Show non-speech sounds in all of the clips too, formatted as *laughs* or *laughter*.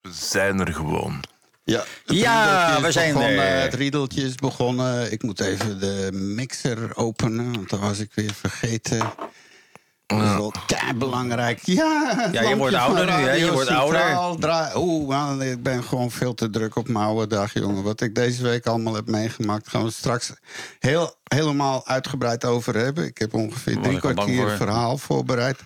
We zijn er gewoon. Ja, het Ja, we zijn begonnen, er. Het riedeltje is begonnen. Ik moet even de mixer openen, want dat was ik weer vergeten. Dat is wel belangrijk. Ja, je wordt ouder nu, hè? Je wordt ouder. Centraal Oeh, man, ik ben gewoon veel te druk op mijn oude dag, jongen. Wat ik deze week allemaal heb meegemaakt, gaan we straks heel, helemaal uitgebreid over hebben. Ik heb ongeveer drie kwartier voor. verhaal voorbereid.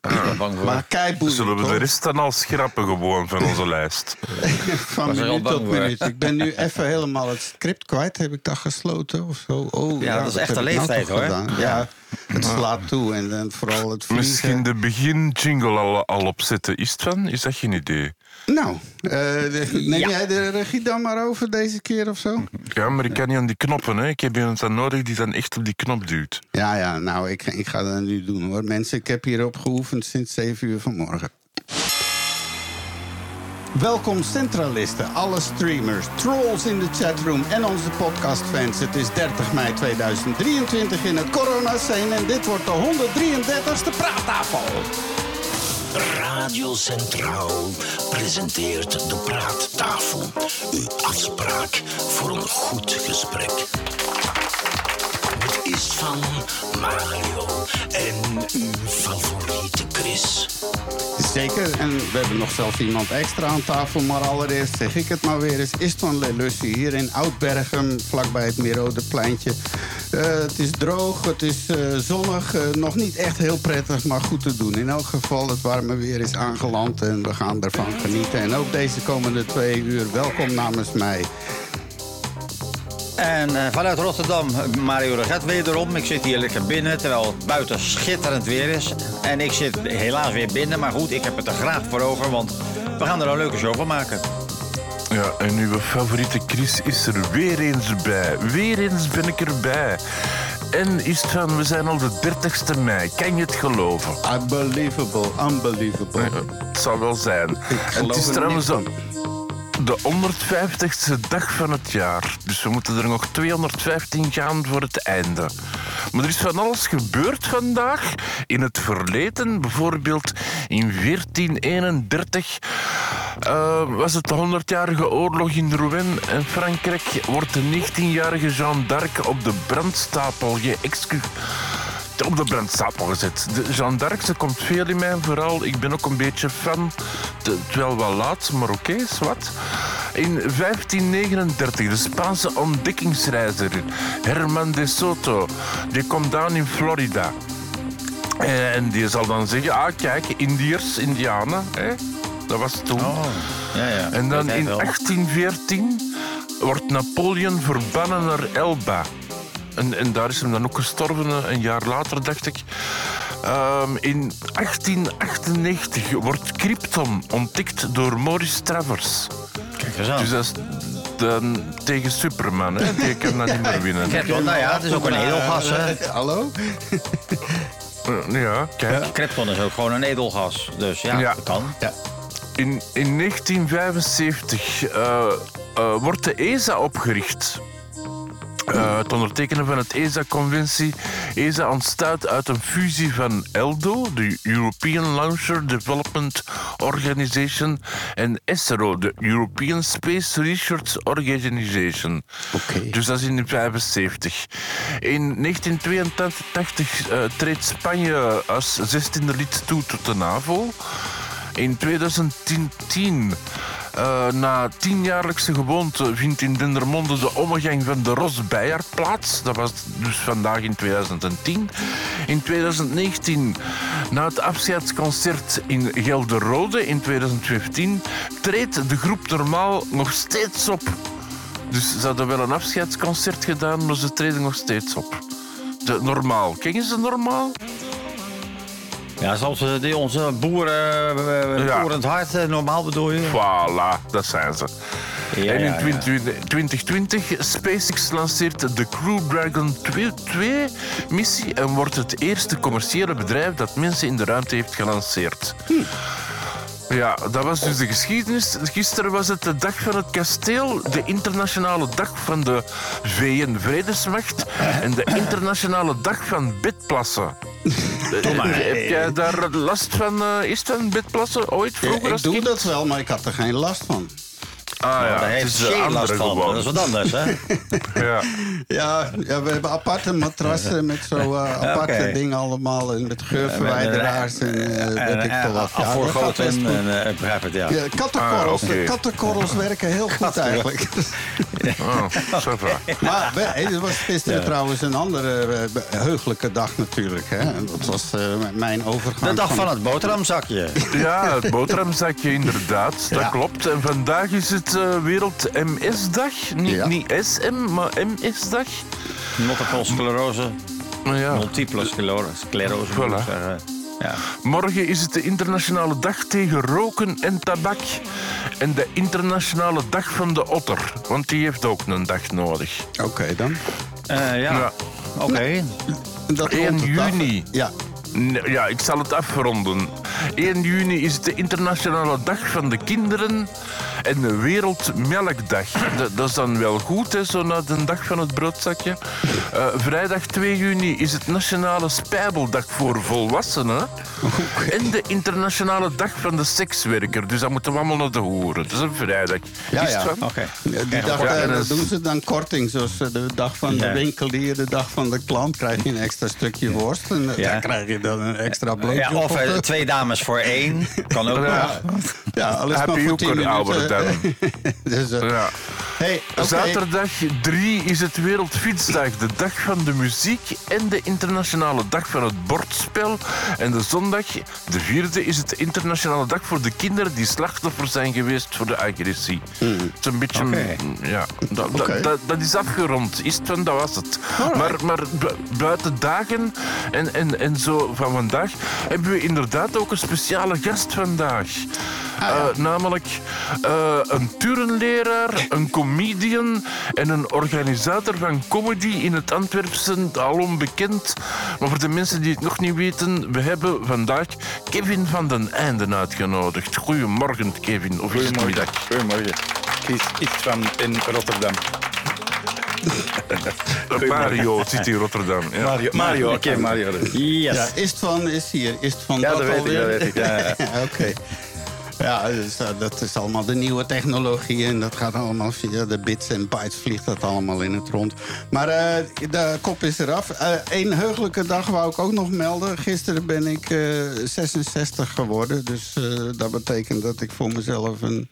Voor. Maar Zullen we de rest dan al schrappen gewoon van onze lijst? *laughs* Van minuut tot minuut. Ik ben nu even helemaal het script kwijt. Heb ik dat gesloten of zo? Oh, Ja, dat is echt een nou leeftijd, hoor. gedaan? Ja, het slaat toe. En dan vooral het vliegen. Misschien de begin-jingle al, al opzetten. Is het van? Is dat geen idee? Nou, eh, neem Ja. jij de regie dan maar over deze keer of zo? Ja, maar ik kan niet aan die knoppen. Hè. Ik heb iemand dan nodig die dan echt op die knop duwt. Ja, ja, nou, ik, ik ga dat nu doen hoor. Mensen, ik heb hierop geoefend sinds 7 uur vanmorgen. Welkom centralisten, alle streamers, trolls in de chatroom en onze podcastfans. Het is 30 mei 2023 in het corona-scene en dit wordt de 133ste praattafel. Radio Centraal presenteert de Praattafel. Uw afspraak voor een goed gesprek. Met Istvan, Mario en uw favoriete Zeker, en we hebben nog zelfs iemand extra aan tafel. Maar allereerst zeg ik het maar weer eens. Istvan Lelussi hier in Oud-Bergen, vlakbij het Merode pleintje. Eh, het is droog, het is eh, zonnig. eh, nog niet echt heel prettig, maar goed te doen. In elk geval, het warme weer is aangeland en we gaan ervan genieten. En ook deze komende twee uur, welkom namens mij. En eh, vanuit Rotterdam, Mario de Gat wederom. Ik zit hier lekker binnen, terwijl het buiten schitterend weer is. En ik zit helaas weer binnen, maar goed, ik heb het er graag voor over, want we gaan er een leuke show van maken. Ja, en uw favoriete Chris is er weer eens bij. Weer eens ben ik erbij. En is het van, we zijn al de 30ste mei. Kan je het geloven? Unbelievable, unbelievable. Ja, het zal wel zijn. En het is er trouwens niks de, de 150ste dag van het jaar. Dus we moeten er nog 215 gaan voor het einde. Maar er is van alles gebeurd vandaag. In het verleden, bijvoorbeeld in 1431... eh, was het de 100-jarige oorlog in Rouen en Frankrijk wordt de 19-jarige Jeanne d'Arc op de brandstapel geëxecuteerd op de brandstapel gezet. De Jeanne d'Arc, ze komt veel in mij vooral. Ik ben ook een beetje fan. Het wel wat laat, maar oké, wat. In 1539, de Spaanse ontdekkingsreiziger Herman de Soto, die komt aan in Florida. En die zal dan zeggen, ah kijk, Indiërs, Indianen, hè? dat was toen. ja, ja. En dan in wel. 1814 wordt Napoleon verbannen naar Elba. En, en daar is hem dan ook gestorven, eh, een jaar later, dacht ik. Ehm, in 1898 wordt Krypton ontdekt door Maurice Travers. Kijk eens aan. Dus dat is dan tegen Superman, hè? die kan dat *laughs* niet meer winnen. Krypton, nou ja, het is ook een edelgas, hè. Eh, Hallo? Eh, Ja, kijk. Krypton is ook gewoon een edelgas, dus ja, Ja. dat kan. Ja. In, in 1975 eh, eh, wordt de ESA opgericht. Eh, het ondertekenen van het ESA-conventie. ESA ontstaat uit een fusie van ELDO, de European Launcher Development Organization, en ESRO, de European Space Research Organization. Dus dat is in 1975. In 1982 eh, treedt Spanje als 16e lid toe tot de NAVO. In 2010, eh, na tienjaarlijkse gewoonte, vindt in Dendermonde de omgang van de Rosbeier plaats. Dat was dus vandaag in 2010. In 2019, na het afscheidsconcert in Gelderode in 2015, treedt de groep normaal nog steeds op. Dus ze hadden wel een afscheidsconcert gedaan, maar ze treden nog steeds op. De normaal. Ken je ze normaal? Ja, zoals eh, die, onze boeren, uh, Ja. boerend hart, eh, normaal bedoel je? Voilà, dat zijn ze. Ja, en in ja, ja. 2020 2020 SpaceX lanceert de Crew Dragon 2-missie en wordt het eerste commerciële bedrijf dat mensen in de ruimte heeft gelanceerd. Ja, dat was dus de geschiedenis. Gisteren was het de dag van het kasteel, de internationale dag van de VN-vredesmacht en de internationale dag van bedplassen. *laughs* maar. Heb jij daar last van? eh, is van bedplassen ooit Ja, vroeger ik als doe kind? dat wel, maar ik had er geen last van. Ah ja, Daar het heeft Shea last andere van. gewoon. Dat is wat anders, hè? *laughs* Ja. Ja, ja, we hebben aparte matrassen met zo eh, *laughs* aparte dingen allemaal. En met geurverwijderaars en eh, weet ik veel wat. Ja, dat gaat best Afvoergoten en eh, begrijp het, ja. Ja, kattenkorrels, Ah, kattenkorrels werken heel goed eigenlijk. *laughs* Oh. Maar het was gisteren trouwens een andere eh, heugelijke dag natuurlijk. Hè? En dat was eh, mijn overgang. De dag van het boterhamzakje. Ja, het boterhamzakje inderdaad. Dat klopt. En vandaag is het Wereld MS-dag. Niet, Ja. niet SM, maar MS-dag. Multiple sclerose. Nou ja. Multiple sclerose. Voilà. Ja. Morgen is het de internationale dag tegen roken en tabak. En de internationale dag van de otter. Want die heeft ook een dag nodig. Oké dan. Eh, ja. Ja. Oké. Dat 1 rond het af- juni. Ja. Ja, ik zal het afronden. 1 juni is het de internationale dag van de kinderen en de Wereldmelkdag. Dat, dat is dan wel goed, hè, zo na de dag van het broodzakje. Eh, vrijdag 2 juni is het Nationale Spijbeldag voor volwassenen. En de internationale dag van de sekswerker. Dus dan moeten we allemaal naar de hoeren. Dat is een vrijdag. Ja, Is ja. Oké. Ja, Die dag, Ja, eh, dat dat doen ze dan korting. Zoals eh, de dag van de winkelier, de dag van de klant... krijg je een extra stukje worst. En Ja. daar krijg je dan een extra blootje Ja, of eh, twee dames voor één. Kan ook Ja. nog. Ja, alles maar Happy voor 10 Hoeker, Albert minuten. *laughs* dus, eh, Ja. hey. Zaterdag 3 is het Wereldfietsdag, de dag van de muziek en de internationale dag van het bordspel. En de zondag, de vierde, is het internationale dag voor de kinderen die slachtoffer zijn geweest voor de agressie. Het is een beetje, ja, dat, is afgerond. Is het van, dat was het. Maar, maar bu- buiten dagen en, en, en zo van vandaag hebben we inderdaad ook een speciale gast vandaag. Eh, namelijk eh, een turnleraar, een comedian en een organisator van comedy in het Antwerpse, alom bekend. Maar voor de mensen die het nog niet weten, we hebben vandaag Kevin van den Einden uitgenodigd. Goedemorgen, Kevin. Of? Goedemorgen. Ik is iets van in Rotterdam. Mario zit in Rotterdam. Ja. Mario, Mario oké, Mario. dus. Yes. Ja, Istvan is hier. Istvan Ja, dat weet ik, dat weet ik. Ja, *laughs* ja. Oké. Ja, dus, eh, dat is allemaal de nieuwe technologie en dat gaat allemaal via de bits en bytes vliegt dat allemaal in het rond. Maar eh, de kop is eraf. Eén heugelijke dag wou ik ook nog melden. Gisteren ben ik eh, 66 geworden, dus eh, dat betekent dat ik voor mezelf een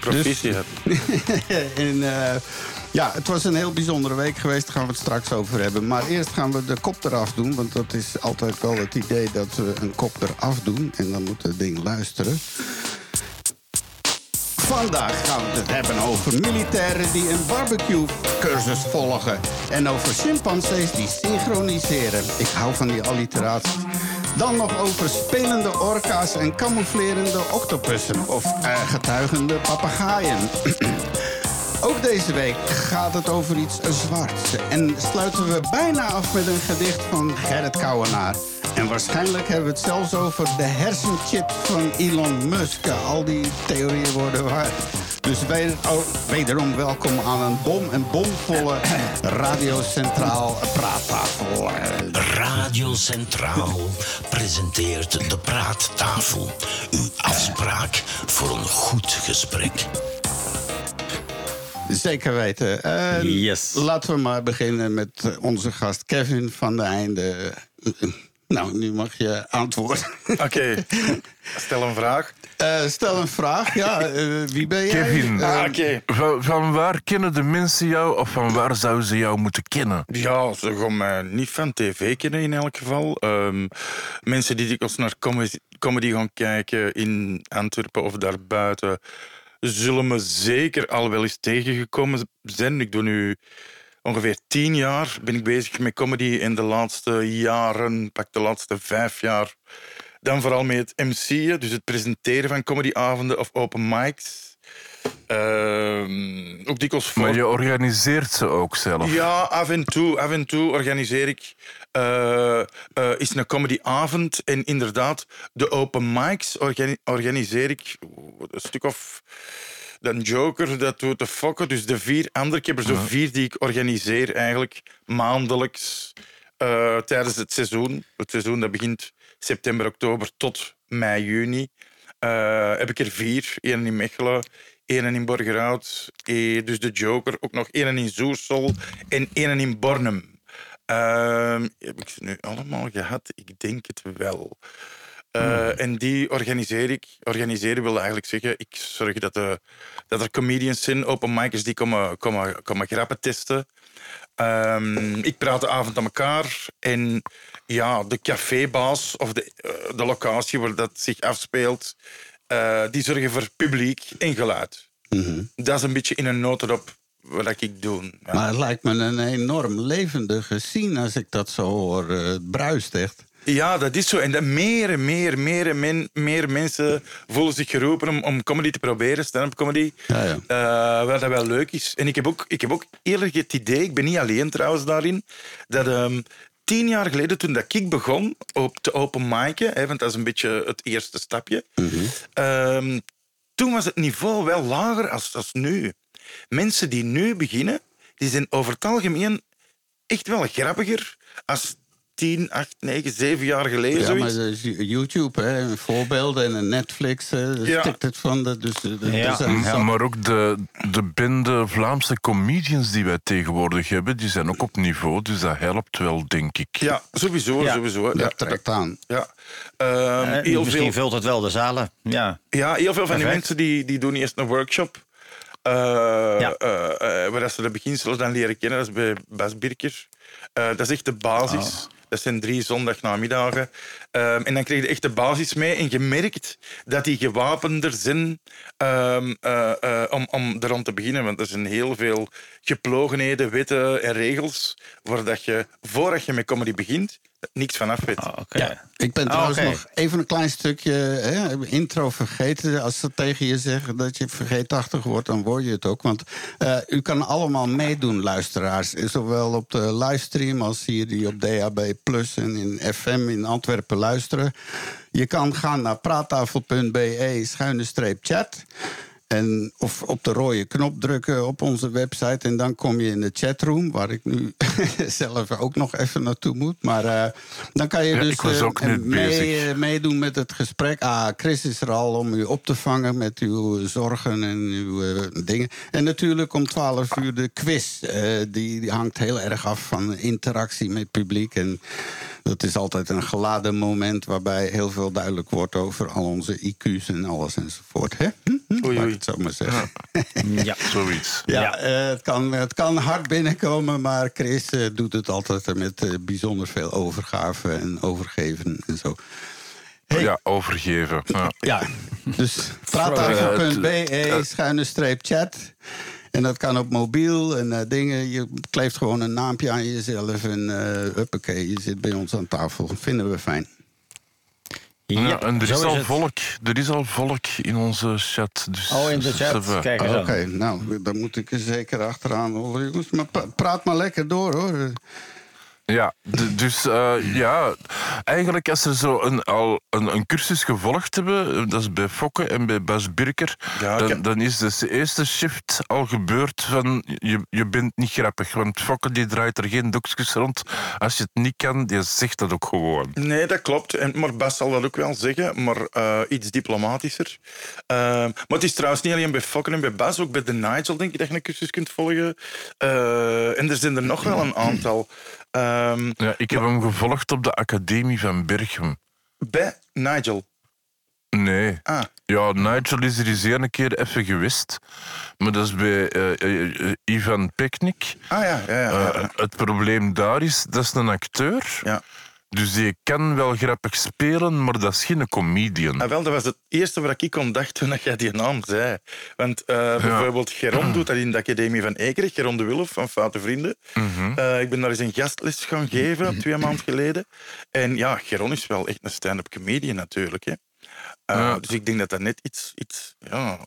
Dus, Proficiat. *laughs* en, eh, ja, het was een heel bijzondere week geweest. Daar gaan we het straks over hebben. Maar eerst gaan we de kop eraf doen. Want dat is altijd wel het idee dat we een kop eraf doen. En dan moet het ding luisteren. Vandaag gaan we het hebben over militairen die een barbecue-cursus volgen. En over chimpansees die synchroniseren. Ik hou van die alliteratie. Dan nog over spelende orka's en camouflerende octopussen. Of eh, getuigende papegaaien. *clears throat* Deze week gaat het over iets zwarts. En sluiten we bijna af met een gedicht van Gerrit Kouwenaar. En waarschijnlijk hebben we het zelfs over de hersenchip van Elon Musk. Al die theorieën worden waar. Dus oh, wederom welkom aan een bom en bomvolle Radio Centraal praattafel. Radio Centraal presenteert de praattafel. Uw afspraak voor een goed gesprek. Zeker weten. Eh, Yes. Laten we maar beginnen met eh, onze gast Kevin van de Einde. Eh, Nou, nu mag je antwoorden. Oké, *laughs* stel een vraag. Eh, stel een vraag. Ja, wie ben jij? Kevin. Ah, Oké. Van, van waar kennen de mensen jou of van waar zouden ze jou moeten kennen? Ja, ze gaan mij niet van tv kennen in elk geval. Ehm, mensen die dikwijls naar comedy, comedy gaan kijken in Antwerpen of daarbuiten... zullen me zeker al wel eens tegengekomen zijn. Ik doe nu ongeveer tien jaar ben ik bezig met comedy. En de laatste jaren, pak de laatste vijf jaar... dan vooral met het MC'en, dus het presenteren van comedyavonden of open mics... Ehm, ook dikwijls voor... Maar je organiseert ze ook zelf. Ja, af en toe, af en toe organiseer ik eh, eh, is een comedyavond. En inderdaad, de open mics organi- organiseer ik een stuk of... Dan Joker, dat doet de fokken. Dus de vier andere. Ik heb er zo vier die ik organiseer eigenlijk maandelijks eh, tijdens het seizoen. Het seizoen dat begint september, oktober tot mei, juni. Heb ik er vier. Eén in Mechelen, één in Borgerhout. eh, dus de Joker. Ook nog één in Zoersel en één in Bornem. Ehm, heb ik ze nu allemaal gehad? Ik denk het wel. Eh, En die organiseer ik. Organiseren wil eigenlijk zeggen, ik zorg dat, de, dat er comedians zijn, open micers, die komen, komen, komen grappen testen. Ehm, ik praat de avond aan elkaar en ja, de cafébaas of de, eh, de locatie waar dat zich afspeelt, eh, die zorgen voor publiek en geluid. Dat is een beetje in een notendop wat ik doe. Ja. Maar het lijkt me een enorm levendige scene als ik dat zo hoor. Eh, Het bruist echt. Ja, dat is zo. En dat meer en meer, meer en men- meer mensen voelen zich geroepen om, om comedy te proberen, stand-up comedy. Ja, ja. Eh, wat dat wel leuk is. En ik heb ook, ik heb ook eerlijk het idee, ik ben niet alleen trouwens daarin, dat ehm, tien jaar geleden, toen dat ik begon op te open micen, hè, want dat is een beetje het eerste stapje, ehm, toen was het niveau wel lager als, als nu. Mensen die nu beginnen, die zijn over het algemeen echt wel grappiger als 10, 8, 9, 7 jaar geleden. Ja, maar zoiets. dat is YouTube, hè, voorbeelden en een Netflix, daar Ja. stikt het van. De, dus, eh, de- Ja. zijn Ja, zat- maar ook de, de bende Vlaamse comedians die wij tegenwoordig hebben, die zijn ook op niveau. Dus dat helpt wel, denk ik. Ja, sowieso. Ja. sowieso. Ja, dat trekt aan. ja. Ehm, Eh, heel, misschien veel, vult het wel de zalen. Ja. ja, heel veel van die mensen die, die doen eerst een workshop. eh, Ja. eh, eh, waar ze de beginselen dan leren kennen. Dat is bij Bas Birker. Eh, dat is echt de basis. Oh. Dat zijn drie zondagnamiddagen. Ehm, en dan krijg je echt de basis mee. En je merkt dat die gewapender zijn ehm, eh, eh, om, om er rond te beginnen. Want er zijn heel veel geplogenheden, wetten en regels. Waar dat je, voordat je met comedy begint, niks vanaf weet. Oh, Oké. Ik ben Ah, trouwens nog even een klein stukje hè, intro vergeten. Als ze tegen je zeggen dat je vergeetachtig wordt, dan word je het ook. Want eh, u kan allemaal meedoen, luisteraars. Zowel op de livestream als hier die op DAB Plus en in FM in Antwerpen luisteren. Je kan gaan naar praattafel.be schuine streep chat. En of op de rode knop drukken op onze website. En dan kom je in de chatroom, waar ik nu *laughs* zelf ook nog even naartoe moet. Maar eh, dan kan je Ja, dus eh, mee, eh, meedoen met het gesprek. Ah, Chris is er al om u op te vangen met uw zorgen en uw dingen. En natuurlijk om 12 uur de quiz. Eh, die, die hangt heel erg af van interactie met het publiek. En dat is altijd een geladen moment waarbij heel veel duidelijk wordt over al onze IQ's en alles enzovoort. Hè? Hm? Hm? Oei, Laat oei. Ik het zo maar zeggen. *laughs* Ja. Zoiets. Ja, Ja. eh, het, kan, het kan hard binnenkomen, maar Chris eh, doet het altijd met eh, bijzonder veel overgave en overgeven en zo. Hey. Ja, overgeven. Ja. Ja, dus praattafel.be, schuine streep chat. En dat kan op mobiel en eh, dingen. Je kleeft gewoon een naampje aan jezelf en eh huppakee, je zit bij ons aan tafel. Vinden we fijn. Ja, Ja, en er is, al het. volk, er is al volk in onze chat. Dus, Oh, in de chat. Kijk eens Oké, aan. nou, dan moet ik er zeker achteraan jongens. Maar praat maar lekker door, hoor. Ja, dus eh, ja, eigenlijk als ze zo een, al een, een cursus gevolgd hebben, eh, dat is bij Fokke en bij Bas Birker, Ja, dan, heb- dan is dus de eerste shift al gebeurd van je, je bent niet grappig. Want Fokke die draait er geen doekjes rond. Als je het niet kan, die zegt dat ook gewoon. Nee, dat klopt. En, maar Bas zal dat ook wel zeggen, maar eh, iets diplomatischer. Maar het is trouwens niet alleen bij Fokken en bij Bas, ook bij de Nigel denk ik dat je een cursus kunt volgen. En er zijn er nog wel een aantal. Ehm, Ja, ik heb hem gevolgd op de Academie van Berchem. bij Nigel. Nee. Ah, Ja, Nigel is er eens een keer even geweest. Maar dat is bij eh, Ivan Peknik. ah ja, ja, ja. ja. Eh, het probleem daar is, dat is een acteur. ja. Dus die kan wel grappig spelen, maar dat is geen comedian. Ah, wel, dat was het eerste waar ik aan dacht toen je die naam zei. Want eh, bijvoorbeeld Geron *clears throat* doet dat in de Academie van Ekerich, Geron de Wulf van Foute Vrienden. Mhm. Eh, ik ben daar eens een gastles gaan geven, twee maanden geleden. En ja, Geron is wel echt een stand-up comedian natuurlijk. Hè. Eh, Ja. Dus ik denk dat dat net iets, iets ja,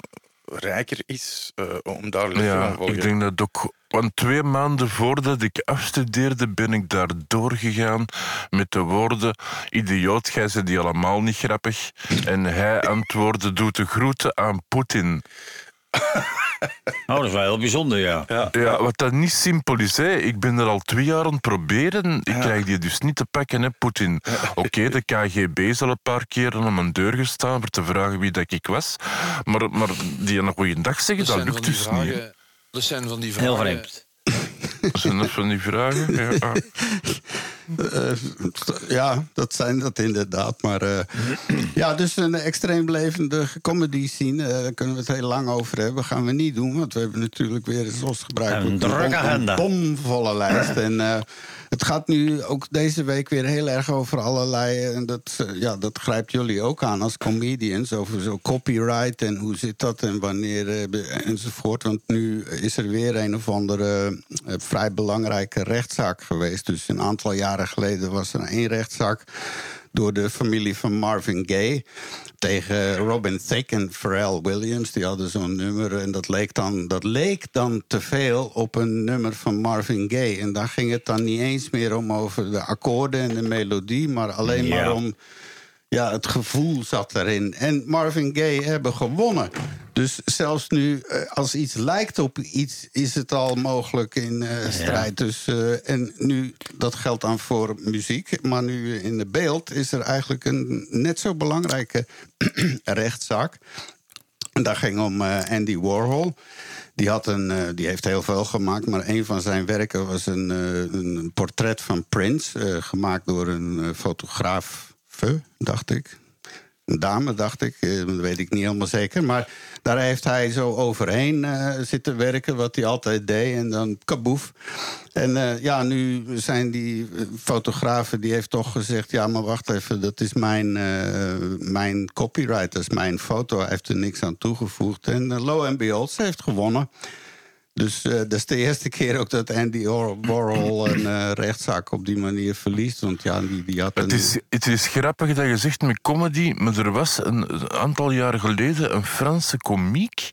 rijker is eh, om daar les te gaan Ja, volgen. ik denk dat ook. Want twee maanden voordat ik afstudeerde, ben ik daar doorgegaan met de woorden: Idioot, gij ze die allemaal niet grappig. En hij antwoordde: Doe de groeten aan Poetin. *laughs* Oh, dat is wel heel bijzonder, ja. Ja, wat dat niet simpel is, hè. ik ben er al twee jaar aan het proberen. Ik krijg die dus niet te pakken, hè, Poetin. Oké, de KGB is al een paar keer aan mijn deur gestaan voor te vragen wie dat ik was. Maar, maar die een goede dag zeggen, dat lukt dus niet. hè. Dat zijn van die vragen. Heel vreemd. Dat zijn dat van die vragen. Ja. ah. Eh, ja, dat zijn dat inderdaad. Maar eh, ja, dus een extreem levendige comedy scene. eh, daar kunnen we het heel lang over hebben. gaan we niet doen, want we hebben natuurlijk weer zoals gebruikelijk Een drukke agenda. bomvolle lijst. En eh, het gaat nu ook deze week weer heel erg over allerlei... en dat, eh, ja, dat grijpt jullie ook aan als comedians... over zo copyright en hoe zit dat en wanneer eh, enzovoort. Want nu is er weer een of andere eh, vrij belangrijke rechtszaak geweest. Dus een aantal jaren geleden was er één rechtszaak... door de familie van Marvin Gaye tegen Robin Thicke en Pharrell Williams. Die hadden zo'n nummer en dat leek, dan, dat leek dan te veel op een nummer van Marvin Gaye. En daar ging het dan niet eens meer om over de akkoorden en de melodie... maar alleen Ja. maar om ja, het gevoel zat erin. En Marvin Gaye hebben gewonnen. Dus zelfs nu, eh, als iets lijkt op iets, is het al mogelijk in eh, strijd. Dus, eh, en nu, dat geldt dan voor muziek. Maar nu in de beeld is er eigenlijk een net zo belangrijke *clears throat* rechtszaak. En dat ging om Andy Warhol. Die, had een, die heeft heel veel gemaakt, maar een van zijn werken was een, een portret van Prince. gemaakt door een eh, dacht ik. Een dame, dacht ik. eh, Dat weet ik niet helemaal zeker. Maar daar heeft hij zo overheen eh, zitten werken, wat hij altijd deed. En dan kaboef. En eh, ja, nu zijn die fotografen, die heeft toch gezegd... ja, maar wacht even, dat is mijn, mijn copyright, dat is mijn foto. Hij heeft er niks aan toegevoegd. En lo en behold, ze heeft gewonnen. Dus eh, dat is de eerste keer ook dat Andy Warhol een eh, rechtszaak op die manier verliest. Want ja, die, die had een... Het is, het is grappig dat je zegt met comedy, maar er was een, aantal jaren geleden een Franse komiek.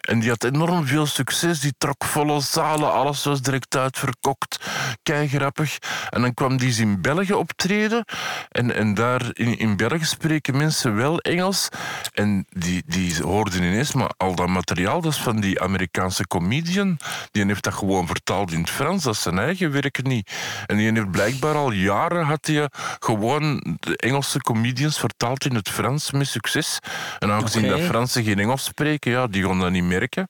En die had enorm veel succes. Die trok volle zalen, alles was direct uitverkocht. Kei grappig. En dan kwam die in België optreden. En, en daar in, in België spreken mensen wel Engels. En die, die hoorden ineens, maar al dat materiaal, dat is van die Amerikaanse comedian. Die heeft dat gewoon vertaald in het Frans, dat is zijn eigen werk niet. En die heeft blijkbaar al jaren had hij gewoon de Engelse comedians vertaald in het Frans met succes. En aangezien Oké. dat Fransen geen Engels spreken, ja, die gaan dat niet merken.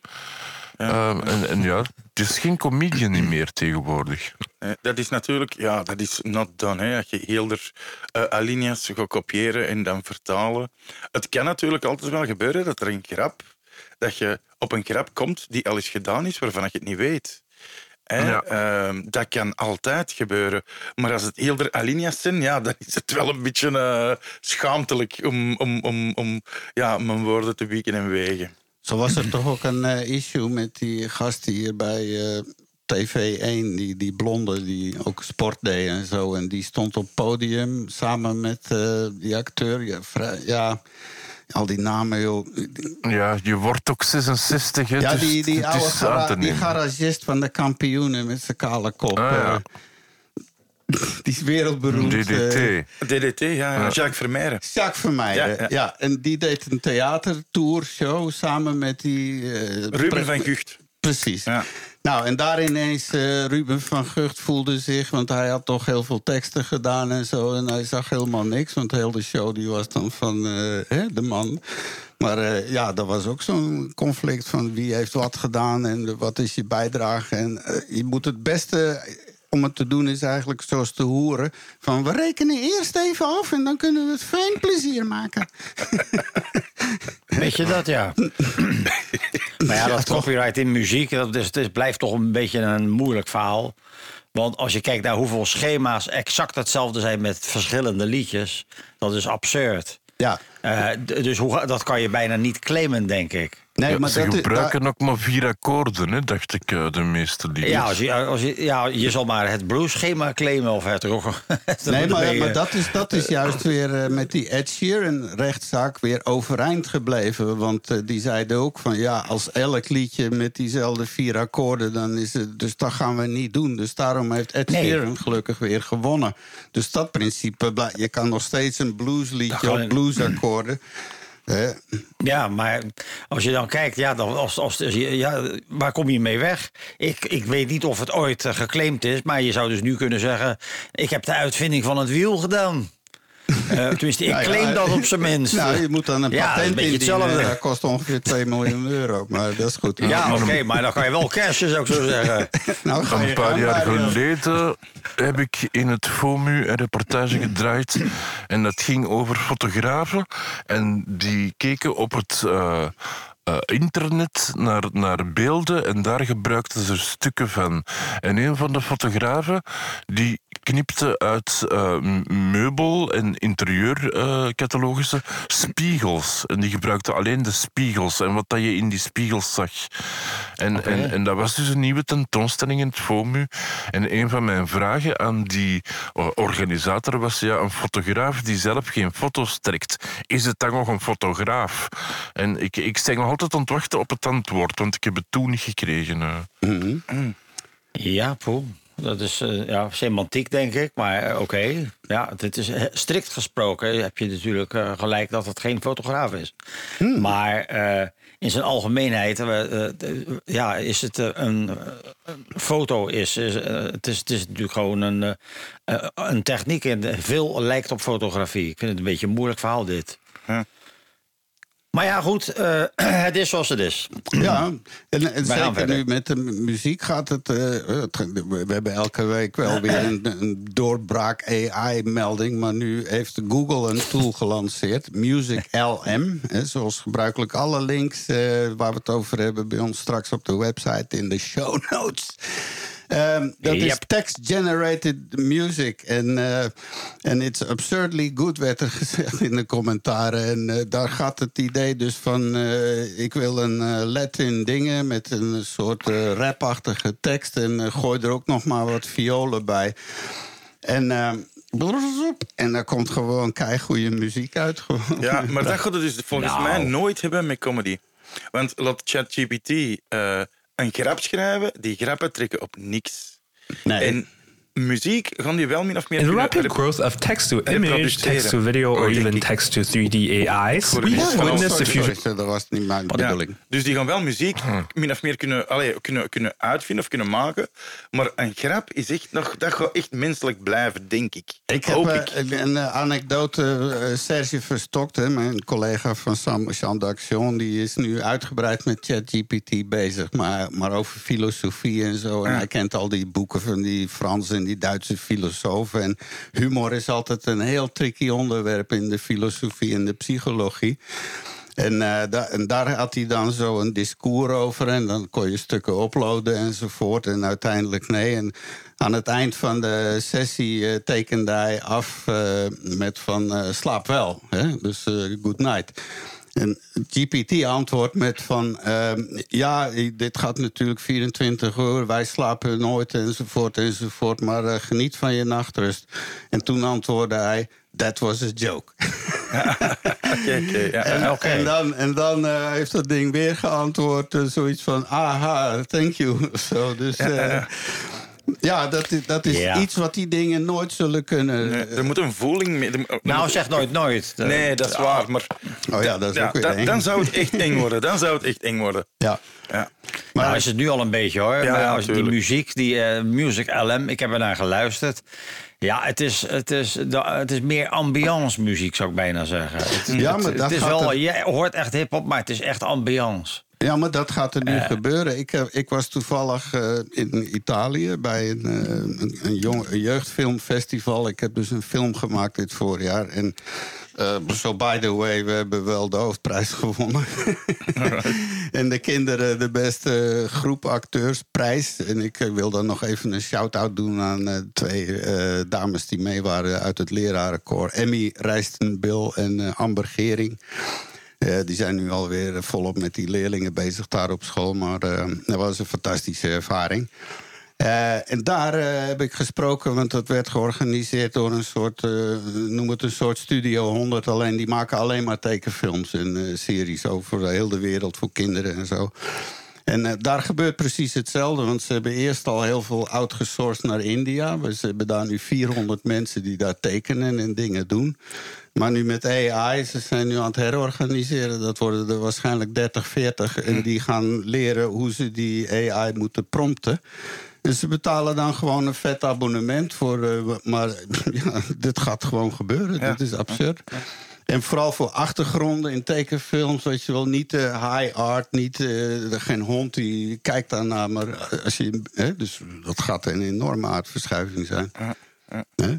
Ehm, en, en ja, het is geen comedian niet meer tegenwoordig. Eh, dat is natuurlijk, ja, dat is not done. Hè. Als je heel er eh, alinea's gaat kopiëren en dan vertalen. Het kan natuurlijk altijd wel gebeuren dat er een grap, dat je op een grap komt die al eens gedaan is, waarvan je het niet weet. Hè? Ja. Ehm, dat kan altijd gebeuren. Maar als het heel er alinea's zijn, ja, dan is het wel een beetje eh, schaamtelijk om, om, om, om ja, mijn woorden te wieken en wegen. Zo was er toch ook een eh, issue met die gast hier bij eh, TV1, die, die blonde die ook sport deed en zo. En die stond op podium samen met eh, die acteur. Ja, vrij- ja, al die namen, joh. Ja, je wordt ook 66, hè, Ja, dus die, die oude gara- die garagist van de kampioenen met zijn kale kop. Ah, ja. eh, die is wereldberoemd. eh, DDT. DDT, ja, ja. Jacques Vermeijren. Jacques Vermeijden, Ja, ja, ja. En die deed een theatertourshow samen met die... eh, Ruben van Gucht. Precies. Ja. Nou, en daar ineens eh, Ruben van Gucht voelde zich... want hij had toch heel veel teksten gedaan en zo... en hij zag helemaal niks, want heel de show die was dan van eh, hè, de man. Maar eh, ja, dat was ook zo'n conflict van wie heeft wat gedaan... en wat is je bijdrage. En je moet het beste om het te doen is eigenlijk zoals te horen... van we rekenen eerst even af en dan kunnen we het fijn plezier maken. *laughs* Weet je dat, ja? *laughs* maar ja, dat copyright in muziek, dat is, het blijft toch een beetje een moeilijk verhaal. Want als je kijkt naar hoeveel schema's exact hetzelfde zijn met verschillende liedjes, dat is absurd. Ja, Eh, dus hoe, dat kan je bijna niet claimen, denk ik. Nee, Ja, maar ze dat is- gebruiken ook maar vier akkoorden, hè, dacht ik, eh, de meeste liedjes. Ja, als je, als je, ja, je zal maar het blues-schema claimen of het rock. *laughs* Nee, maar, maar dat, is, dat is juist weer eh, met die Ed Sheeran rechtszaak weer overeind gebleven. Want eh, die zeiden ook van ja, als elk liedje met diezelfde vier akkoorden, dan is het. Dus dat gaan we niet doen. Dus daarom heeft Ed Nee. Sheeran gelukkig weer gewonnen. Dus dat principe, je kan nog steeds een bluesliedje kan- op bluesakkoorden. hè. Ja, maar als je dan kijkt, ja, dan, als, als, ja, waar kom je mee weg? Ik, ik weet niet of het ooit eh, geclaimd is, maar je zou dus nu kunnen zeggen: Ik heb de uitvinding van het wiel gedaan. Eh, tenminste, ik Nou ja, claim dat op zijn minst. Nou, je moet dan een Ja, patent indienen. hetzelfde. Dat kost ongeveer 2 miljoen euro. Maar dat is goed. ja, oké, maar dan kan je wel cashen, zou ik zo zeggen. *laughs* nou, ga je Een paar jaar geleden heb ik in het FOMU een reportage gedraaid. En dat ging over fotografen. En die keken op het eh, eh, internet naar, naar beelden. En daar gebruikten ze stukken van. En een van de fotografen die knipte uit eh, meubel- en interieurcatalogische spiegels. En die gebruikte alleen de spiegels en wat dat je in die spiegels zag. En, en, en dat was dus een nieuwe tentoonstelling in het FOMU. En een van mijn vragen aan die eh, organisator was: ja, een fotograaf die zelf geen foto's trekt, is het dan nog een fotograaf? En ik, ik sta nog altijd aan het wachten op het antwoord, want ik heb het toen niet gekregen. eh. Ja, poeh. Dat is eh, ja, semantiek, denk ik. Maar eh, oké. Ja, het is eh, strikt gesproken. Heb je natuurlijk gelijk dat het geen fotograaf is. Maar eh, in zijn algemeenheid ja, is het een, een foto. Is, is, het, is, het is natuurlijk gewoon een, een techniek. En veel lijkt op fotografie. Ik vind het een beetje een moeilijk verhaal, dit. Ja. Maar ja, goed. eh, *clears throat* het is zoals het is. *clears throat* Ja, en, en zeker verder. nu met de muziek gaat het, eh, het- We hebben elke week wel *clears throat* weer een, een doorbraak AI-melding. Maar nu heeft Google een tool gelanceerd, Music *laughs* LM. Hè, zoals gebruikelijk alle links eh, waar we het over hebben bij ons straks op de website in de show notes. Ehm, dat is Yep. text-generated music. En eh, en it's absurdly good, werd er *laughs* gezegd in de commentaren. En eh, daar gaat het idee dus van... eh, ik wil een eh, Latin dingen met een soort eh, rapachtige tekst... en gooi er ook nog maar wat violen bij. En... en daar komt gewoon keigoede muziek uit. Gewoon. Ja, maar dat gaat het dus volgens Nou. mij nooit hebben met comedy. Want laat ChatGPT eh, een grap schrijven, die grappen trekken op niks. Nee. En muziek gaan die wel min of meer In rapid growth of text to image, text to video, or Oh, even text to 3D AI's, we have witnessed few. sorry, dat was niet mijn Ja, bedoeling. dus die gaan wel muziek min of meer kunnen, allee, kunnen, kunnen uitvinden of kunnen maken. Maar een grap is echt nog, dat gaat echt menselijk blijven, denk ik. Ik heb Hoop eh, ik. een eh, anekdote. eh, Serge Verstokt, hè, mijn collega van Sam Jean d'Action... die is nu uitgebreid met ChatGPT bezig. Maar, maar over filosofie en zo. En Ja. hij kent al die boeken van die Franse en die Duitse filosofen. En humor is altijd een heel tricky onderwerp... in de filosofie en de psychologie. En, eh, en daar had hij dan zo een discours over. En dan kon je stukken uploaden enzovoort. En uiteindelijk nee. En aan het eind van de sessie eh, tekende hij af eh, met van slaap wel. Hè? Dus good night. En GPT antwoordt met van... ehm, ja, dit gaat natuurlijk 24 uur, wij slapen nooit enzovoort enzovoort... maar eh, geniet van je nachtrust. En toen antwoordde hij, that was a joke. *laughs* Oké, oké, ja. En, dan, en dan eh, heeft dat ding weer geantwoord. eh, zoiets van, aha, thank you. *laughs* Zo, dus ja, dat is, dat is Ja. iets wat die dingen nooit zullen kunnen. Nee, er moet een voeling mee. er Nou, moet- zeg nooit nooit. Eh, Nee, dat is waar. Maar oh ja, dat is ja, ook weer dan, zou het echt eng worden. Dan zou het echt eng worden. Ja. Ja. Maar nou is het nu al een beetje hoor. Ja, maar ja, als die muziek, die eh, Music LM, ik heb er naar geluisterd. Ja, het is, het is, het is meer ambiance muziek, zou ik bijna zeggen. Het, Ja, het- maar dat het is gaat wel, er- je hoort echt hip-hop, maar het is echt ambiance. Ja, maar dat gaat er nu gebeuren. Ik, heb- ik was toevallig eh, in Italië bij een, eh, een, een, jong, een jeugdfilmfestival. Ik heb dus een film gemaakt dit voorjaar. En eh, zo, by the way, we hebben wel de hoofdprijs *laughs* gewonnen. en de kinderen de beste groep acteursprijs. En ik eh, wil dan nog even een shout-out doen aan eh, twee eh, dames die mee waren uit het lerarenkoor. Emmy Rijstenbil en eh, Amber Gering. Eh, die zijn nu alweer volop met die leerlingen bezig daar op school. Maar eh, dat was een fantastische ervaring. Eh, en daar eh, heb ik gesproken, want dat werd georganiseerd door een soort, eh, noem het een soort Studio 100. Alleen die maken alleen maar tekenfilms en eh, series over heel de wereld voor kinderen en zo. En eh, daar gebeurt precies hetzelfde, want ze hebben eerst al heel veel outgesourced naar India. We- hebben daar nu 400 mensen die daar tekenen en dingen doen. Maar nu met AI, ze zijn nu aan het herorganiseren. Dat worden er waarschijnlijk 30, 40. En die gaan leren hoe ze die AI moeten prompten. Dus ze betalen dan gewoon een vet abonnement voor. eh, maar *laughs* ja, dit gaat gewoon gebeuren. Dit is absurd. En vooral voor achtergronden in tekenfilms, weet je wel, niet eh, high art, niet, eh, geen hond die kijkt daarnaar, maar als je, hè, dus dat gaat een enorme aardverschuiving zijn. Hè?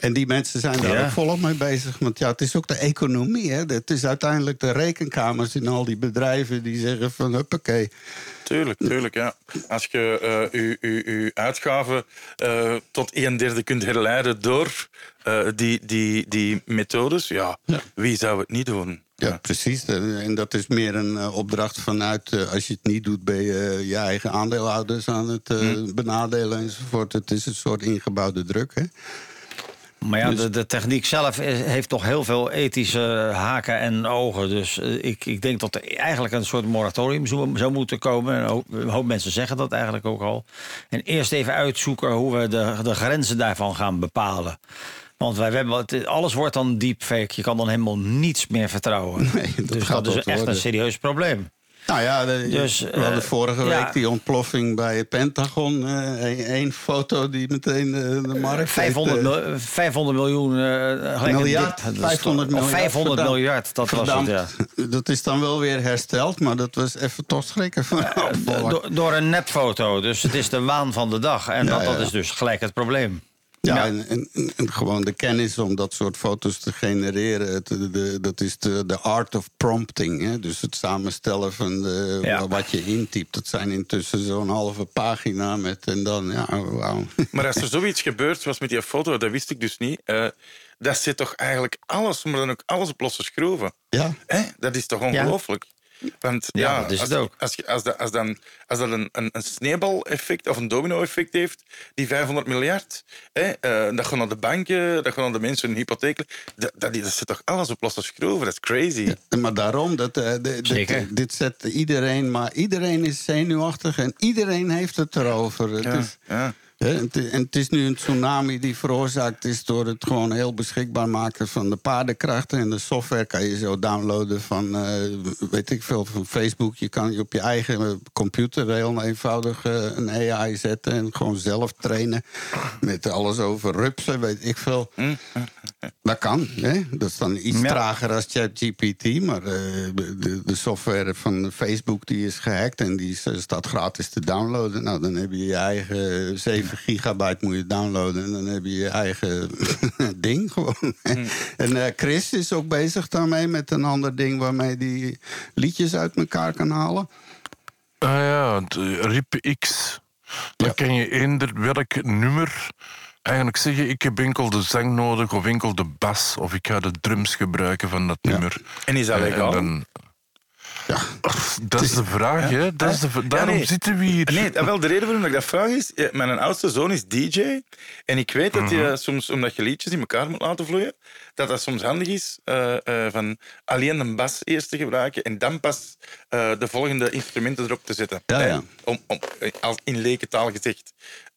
En die mensen zijn daar Ja. ook volop mee bezig. Want ja, het is ook de economie. Hè? Het is uiteindelijk de rekenkamers in al die bedrijven die zeggen van huppakee. Tuurlijk, tuurlijk, ja. Als je eh, uw, uw, uw uitgaven eh, tot een derde kunt herleiden door eh, die, die, die methodes, ja, wie zou het niet doen? Ja, precies. En dat is meer een opdracht vanuit... eh, als je het niet doet, ben je eh, je eigen aandeelhouders aan het eh, benadelen enzovoort. Het is een soort ingebouwde druk, hè? Maar ja, de, de techniek zelf is- heeft toch heel veel ethische haken en ogen. Dus eh, ik, ik denk dat er eigenlijk een soort moratorium zou, zou moeten komen. En Een hoop, een hoop mensen zeggen dat eigenlijk ook al. En eerst even uitzoeken hoe we de, de grenzen daarvan gaan bepalen. Want wij hebben, alles wordt dan deepfake. Je kan dan helemaal niets meer vertrouwen. Nee, dat dus dat is echt worden. een serieus probleem. Nou ja, de- Dus, we hadden eh, vorige ja. week die ontploffing bij het Pentagon. Eén foto die meteen eh, de markt heeft, 500, eh, mil- 500 miljoen. eh, een miljard. dip. Dat is 500 toch- of miljard. 500 verdampt. miljard, dat was het, ja. *laughs* Dat is dan wel weer hersteld, maar dat was even toch schrikken. Van. *laughs* Door, door een nepfoto. Dus het is de waan van de dag. En Ja, dat, dat is dus gelijk het probleem. Ja, Ja. En, en, en gewoon de kennis om dat soort foto's te genereren. Het, de, de- dat is de, de art of prompting. Hè? Dus het samenstellen van de, Ja. wat je intypt. Dat zijn intussen zo'n halve pagina met en dan, ja, wauw. *laughs* Maar als er zoiets gebeurd was met die foto, dat wist ik dus niet. eh, dat zit toch eigenlijk alles, maar dan ook alles op losse schroeven. Ja. Hè? Dat is toch ongelooflijk? Want Ja, ja, dat is als, het ook. Als, als, dat, als, dan, als dat een, een, een sneeuwbaleffect of een domino-effect heeft, die 500 miljard, hè, eh, dat gaat naar de banken, dat gaat naar de mensen hun hypotheek. Dat, dat, dat zit toch alles op losse schroeven? Dat is crazy. Maar daarom, dat, eh, de- dit- zet iedereen, maar iedereen is zenuwachtig en iedereen heeft het erover. Het Ja, is, ja. En het is nu een tsunami die veroorzaakt is door het gewoon heel beschikbaar maken van de paardenkrachten. En de software kan je zo downloaden van, eh, weet ik veel, van Facebook. Je kan je op je eigen eh, computer heel eenvoudig eh, een AI zetten en gewoon zelf trainen. Met alles over rupsen, weet ik veel. Dat kan, hè? Dat is dan iets Ja. trager als ChatGPT. Maar de, de software van Facebook die is gehackt en die is- staat gratis te downloaden. Nou, dan heb je je eigen 7 gigabyte moet je downloaden. En dan heb je je eigen *laughs* ding gewoon. En eh, Chris is ook bezig daarmee met een ander ding waarmee die liedjes uit elkaar kan halen. Ah ja, de RIP X. Dan kan je eender welk nummer eigenlijk zeggen... ik heb enkel de zang nodig of enkel de bas... of ik ga de drums gebruiken van dat nummer. En is dat Eh, Ach, dat is de vraag, hè. Dat is de, Ja, daarom nee. zitten we hier. Nee, wel de reden waarom ik dat vraag is... eh, Mijn oudste zoon is DJ. En ik weet dat je soms, omdat je liedjes in elkaar moet laten vloeien... dat dat soms handig is eh, eh, van alleen een bas eerst te gebruiken... en dan pas eh, de volgende instrumenten erop te zetten. Ja, ja. Om, om, als in lekentaal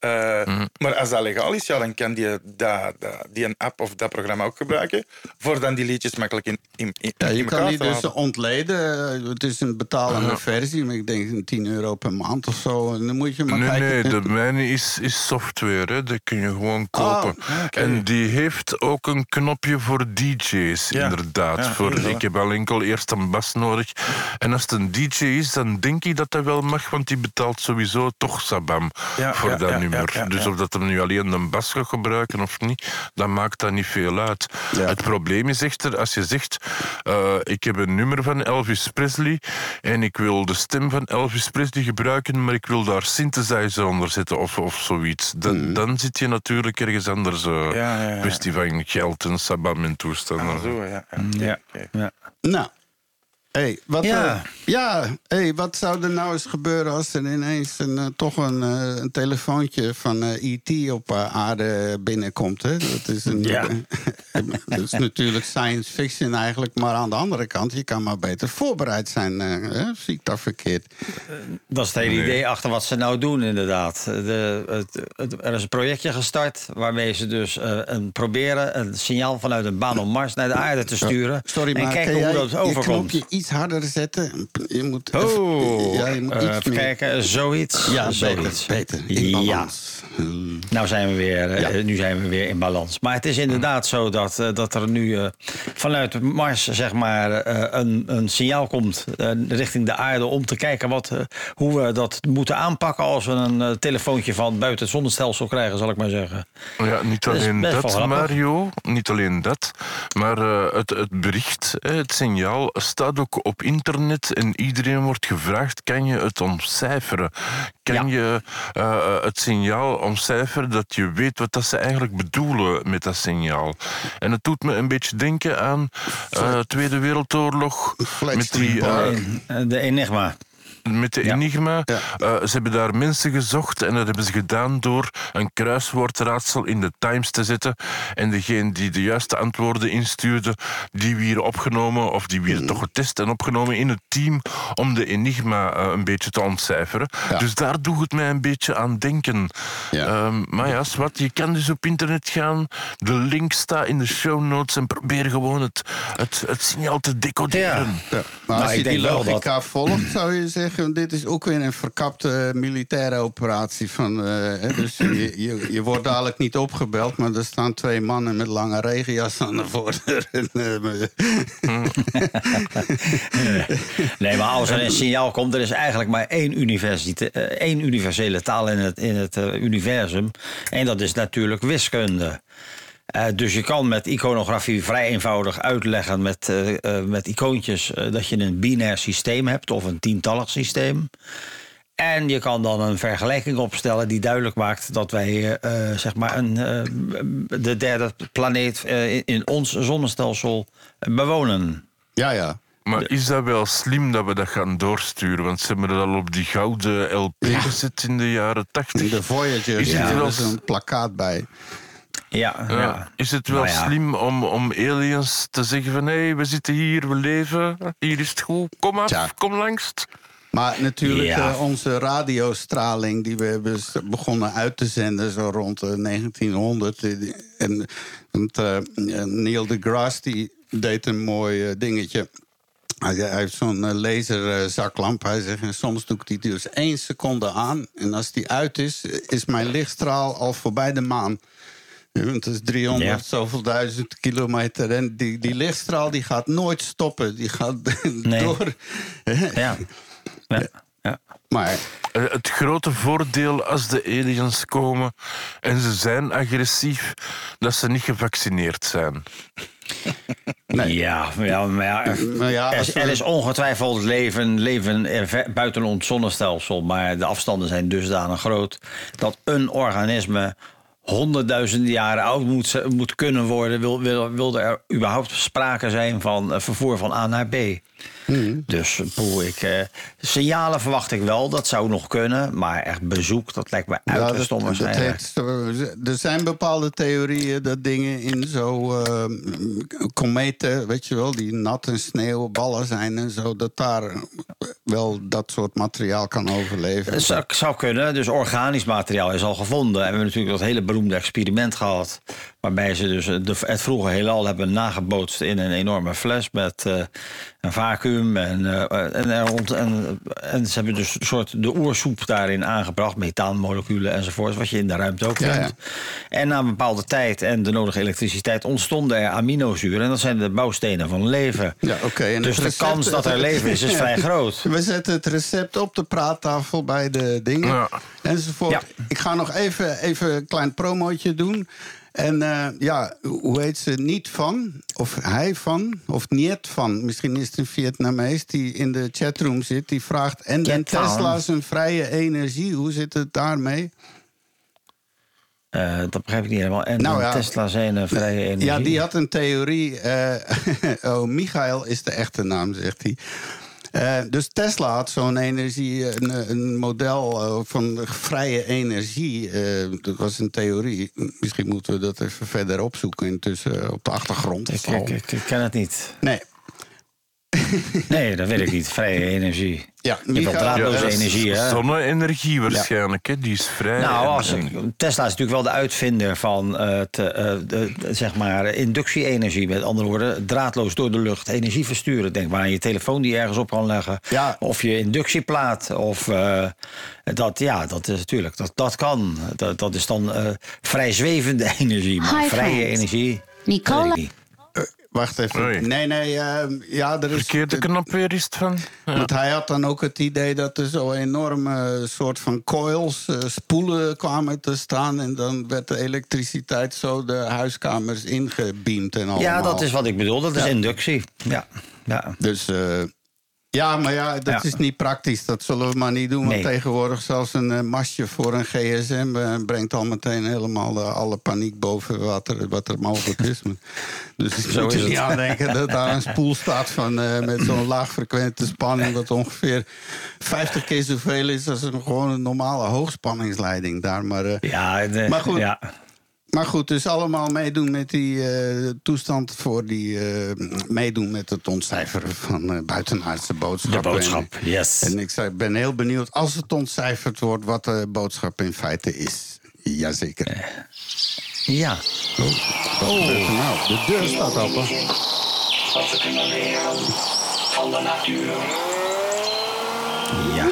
Eh, Maar als dat legaal is, ja, dan kan die, dat, dat, die een app of dat programma ook gebruiken... voor dan die liedjes makkelijk in, in, in, Ja, je elkaar kan die te dus laten. ontleden. Het is een betalende versie, maar ik denk een 10 euro per maand of zo. En dan moet je maar Nee, kijken. nee, de mijne is, is software. Hè. Dat kun je gewoon kopen. ah, oké. En die heeft ook een knopje voor DJ's, Ja. inderdaad. Ja, voor, ik heb al enkel eerst een bas nodig. En als het een DJ is, dan denk ik dat dat wel mag, want die betaalt sowieso toch sabam Ja, voor ja, dat ja, nummer. meer. ja, ja, dus of dat hem nu alleen een bas gaat gebruiken of niet, dan maakt dat niet veel uit. Ja. Het probleem is echter, als je zegt, eh, ik heb een nummer van Elvis Presley en ik wil de stem van Elvis Presley gebruiken, maar ik wil daar synthesizer onder zetten of, of zoiets. Dan, dan zit je natuurlijk ergens anders. eh Ja, ja, ja. kwestie van geld en sabam en toestanden. Ah, zo, ja. ja. Ja. Oké. ja. Nou, hey, wat, Ja. eh, ja, hey, wat zou er nou eens gebeuren als er ineens een, eh, toch een, eh, een telefoontje van eh E.T. op aarde binnenkomt? Hè? Dat, is een, Ja. *laughs* dat is natuurlijk science fiction eigenlijk, maar aan de andere kant, je kan maar beter voorbereid zijn. hè? Zie ik dat verkeerd? Dat is het hele idee achter wat ze nou doen, inderdaad. De, het, het- er is een projectje gestart waarmee ze dus eh, een, proberen een signaal vanuit een baan op Mars naar de aarde te sturen. Sorry, en maar kijken kan hoe jij dat overkomt. Iets harder zetten? Je moet Oh, even, ja, je moet eh, iets even meer- kijken, zoiets. Ja, zoiets. beter, beter. In Ja, balans. Nou zijn we weer, eh, Ja. nu zijn we weer in balans. Maar het is inderdaad zo dat, eh, dat er nu eh, vanuit Mars zeg maar, eh, een, een signaal komt eh, richting de aarde om te kijken wat, eh, hoe we dat moeten aanpakken als we een eh, telefoontje van buiten het zonnestelsel krijgen, zal ik maar zeggen. Ja, niet alleen dat. Mario. Niet alleen dat. Maar eh, het, het bericht, het signaal, staat ook op internet. En iedereen wordt gevraagd: kan je het ontcijferen? Kan je eh, het signaal ontcijferen dat je weet wat dat ze eigenlijk bedoelen met dat signaal? En het doet me een beetje denken aan eh Tweede Wereldoorlog. Met die, eh, Eh, De Enigma. Met de. Enigma. Ja. Eh, ze hebben daar mensen gezocht en dat hebben ze gedaan door een kruiswoordraadsel in de Times te zetten. En degene die de juiste antwoorden instuurde, die weer opgenomen, of die weer toch getest en opgenomen in het team om de Enigma eh, een beetje te ontcijferen. Ja. Dus daar doet het mij een beetje aan denken. Ja. Ehm, maar ja, wat, je kan dus op internet gaan. De link staat in de show notes en probeer gewoon het, het, het signaal te decoderen. Ja, maar Nou, als ik je die denk wel logica volgt, zou je zeggen... dit is ook weer een verkapte militaire operatie. Van, eh, dus je, je, wordt dadelijk niet opgebeld... maar er staan twee mannen met lange regenjas aan de voordeur. Eh, Nee, maar als er een signaal komt, er is eigenlijk maar één, eh, één universele taal in het, in het universum. En dat is natuurlijk wiskunde. Eh, dus je kan met iconografie vrij eenvoudig uitleggen met, eh, eh, met icoontjes dat je een binair systeem hebt of een tientallig systeem. En je kan dan een vergelijking opstellen die duidelijk maakt dat wij zeg maar een, eh, de derde planeet eh, in- ons zonnestelsel bewonen. ja, ja. Maar is dat wel slim dat we dat gaan doorsturen? Want ze hebben dat al op die gouden LP gezet in de jaren tachtig. De Voyager Is er wel- is een plakkaat bij. Ja, Ja. ja. Is het wel Nou ja. slim om, om aliens te zeggen van hé, we zitten hier, we leven, hier is het goed, kom af, Tja. kom langst. Maar natuurlijk, Ja. eh, onze radiostraling die we hebben begonnen uit te zenden zo rond eh, 1900. eh, En, want, eh, Neil deGrasse die deed een mooi dingetje. Hij, hij heeft zo'n laserzaklamp. Hij zegt, en soms doe ik die dus één seconde aan. En als die uit is, is mijn lichtstraal al voorbij de maan. Want Het is 300 Ja. zoveel duizend kilometer. En die, die lichtstraal die gaat nooit stoppen. Die gaat *laughs* Nee. door. *laughs* Ja. Ja. ja. Maar Eh, Het grote voordeel als de aliens komen en ze zijn agressief, dat ze niet gevaccineerd zijn. *laughs* Nee. Ja, ja, maar ja, er, Maar ja, als er, we- er is ongetwijfeld leven, leven buiten ons zonnestelsel. Maar de afstanden zijn dusdanig groot dat een organisme honderdduizenden jaren oud moet, moet kunnen worden. Wil, wil, wil er überhaupt sprake zijn van eh, vervoer van A naar B. Hmm. Dus poeh, ik, eh, signalen verwacht ik wel, dat zou nog kunnen. Maar echt bezoek, dat lijkt me Ja, uiterst dat- dat zo- er zijn bepaalde theorieën dat dingen in zo eh, kometen, weet je wel, die nat en sneeuwballen zijn en zo, dat daar wel dat soort materiaal kan overleven. Zou, zou kunnen. Dus organisch materiaal is al gevonden. En we hebben natuurlijk dat hele beroemde experiment gehad. Waarbij ze dus de, het vroege heelal hebben nagebootst in een enorme fles met eh, een vacuüm. En, eh, en, er rond, en, en ze hebben dus een soort de oersoep daarin aangebracht, methaanmoleculen enzovoort, wat je in de ruimte ook Ja, vindt. En na een bepaalde tijd en de nodige elektriciteit ontstonden er aminozuren. En dat zijn de bouwstenen van leven. Ja, oké. En Dus de recept- kans dat er leven is, is *laughs* vrij groot. We zetten het recept op de praattafel bij de dingen. Ja. Enzovoort. Ja. Ik ga nog even, even een klein promootje doen. En eh, ja, hoe heet ze? Niet van, of hij van, of niet van. Misschien is het een Vietnamees die in de chatroom zit. Die vraagt, en, en. Tesla zijn vrije energie, hoe zit het daarmee? Eh, dat begrijp ik niet helemaal. En Nou ja. Tesla zijn vrije energie. Ja, die had een theorie. eh, *laughs* oh, Michael is de echte naam, zegt hij. Eh, dus Tesla had zo'n energie, een, een model eh, van vrije energie. eh, dat was een theorie. Misschien moeten we dat even verder opzoeken intussen op de achtergrond. Ik, ik, ik- ik ken het niet. Nee. *laughs* Nee, dat weet ik niet. Vrije energie. Ja, Je hebt wel draadloze Ja, dat is energie, hè? Zonne-energie waarschijnlijk, hè? die is vrij. Nou, als en- Tesla is natuurlijk wel de uitvinder van eh, te, eh, de, zeg maar inductie-energie. Met andere woorden, draadloos door de lucht energie versturen. Denk maar aan je telefoon die je ergens op kan leggen. Ja. Of je inductieplaat. Of eh, dat, ja, dat is natuurlijk, dat, dat kan. Dat, dat is dan eh, vrijzwevende *laughs* energie. Maar Hi, vrije energie. Wacht even. Oei. Nee, nee. eh, ja, er is. Verkeerde knop weer is het van. Ja. Want hij had dan ook het idee dat er zo enorme soort van coils, eh, spoelen kwamen te staan. En dan werd de elektriciteit zo de huiskamers ingebeamd en allemaal. Ja, dat is wat ik bedoel. Dat is Ja. inductie. Ja. ja. Dus eh, ja, maar ja, dat Ja. is niet praktisch. Dat zullen we maar niet doen. Want Nee. tegenwoordig zelfs een eh, mastje voor een gsm eh, brengt al meteen helemaal eh, alle paniek boven wat er, wat er mogelijk is. *laughs* dus ik Zo moet is er niet aan denken dat daar een spoel staat van, met zo'n *laughs* laagfrequente spanning... dat ongeveer 50 keer zoveel is als een, gewoon een normale hoogspanningsleiding daar. Maar, Ja, de- Maar goed, Ja. Maar goed, dus allemaal meedoen met die eh, toestand voor die... eh, meedoen met het ontcijferen van eh, buitenaardse De boodschappen. boodschap, yes. En ik zei, ben heel benieuwd als het ontcijferd wordt... wat de boodschap in feite is. Jazeker. Ja. Oh. Nou, de deur staat open. Wat we kunnen leren van de natuur. Ja.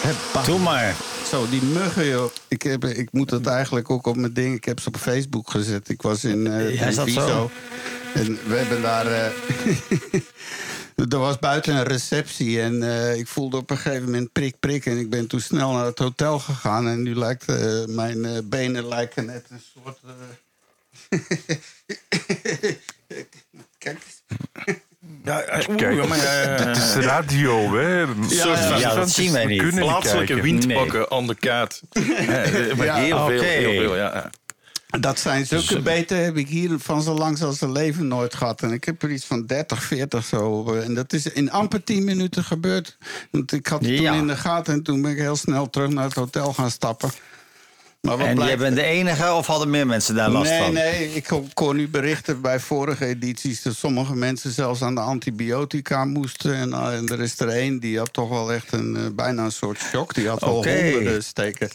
Heppa. Doe maar. Zo, die muggen, joh. Ik, heb, ik moet het eigenlijk ook op mijn ding. Ik heb ze op Facebook gezet. Ik was in eh Ja, dat zo? En we hebben daar... eh, *laughs* er was buiten een receptie en eh, ik voelde op een gegeven moment prik, prik. En ik ben toen snel naar het hotel gegaan. En nu lijkt mijn benen lijken net een soort... *laughs* Kijk eens. Ja, Kijk, maar, dit is radio, hè? Van- Ja, dat zien wij niet. plaatselijke windpakken aan de kaart. *laughs* Maar Ja, heel veel, heel veel, ja. ja. Dat zijn Dus, zulke eh, beten heb ik hier van zo lang als een leven nooit gehad. En ik heb er iets van 30, 40 zo. eh, En dat is in amper 10 minuten gebeurd. Want ik had het Ja. toen in de gaten en toen ben ik heel snel terug naar het hotel gaan stappen. Maar En blijkt- jij bent de enige of hadden meer mensen daar last nee, van? nee, ik kon- nu berichten bij vorige edities dat sommige mensen zelfs aan de antibiotica moesten. En, eh, en er is er één die had toch wel echt een, eh, bijna een soort shock. Die had wel Oké. honderden steken.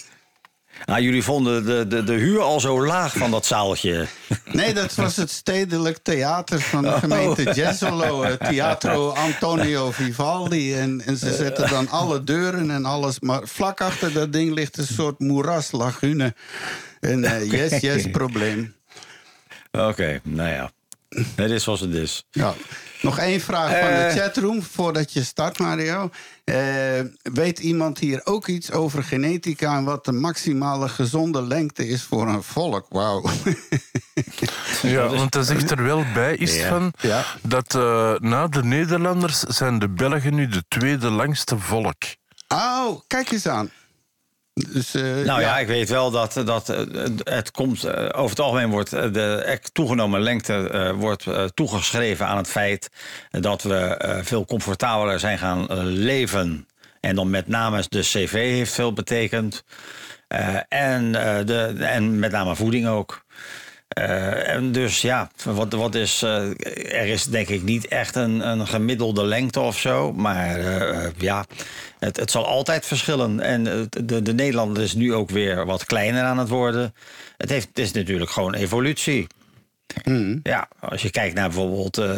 Nou, jullie vonden de, de, de huur al zo laag van dat zaaltje. Nee, dat was het stedelijk theater van Oh. de gemeente Jesolo. Het Teatro Antonio Vivaldi. En, en ze zetten dan alle deuren en alles. Maar vlak achter dat ding ligt een soort moeras, lagune. En eh, yes, yes, probleem. Oké, nou ja. Het is zoals het is. Ja. Nog één vraag van de Eh. chatroom voordat je start, Mario. Eh, weet iemand hier ook iets over genetica en wat de maximale gezonde lengte is voor een volk? Wauw. *laughs* Ja, want dat zegt er wel bij is Ja. van Ja. dat eh, na de Nederlanders zijn de Belgen nu de tweede langste volk. Oh, kijk eens aan. Dus, eh, Nou ja, ik weet wel dat, dat eh, het komt. eh, over het algemeen wordt de toegenomen lengte wordt, toegeschreven aan het feit dat we veel comfortabeler zijn gaan leven. En dan met name de CV heeft veel betekend. En, de, en met name voeding ook. Eh, en dus ja, wat, wat is, eh, er is denk ik niet echt een, een gemiddelde lengte of zo. Maar eh, ja, het, het zal altijd verschillen. En de, de Nederlander is nu ook weer wat kleiner aan het worden. Het, heeft, het is natuurlijk gewoon evolutie. Ja, als je kijkt naar bijvoorbeeld eh,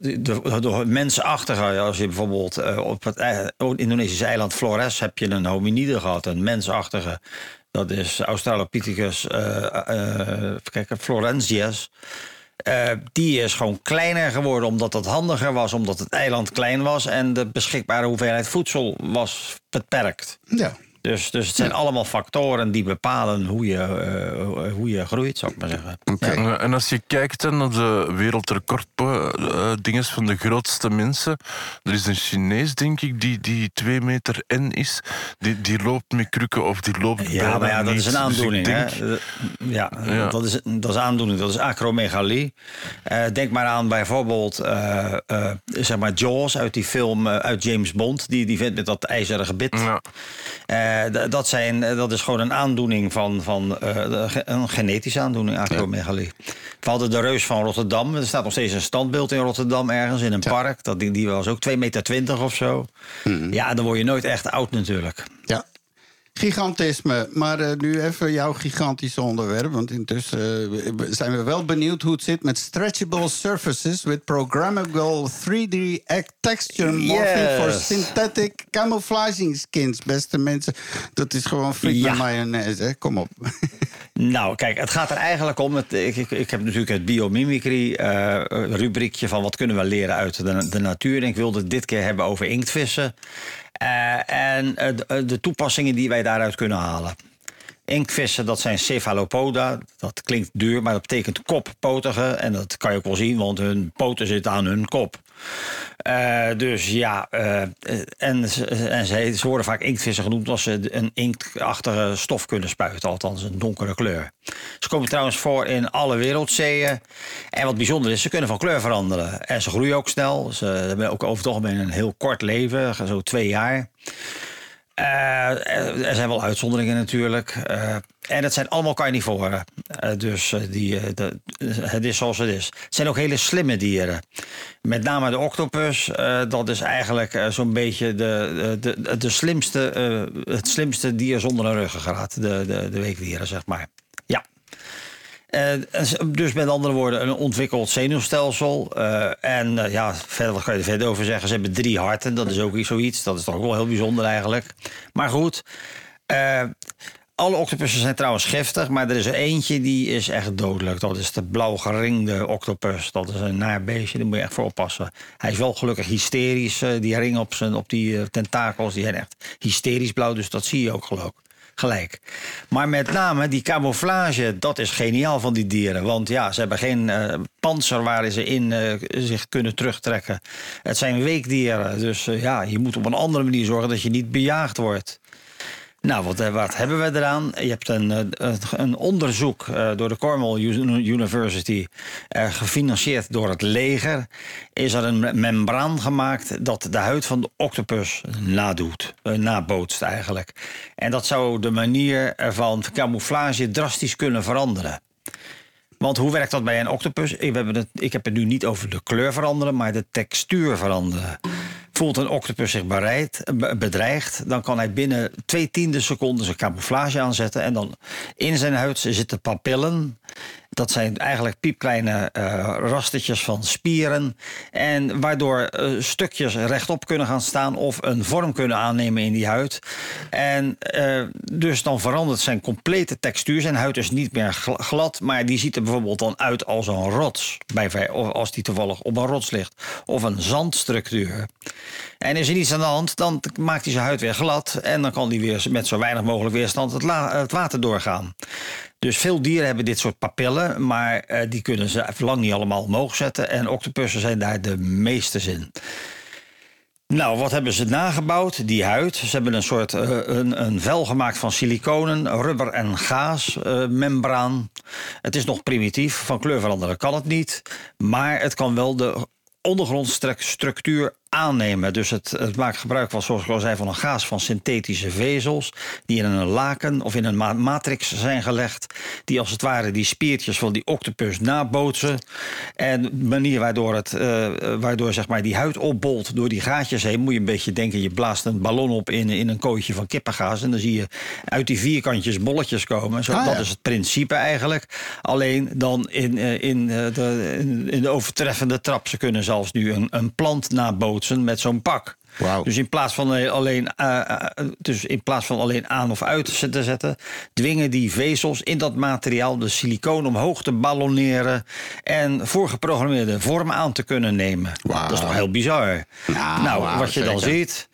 de, mensenachtige. Als je bijvoorbeeld op het Indonesische eiland Flores heb je een hominide gehad, een mensachtige. Dat is Australopithecus eh, eh, even kijken, florensius. Eh, die is gewoon kleiner geworden omdat het handiger was, omdat het eiland klein was en de beschikbare hoeveelheid voedsel was beperkt. Ja. Dus, dus het zijn allemaal factoren die bepalen hoe je, eh, hoe je groeit, zou ik maar zeggen. En als je kijkt naar de wereldrecord eh, dinges van de grootste mensen. Er is een Chinees, denk ik, die, die twee meter N is. Die, die loopt met krukken of die loopt Ja, bijna maar ja, dat niet. is een Dus aandoening. denk- hè? Eh, Ja, Ja. Dat, is, dat is aandoening. Dat is acromegalie. Eh, denk maar aan bijvoorbeeld eh, eh, zeg maar Jaws uit die film uit James Bond. Die, die vindt met dat ijzeren gebit. Ja. Eh, dat, zijn, eh, dat is gewoon een aandoening van, van eh, een genetische aandoening, acromegalie. We hadden de reus van Rotterdam. Er staat nog steeds een standbeeld in Rotterdam ergens in een park. Dat, die, die was ook 2,20 meter of zo. Ja, dan word je nooit echt oud natuurlijk. Ja. Gigantisme. Maar eh, nu even jouw gigantische onderwerp. Want intussen eh, zijn we wel benieuwd hoe het zit met stretchable surfaces with programmable 3D act texture morphing Yes. for synthetic camouflaging skins. Beste mensen, dat is gewoon friet Ja. mayonaise. Hè? Kom op. *laughs* Nou, kijk, het gaat er eigenlijk om. Het, ik, ik, ik heb natuurlijk het biomimicry eh, rubriekje van wat kunnen we leren uit de, de natuur. En ik wilde het dit keer hebben over inktvissen. Eh, en eh, de, de toepassingen die wij daaruit kunnen halen. Inktvissen, dat zijn cephalopoda. Dat klinkt duur, maar dat betekent koppotige. En dat kan je ook wel zien, want hun poten zitten aan hun kop. Eh, dus ja, eh, en, ze- en ze, ze worden vaak inktvissen genoemd als ze een inktachtige stof kunnen spuiten, althans een donkere kleur. Ze komen trouwens voor in alle wereldzeeën. En wat bijzonder is, ze kunnen van kleur veranderen. En ze groeien ook snel. Ze hebben ook over het algemeen een heel kort leven, zo twee jaar. Eh, er zijn wel uitzonderingen natuurlijk. Eh, en het zijn allemaal carnivoren. Eh, dus eh, die, eh, het is zoals het is. Het zijn ook hele slimme dieren. Met name de octopus. eh, dat is eigenlijk eh, zo'n beetje de, de, de, slimste, eh, het slimste dier zonder een ruggengraat. De, de, de weekdieren, zeg maar. Eh, dus met andere woorden, een ontwikkeld zenuwstelsel. Eh, en eh, ja, verder, kan je er verder over zeggen? Ze hebben drie harten, dat is ook iets- zoiets. Dat is toch wel heel bijzonder eigenlijk. Maar goed, alle octopussen zijn trouwens giftig, maar er is er eentje die is echt dodelijk. Dat is de blauwgeringde octopus. Dat is een naar beestje, daar moet je echt voor oppassen. Hij is wel gelukkig hysterisch. die ring op, zijn, op die tentakels, die zijn echt hysterisch blauw. Dus dat zie je ook geloof gelijk. Maar met name die camouflage, dat is geniaal van die dieren. Want ja, ze hebben geen eh panzer waar ze in eh, zich kunnen terugtrekken. Het zijn weekdieren, dus eh, ja, je moet op een andere manier zorgen dat je niet bejaagd wordt. Nou, wat, eh, wat hebben we eraan? Je hebt een, eh, een- onderzoek eh, door de Cornell U- University, gefinancierd door het leger. Is er een me- membraan gemaakt dat de huid van de octopus nadoet, nabootst eigenlijk. En dat zou de manier van camouflage drastisch kunnen veranderen. Want hoe werkt dat bij een octopus? Ik, hebben het, ik heb het nu niet over de kleur veranderen, maar de textuur veranderen. Voelt een octopus zich bedreigd, dan kan hij binnen twee tiende seconden zijn camouflage aanzetten. En dan in zijn huid zitten papillen. Dat zijn eigenlijk piepkleine eh rastertjes van spieren. En waardoor eh, stukjes rechtop kunnen gaan staan of een vorm kunnen aannemen in die huid. En eh, dus dan verandert zijn complete textuur. Zijn huid is niet meer gl- glad, maar die ziet er bijvoorbeeld dan uit als een rots. Bij, of als die toevallig op een rots ligt. Of een zandstructuur. En is er niets aan de hand, dan maakt hij zijn huid weer glad. En dan kan hij weer met zo weinig mogelijk weerstand het, het water doorgaan. Dus veel dieren hebben dit soort papillen, maar eh, die kunnen ze lang niet allemaal omhoog zetten. En octopussen zijn daar de meeste in. Nou, wat hebben ze nagebouwd? Die huid. Ze hebben een soort eh, een, een vel gemaakt van siliconen, rubber en gaas, eh. Het is nog primitief, van kleur veranderen kan het niet. Maar het kan wel de ondergrondstructuur aannemen. Dus het, het maakt gebruik van, zoals ik al zei, van een gaas van synthetische vezels. Die in een laken of in een ma- matrix zijn gelegd. Die als het ware die spiertjes van die octopus nabootsen. En de manier waardoor, het, eh, waardoor zeg maar, die huid opbolt door die gaatjes heen. Moet je een beetje denken, je blaast een ballon op in, in een kooitje van kippengaas. En dan zie je uit die vierkantjes bolletjes komen. Zo, Ah, dat ja. is het principe eigenlijk. Alleen dan in, eh, in, eh, de, in de overtreffende trap. Ze kunnen zelfs nu een, een plant nabootsen met zo'n pak. Wauw. Dus in plaats van eh, alleen, eh, eh, dus in plaats van alleen aan of uit te zetten, dwingen die vezels in dat materiaal de silicoon omhoog te ballonneren en voorgeprogrammeerde vorm aan te kunnen nemen. Dat is toch heel bizar. Nou, nou, wat je dan zeker. ziet.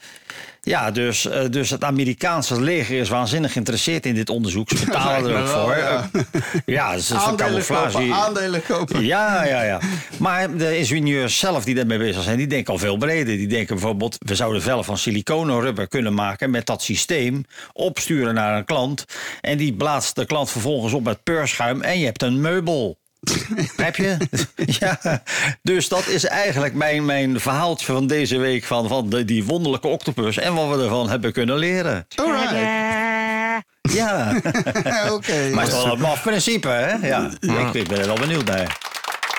Ja, dus, eh, dus het Amerikaanse leger is waanzinnig geïnteresseerd in dit onderzoek. Ze *laughs* betalen er ook Wel, voor. ja. *laughs* Ja, het is een camouflage. kopen, aandelen kopen. Ja, ja, ja. Maar de ingenieurs zelf die daarmee bezig zijn, die denken al veel breder. Die denken bijvoorbeeld, we zouden vellen van siliconenrubber kunnen maken met dat systeem, opsturen naar een klant. En die blaast de klant vervolgens op met peurschuim en je hebt een meubel. *laughs* Heb je? *laughs* ja. Dus dat is eigenlijk mijn, mijn verhaaltje van deze week van, van de, die wonderlijke octopus en wat we ervan hebben kunnen leren. Alright. Ja, *laughs* Oké. maar het is wel een maf principe, hè? Ja, ik, ik ben er wel benieuwd naar.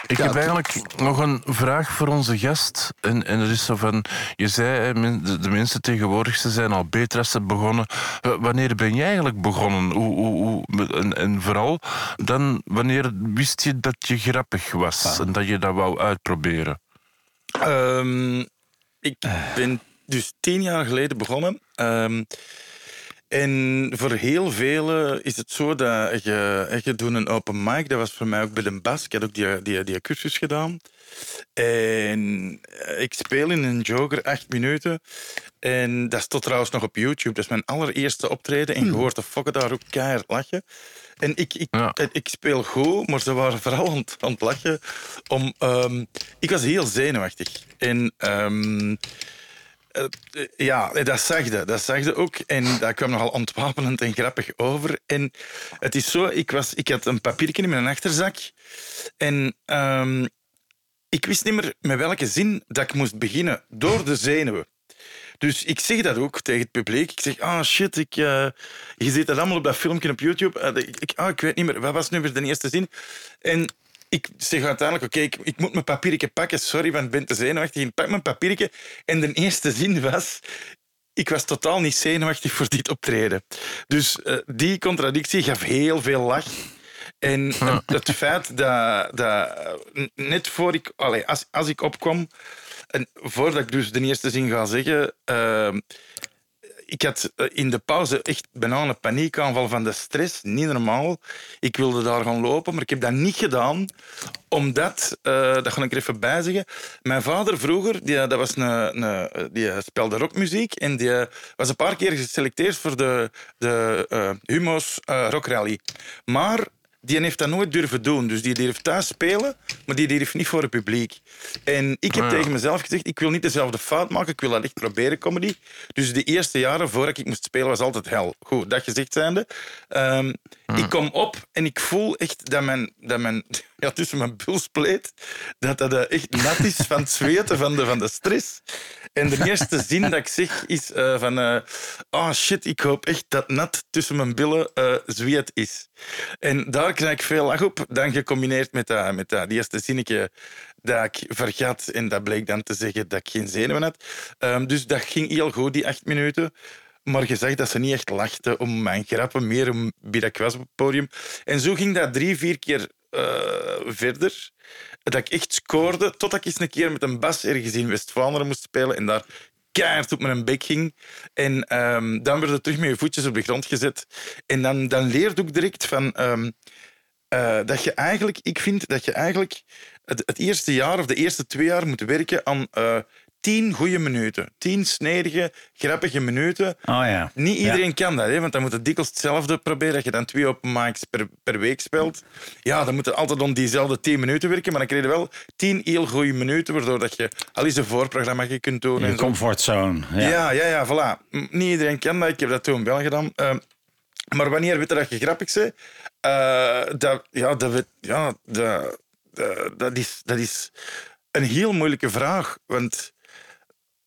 Ik heb eigenlijk nog een vraag voor onze gast. En, en dat is zo van, je zei, de, mensen tegenwoordig ze zijn al beter als ze begonnen. Wanneer ben jij eigenlijk begonnen? Hoe, hoe, hoe, en, en vooral, dan, wanneer wist je dat je grappig was en dat je dat wou uitproberen? Ehm, ik ben dus tien jaar geleden begonnen. Ehm, en voor heel velen is het zo dat je, je doet een open mic. Dat was voor mij ook bij de Bas. Ik had ook die, die, die cursus gedaan. En eh, ik speel in een Joker acht minuten. En dat stond trouwens nog op YouTube. Dat is mijn allereerste optreden. En je hoort de fokken daar ook keihard lachen. En ik, ik, Ja. ik speel goed, maar ze waren vooral aan, het- aan het lachen. Om, ehm, ik was heel zenuwachtig. En ehm, eh, eh, ja, dat zag. Dat zag je ook. En dat kwam nogal ontwapenend en grappig over. En het is zo, ik, was, ik had een papiertje in mijn achterzak. En ehm, ik wist niet meer met welke zin dat ik moest beginnen. Door de zenuwen. Dus ik zeg dat ook tegen het publiek. Ik zeg, ah shit, ik, eh, je ziet dat allemaal op dat filmpje op YouTube. Eh, ik, ik, ah, ik weet niet meer, wat was nu weer de eerste zin? En ik zeg uiteindelijk, oké, ik, ik moet mijn papiertje pakken. Sorry, want ik ben te zenuwachtig. Ik pak mijn papiertje. En de eerste zin was... Ik was totaal niet zenuwachtig voor dit optreden. Dus eh, die contradictie gaf heel veel lach. En *laughs* het, feit dat, dat eh, net voor ik, als, als ik opkwam, en voordat ik dus de eerste zin ga zeggen, ehm, ik had eh, in de pauze echt bijna een paniekaanval van de stress. Niet normaal. Ik wilde daar gaan lopen, maar ik heb dat niet gedaan. Omdat, eh, dat ga ik er even bij zeggen, mijn vader vroeger, die, dat was een, een, die speelde rockmuziek en die was een paar keer geselecteerd voor de, de eh, Humo's eh, Rock Rally. Maar die heeft dat nooit durven doen. Dus die durft thuis spelen, maar die durft niet voor het publiek. En ik heb Ah, ja. tegen mezelf gezegd, ik wil niet dezelfde fout maken, ik wil dat echt proberen, comedy. Dus de eerste jaren voordat ik moest spelen, was altijd hel. Goed, dat gezegd zijnde. Ehm, Ik kom op en ik voel echt dat mijn, dat mijn *laughs* ja, tussen mijn bulspleet, dat dat eh, echt nat is van het zweten, van de, van de stress. En de eerste zin dat ik zeg is eh, van... eh oh shit, ik hoop echt dat nat tussen mijn billen zweet is. En daar krijg ik veel lach op. Dan gecombineerd met dat, met die eerste zinnetje dat ik vergat. En dat bleek dan te zeggen dat ik geen zenuwen had. Ehm, dus dat ging heel goed, die acht minuten. Maar je zag dat ze niet echt lachten om mijn grappen, meer om wie dat was op het podium. En zo ging dat drie, vier keer eh, verder. Dat ik echt scoorde, totdat ik eens een keer met een bas ergens in West-Vlaanderen moest spelen en daar keihard op mijn bek ging. En ehm, dan werd het terug met je voetjes op de grond gezet. En dan, dan leerde ik direct van... ehm, eh, dat je eigenlijk, ik vind dat je eigenlijk het, het eerste jaar of de eerste twee jaar moet werken aan eh, tien goede minuten. Tien snedige, grappige minuten. Oh ja. Niet iedereen kan dat, hè, want dan moet het dikwijls hetzelfde proberen. Dat je dan twee open mics per, per week speelt. Ja, dan moet altijd om diezelfde tien minuten werken, maar dan krijg je wel tien heel goede minuten, waardoor dat je al eens een voorprogramma je kunt doen. Je zo. comfortzone. Ja. Ja, ja, ja, voilà. Niet iedereen kan dat. Ik heb dat toen wel gedaan. Ehm, maar wanneer weet je dat je grappig bent? Eh, dat, ja, dat, ja dat, dat, dat, is, dat is een heel moeilijke vraag. Want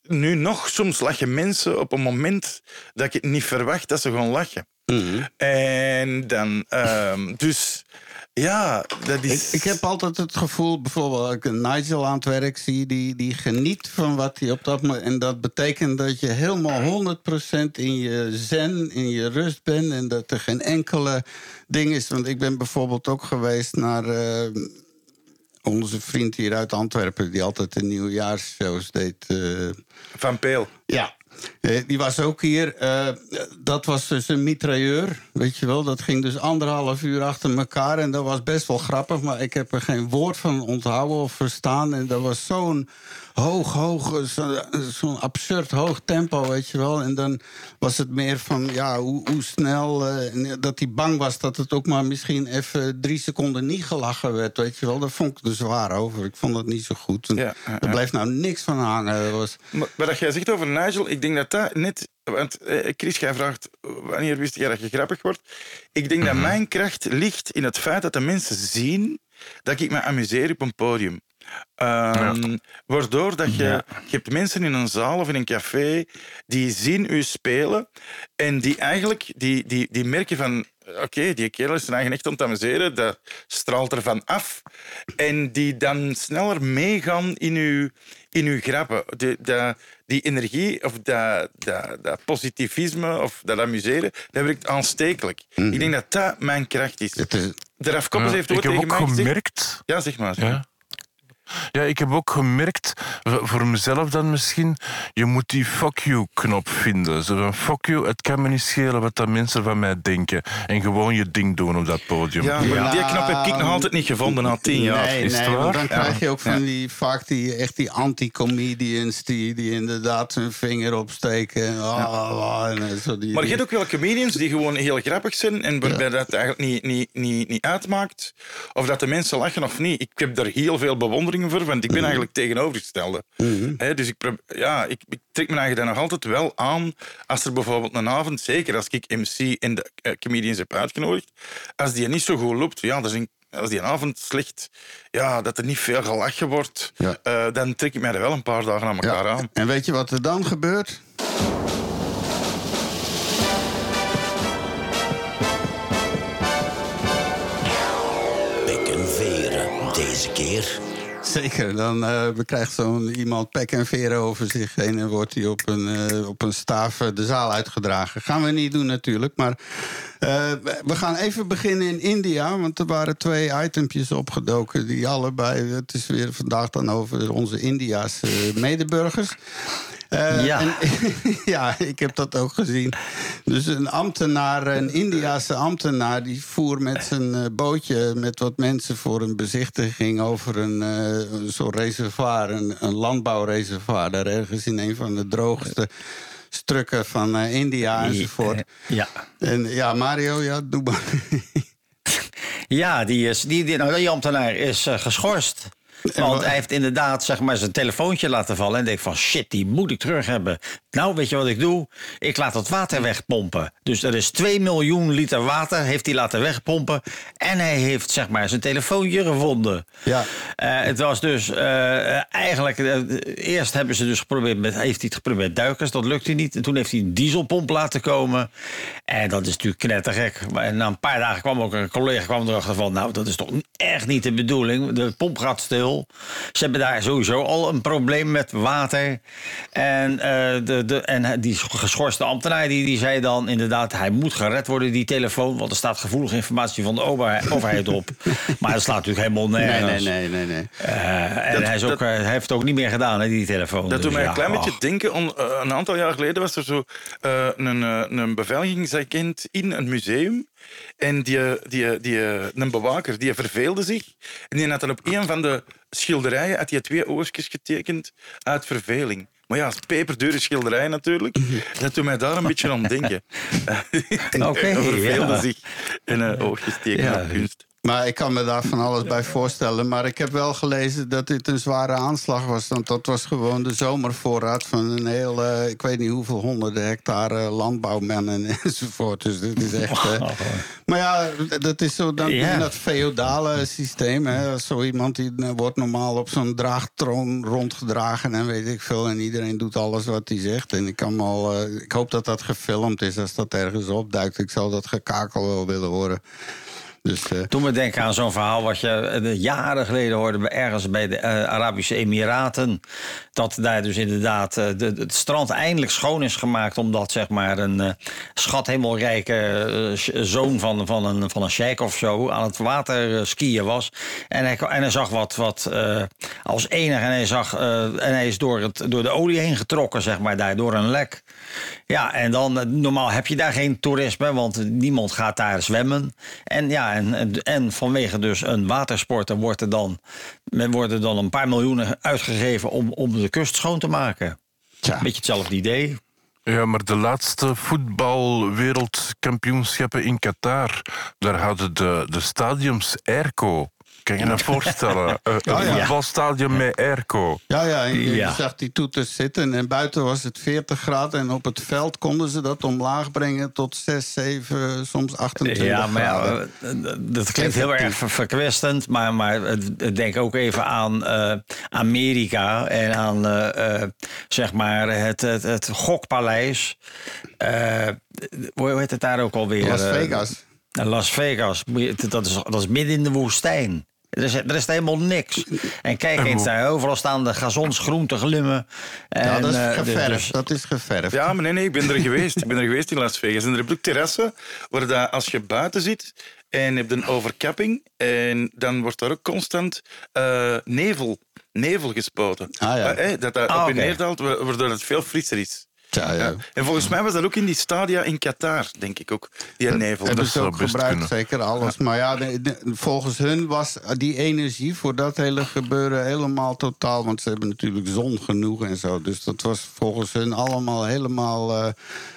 nu nog, soms lachen mensen op een moment dat ik het niet verwacht dat ze gaan lachen. Mhm. En dan, ehm, dus ja, dat Ik, is. ik heb altijd het gevoel, bijvoorbeeld als ik een Nigel aan het werk zie, die, die geniet van wat hij op dat moment. En dat betekent dat je helemaal 100% in je zen, in je rust bent. En dat er geen enkele ding is. Want ik ben bijvoorbeeld ook geweest naar. eh, onze vriend hier uit Antwerpen, die altijd de nieuwjaarsshows deed. eh, Van Peel. ja, die was ook hier. Eh, dat was dus een mitrailleur, weet je wel. Dat ging dus anderhalf uur achter elkaar. En dat was best wel grappig, maar ik heb er geen woord van onthouden of verstaan. En dat was zo'n hoog, hoog, eh, zo- zo'n absurd hoog tempo, weet je wel. En dan was het meer van, ja, hoe, hoe snel... eh, dat hij bang was dat het ook maar misschien even drie seconden niet gelachen werd, weet je wel. Daar vond ik er zwaar over. Ik vond dat niet zo goed. En Ja, Er bleef nou niks van hangen. Dat was... Maar wat jij zegt over Nigel, ik denk dat dat net... Want eh, Chris, jij vraagt wanneer wist jij dat je grappig wordt. Ik denk dat mijn kracht ligt in het feit dat de mensen zien dat ik me amuseer op een podium. Ehm, Waardoor dat je... Je hebt mensen in een zaal of in een café die zien u spelen en die eigenlijk... Die, die, die merken van... Oké, die kerel is zijn eigen echt amuseren. Dat straalt ervan af. En die dan sneller meegaan in uw, in uw grappen. De, die energie of dat, dat, dat positivisme of dat amuseren, dat werkt aanstekelijk. Ik denk dat dat mijn kracht is. Het is De Raf Koppers Ja, heeft ooit heb tegen ook mij gezegd... gemerkt Ja, zeg maar. Ja. Ja, ik heb ook gemerkt, voor mezelf dan misschien, je moet die fuck you-knop vinden. Zo van, fuck you, het kan me niet schelen wat dat mensen van mij denken. En gewoon je ding doen op dat podium. Ja, maar Ja. die knop heb ik nog altijd niet gevonden na tien jaar. Nee, is het nee, waar? dan krijg je ook van die, vaak die, echt die anti-comedians... Die, die inderdaad hun vinger opsteken. En, ah, en zo die, Maar je hebt ook wel comedians die gewoon heel grappig zijn en waarbij dat eigenlijk niet, niet, niet, niet uitmaakt of dat de mensen lachen of niet. Ik heb daar heel veel bewondering voor, want ik ben eigenlijk tegenovergestelde. Hè, dus ik, ja, ik, ik trek me eigenlijk dan nog altijd wel aan als er bijvoorbeeld een avond, zeker als ik MC en de eh, comedians heb uitgenodigd, als die niet zo goed loopt, ja, er zijn als die een avond slecht, ja, dat er niet veel gelachen wordt, Ja. eh, dan trek ik mij er wel een paar dagen aan elkaar Ja. aan. En weet je wat er dan gebeurt? En veren. Deze keer Zeker, dan eh krijgt zo'n iemand pek en veren over zich heen... en wordt hij op een, eh, op een staaf eh, de zaal uitgedragen. Gaan we niet doen natuurlijk, maar we- gaan even beginnen in India... want er waren twee itempjes opgedoken die allebei... het is weer vandaag dan over onze India's medeburgers... Eh, Ja. en- *laughs* ja, ik heb dat ook gezien. Dus een ambtenaar, een Indiase ambtenaar, die voer met zijn eh, bootje met wat mensen voor een bezichtiging over een, eh, een zo'n reservoir, een, een landbouwreservoir, daar ergens in een van de droogste stukken van eh, India enzovoort. Ja. En ja, Mario, ja, doe maar. *laughs* Ja, die, is, die, die, nou, die ambtenaar is eh, geschorst. Want hij heeft inderdaad zeg maar, zijn telefoontje laten vallen. En denkt van shit, die moet ik terug hebben. Nou, weet je wat ik doe? Ik laat dat water wegpompen. Dus er is 2 miljoen liter water heeft hij laten wegpompen. En hij heeft zeg maar, zijn telefoontje gevonden. Ja. Eh, het was dus eh, eigenlijk... eh, eerst hebben ze dus geprobeerd met, heeft hij het geprobeerd met duikers. Dat lukte niet. En toen heeft hij een dieselpomp laten komen. En dat is natuurlijk knettergek. En na een paar dagen kwam ook een collega kwam erachter van... nou, dat is toch echt niet de bedoeling. De pomp gaat stil. Ze hebben daar sowieso al een probleem met water. En, eh, de, de, en die geschorste ambtenaar die, die zei dan inderdaad... hij moet gered worden, die telefoon. Want er staat gevoelige informatie van de overheid, op. *laughs* Maar dat slaat natuurlijk helemaal Nee, nergens. nee, nee, nee. nee. Eh, en Dat- hij, is ook, dat- eh, hij heeft het ook niet meer gedaan, hè, die telefoon. Dat Dus doet mij ja, een klein beetje denken. On, een aantal jaar geleden was er zo een, een beveiligingsagent in een museum. En die, die, die, een bewaker die verveelde zich. En die had dan op een van de schilderijen had hij twee oortjes getekend uit verveling. Maar ja, peperdure schilderij natuurlijk. Dat doet mij daar een beetje aan denken. *laughs* *laughs* Oké, verveelde ja. zich en uh, oogjes tekenen Ja. op kunst. Maar ik kan me daar van alles bij voorstellen. Maar ik heb wel gelezen dat dit een zware aanslag was. Want dat was gewoon de zomervoorraad van een heel... eh, ik weet niet hoeveel honderden hectare landbouwmennen *laughs* enzovoort. Dus dit is echt... eh, maar ja, dat is zo dan Ja. in dat feodale systeem. Hè. Zo iemand die eh, wordt normaal op zo'n draagtroon rondgedragen en weet ik veel. En iedereen doet alles wat hij zegt. En ik, kan al, ik hoop dat dat gefilmd is als dat ergens opduikt. Ik zou dat gekakel wel willen horen. Dus, eh, Toen we denken aan zo'n verhaal wat je eh, jaren geleden hoorde... ergens bij de eh, Arabische Emiraten. Dat daar dus inderdaad eh, de, het strand eindelijk schoon is gemaakt... omdat zeg maar een eh schat hemelrijke eh, sh- zoon van, van, een, van een sheik of zo... aan het water eh, skiën was. En hij, en hij zag wat, wat eh, als enige en hij, zag, eh, en hij is door, het, door de olie heen getrokken, zeg maar, daar, door een lek. Ja, en dan, eh, normaal heb je daar geen toerisme, want niemand gaat daar zwemmen. En ja, en, en, vanwege dus een watersport, dan wordt er dan, men worden dan een paar miljoenen uitgegeven om, om de kust schoon te maken. tja. Beetje hetzelfde idee. Ja, maar de laatste voetbalwereldkampioenschappen in Qatar, daar hadden de, de stadiums airco. Kan je je dat voorstellen? Eh, Ja, een ja. voetbalstadion met airco. Ja, ja, en je Ja. zag die toeters zitten en buiten was het 40 graden... en op het veld konden ze dat omlaag brengen tot 6, 7, soms 28 Ja, maar ja, eh, dat klinkt heel erg ver- verkwistend. Maar, maar denk ook even aan eh, Amerika en aan zeg maar het, het, het gokpaleis. Eh, hoe heet het daar ook alweer? Las Vegas. Las Vegas. Dat is, dat is midden in de woestijn. Er is, er is helemaal niks. En kijk eens daar, overal staan de gazons groen te glimmen. ja, En, dat is eh, geverfd. dus- dat is geverfd. Ja, maar nee, nee, ik ben er geweest. Ik ben er geweest in Las Vegas. En er heb ook terrassen waar dat, als je buiten zit en je hebt een overkapping, en dan wordt daar ook constant eh, nevel, nevel gespoten. Ah, ja. Eh, eh, dat dat Ah, op en oké. neer daalt, wa- waardoor het veel frisser is. Ja. Ja. En volgens mij was dat ook in die stadia in Qatar, denk ik ook, die nevel. Hebben dat ze ook gebruikt, kunnen. zeker alles. Maar ja, de- de- volgens hun was die energie voor dat hele gebeuren helemaal totaal. Want ze hebben natuurlijk zon genoeg en zo. Dus dat was volgens hun allemaal helemaal eh,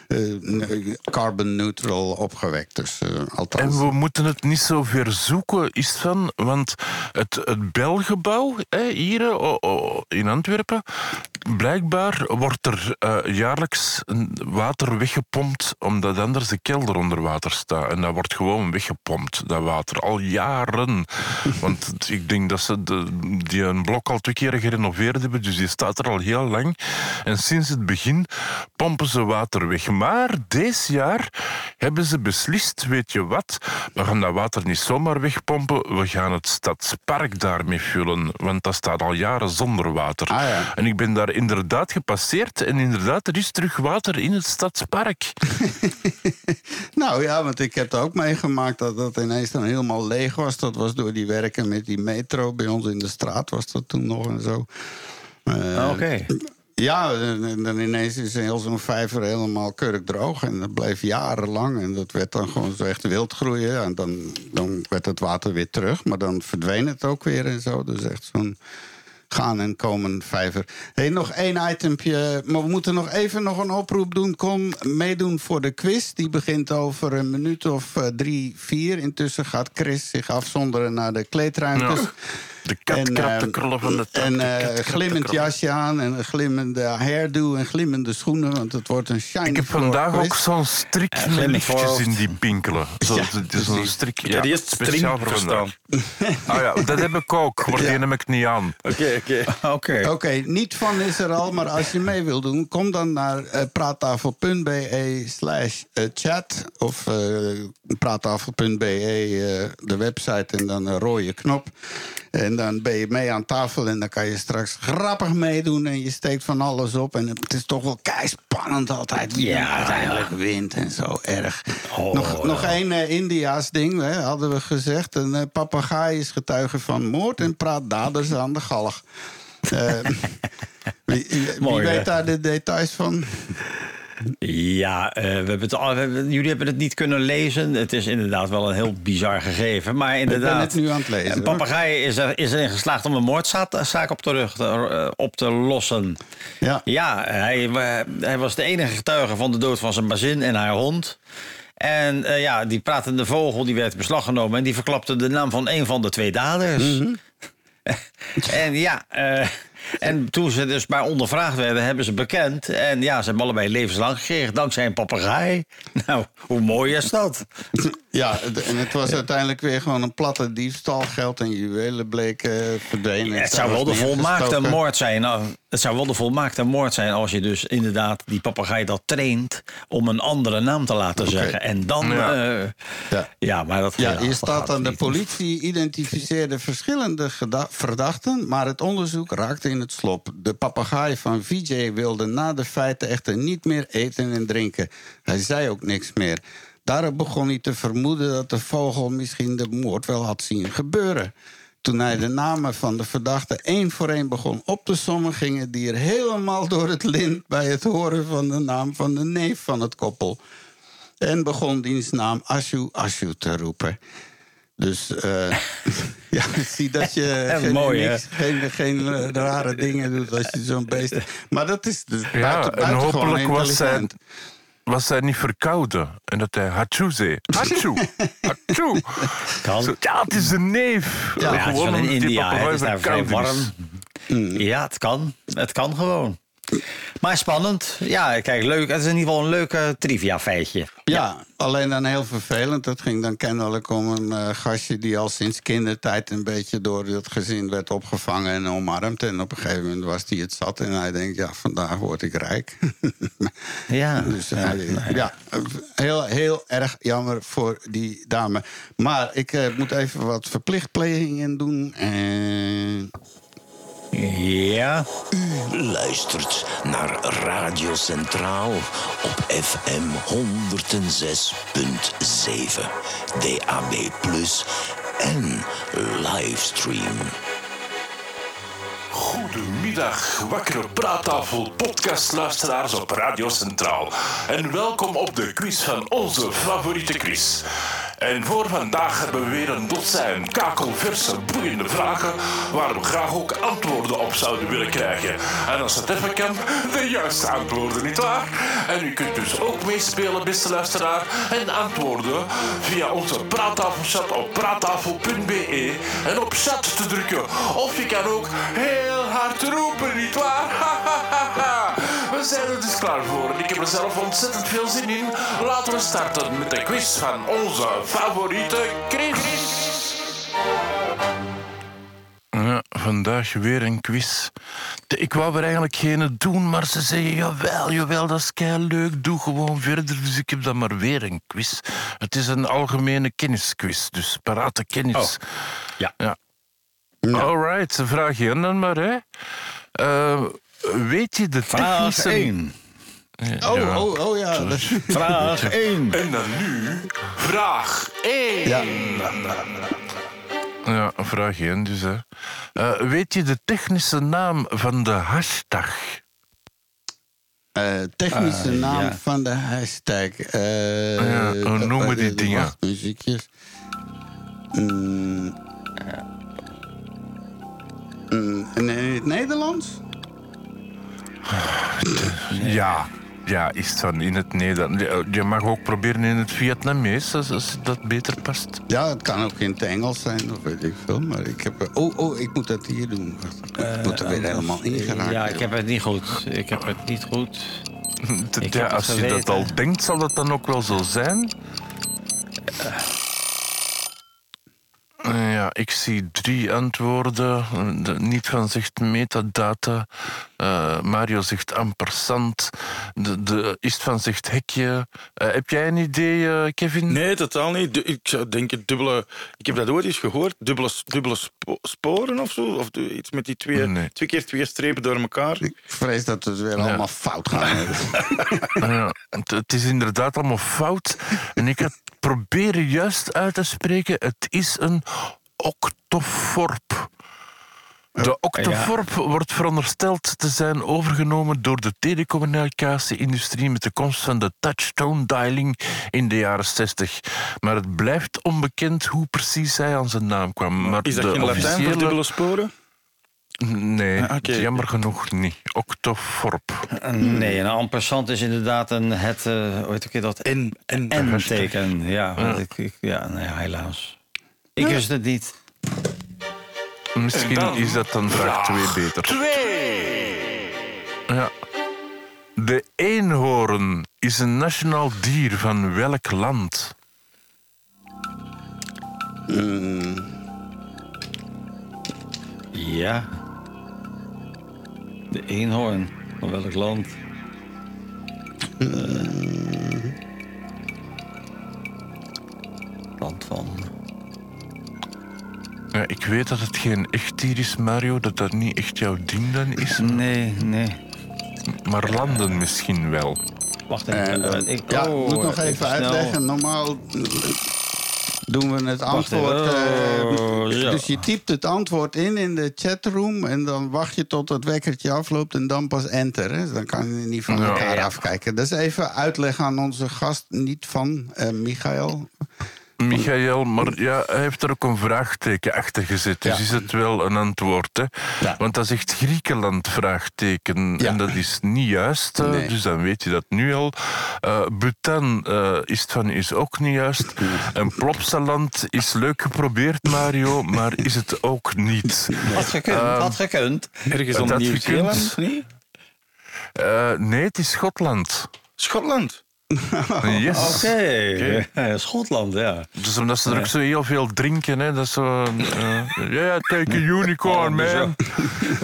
eh, carbon neutral opgewekt. Dus eh, En althans. we moeten het niet zo ver zoeken, is het van, want het, het Belgebouw hè, hier eh, oh, oh, in Antwerpen, blijkbaar wordt er eh, jaarlijks een water weggepompt, omdat anders de kelder onder water staat. En dat wordt gewoon weggepompt, dat water, al jaren. *laughs* Want ik denk dat ze de, die een blok al twee keer gerenoveerd hebben, dus die staat er al heel lang. En sinds het begin pompen ze water weg. Maar deze jaar hebben ze beslist, weet je wat, we gaan dat water niet zomaar wegpompen, we gaan het stadspark daarmee vullen. Want dat staat al jaren zonder water. Ah, ja. En ik ben daar inderdaad gepasseerd en inderdaad, er is terug water in het stadspark. *laughs* Nou ja, want ik heb het ook meegemaakt dat dat ineens dan helemaal leeg was. Dat was door die werken met die metro. Bij ons in de straat was dat toen nog en zo. Eh, Oké. Ja, en en dan ineens is heel zo'n vijver helemaal kurkdroog. En dat bleef jarenlang. En dat werd dan gewoon zo echt wild groeien. En dan, dan werd het water weer terug. Maar dan verdween het ook weer en zo. Dus echt zo'n gaan en komen vijver. hey, nog één itempje. Maar we moeten nog even nog een oproep doen. Kom meedoen voor de quiz. Die begint over een minuut of eh, drie, vier. Intussen gaat Chris zich afzonderen naar de kleedruimtes. Ja. De kat krabt de eh, krullen van de tak. En de eh, glimmend jasje aan en een glimmende hairdo en glimmende schoenen. Want het wordt een shiny Ik heb vandaag ook zo'n strik met lichtjes in die pinkelen. Zo, Ja, het is zo'n strik. Ik heb die eerst speciaal voor verstaan. vandaag. Ah ja, dat heb ik ook, maar die neem ik niet aan. Oké, oké. *laughs* Oké. Oké, niet van is er al, maar als je mee wil doen, kom dan naar eh, praattafel.be slash chat of praattafel.be, de website en dan een rode knop. En dan ben je mee aan tafel en dan kan je straks grappig meedoen en je steekt van alles op. En het is toch wel kei spannend altijd wie Ja, uiteindelijk wint en zo erg. Oh, nog, nog één eh, Indiaas ding, hè, hadden we gezegd. Een eh, papegaai is getuige van moord en praat daders aan de galg. Eh, *laughs* wie wie Mooi, hè? weet daar de details van? Ja, eh, we hebben het al, we hebben- jullie hebben het niet kunnen lezen. Het is inderdaad wel een heel bizar gegeven. Maar inderdaad, het nu aan het lezen, Een papegaai is, er, is erin geslaagd om een moordzaak op, te, eh, op te lossen. Ja. Ja, hij, eh, hij was de enige getuige van de dood van zijn bazin en haar hond. En ja, die pratende vogel die werd in beslag genomen en die verklapte de naam van een van de twee daders. Mhm. *laughs* en ja, en toen ze dus maar ondervraagd werden, hebben ze bekend. En ja, ze hebben allebei levenslang gekregen dankzij een papegaai. *laughs* Nou, hoe mooi is dat? Ja, en het was uiteindelijk weer gewoon een platte diefstal. Geld en juwelen bleken verdwenen. het zou wel de volmaakte moord zijn. Nou, het zou wel de volmaakte moord zijn als je dus inderdaad die papegaai dat traint om een andere naam te laten zeggen. En dan. Ja. Ja, Ja. ja maar dat. Ja, hier staat dan de politie identificeerde verschillende verdachten, maar het onderzoek raakte in het slop. De papegaai van Vijay wilde na de feiten echter niet meer eten en drinken. Hij zei ook niks meer. Daarop begon hij te vermoeden dat de vogel misschien de moord wel had zien gebeuren. Toen hij de namen van de verdachten één voor één begon op te sommen, gingen die er helemaal door het lint bij het horen van de naam van de neef van het koppel. En begon diens naam Ashu Ashu te roepen. Dus eh, *laughs* ja, ik zie dat je *laughs* geen, mooi, niks- geen, geen eh, rare dingen doet als je zo'n beest... *laughs* Maar dat is dus Ja, en hopelijk was. Was hij niet verkouden. En dat hij Hachu zei. *laughs* Hachu! Hachu! Kan. Zo, ja, het is de neef. Ja, het is wel in India, het is daar vrij verkouden warm. is. Ja, het kan. Het kan gewoon. Maar spannend. Ja, kijk, leuk. Het is in ieder geval een leuk eh, trivia-feitje. Ja, alleen dan heel vervelend. Het ging dan kennelijk om een eh, gastje die al sinds kindertijd een beetje door het gezin werd opgevangen en omarmd. En op een gegeven moment was hij het zat en hij denkt, ja, vandaag word ik rijk. *laughs* Ja. *laughs* Dus hij- ja, heel, heel erg jammer voor die dame. Maar ik eh, moet even wat verplichtplegingen doen. En Ja. luistert naar Radio Centraal op FM 106.7, DAB+, en livestream. Goedemiddag, wakkere praattafel podcastluisteraars op Radio Centraal. En welkom op de quiz van onze favoriete quiz. En voor vandaag hebben we weer een dozijn kakelverse, boeiende vragen... waar we graag ook antwoorden op zouden willen krijgen. En als het even kan, de juiste antwoorden, nietwaar? En u kunt dus ook meespelen, beste luisteraar... en antwoorden via onze praattafelchat op praattafel.be... en op chat te drukken. Of je kan ook hard roepen, nietwaar? *laughs* We zijn er dus klaar voor en ik heb er zelf ontzettend veel zin in. Laten we starten met de quiz van onze favoriete Chris. Ja, vandaag weer een quiz. Ik wou er eigenlijk geen doen, maar ze zeggen jawel, jawel, dat is kei leuk. Doe gewoon verder. Dus ik heb dan maar weer een quiz. Het is een algemene kennisquiz, dus parate kennis. Oh, ja. ja. Alright, vraag je dan maar, hè. Eh, weet je de Vraag technische... 1. oh, Ja. oh, oh ja. dat- Vraag 1. En dan nu vraag 1. ja. Ja, vraag 1 dus. Hè. Eh, weet je de technische naam van de hashtag? Eh, technische Eh, naam ja. van de hashtag. eh, Ja, hoe noemen die dingen? Muziekjes. Mm. Mm, in *sighs* in het Nederlands? Ja. Ja, is van in het Nederlands. Je- mag ook proberen in het Vietnamees, als, als dat beter past. Ja, het kan ook in het Engels zijn, of weet ik veel. Maar ik heb... Oh, oh, ik moet dat hier doen. Ik moet er weer helemaal in geraken. Ja, ik heb het niet goed. Ik heb het niet goed. *laughs* Ja, als je dat al denkt, zal het dan ook wel zo zijn. Eh, Ja, ik zie drie antwoorden. Eh, de- niet van zegt metadata. Eh, Mario zegt ampersand. De, de Ist van zegt hekje. Eh, heb jij een idee, eh, Kevin? Nee, totaal niet. Du- Ik zou denken dubbele... Ik heb dat ooit eens gehoord. Dubbele, dubbele spo- sporen of zo. Of iets met die twee, Nee. twee keer twee strepen door elkaar. Ik vrees dat het weer allemaal fout gaat. *laughs* Ja, het, het is inderdaad allemaal fout. En ik had proberen juist uit te spreken. Het is een octoforp. De octoforp wordt verondersteld te zijn overgenomen door de telecommunicatie-industrie met de komst van de touchstone dialing in de jaren 60. Maar het blijft onbekend hoe precies hij aan zijn naam kwam. Maar Is dat de geen Latijn voor dubbele sporen? Nee, Ah, jammer genoeg niet. Octoforp. Nee, een ampersand is inderdaad een, het, eh hoe heet ik dat? En, en, N-teken. Ja, want Ik, ik, ja nee, helaas. Ik wist het niet. Misschien dan is dat dan vraag 2 beter. Twee. Ja. De eenhoorn is een nationaal dier van welk land? Ja. De eenhoorn. Van welk land? Eh. land van... Ja, ik weet dat het geen echt dier is, Mario, dat dat niet echt jouw ding dan is. Nee, nee. Maar landen misschien wel. Wacht En even. dan- eh, ik, ja, oh, ik moet nog even snel. uitleggen. Normaal eh, doen we het antwoord. eh, Oh, dus je typt het antwoord in in de chatroom. En dan wacht je tot het wekkertje afloopt en dan pas enter. Hè. Dan kan je niet van elkaar Ja. afkijken. Dat is even uitleg aan onze gast, niet van eh Michael. Michael, maar ja, hij heeft er ook een vraagteken achter gezet. Dus Ja. is het wel een antwoord, hè? Ja. Want dat zegt Griekenland vraagteken. Ja. En dat is niet juist. Nee. dus dan weet je dat nu al. Eh Bhutan eh, is het van is ook niet juist. En Plopsaland is leuk geprobeerd, Mario, maar is het ook niet. Had gekund, had gekund. ergens had Nieuw-Zeeland, niet? Eh, nee, het is Schotland. Schotland. *laughs* Yes. Oké. Ja, Schotland, ja. Dus omdat ze er ook zo heel veel drinken, hè. Dat is zo... eh, Ja, take a *laughs* unicorn, man.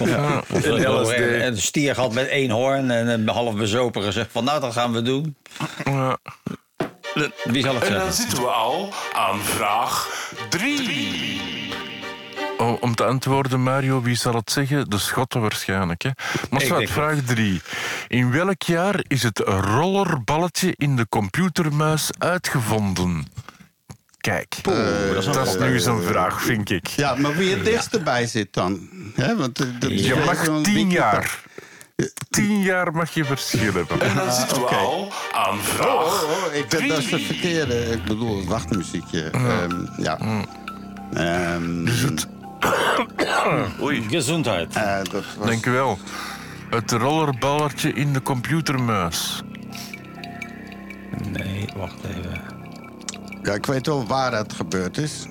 Ja. *laughs* En een stier had met één hoorn en een half bezopen gezegd van nou, dat gaan we doen. Ja. Wie zal het En dan zeggen? zitten we al aan vraag drie. Oh, om te antwoorden, Mario, wie zal het zeggen? De Schotten waarschijnlijk. Hè? Vraag 3. In welk jaar is het rollerballetje in de computermuis uitgevonden? Kijk, dat is dat nu eens een vraag, vind ik. Ja, maar wie het dichtst erbij zit dan. Hè, want de, de, Je mag tien jaar. Tien jaar mag je verschil hebben. En dan zitten we *laughs* al aan vraag Oh, oh, ik, dat is het verkeerde. Ik bedoel, het wachtmuziekje. Ehm, ja. *coughs* Ehm, Gezondheid. eh, dat was, Dank u wel. Het rollerballetje in de computermuis. Nee, wacht even. ja, ik weet wel waar het gebeurd is.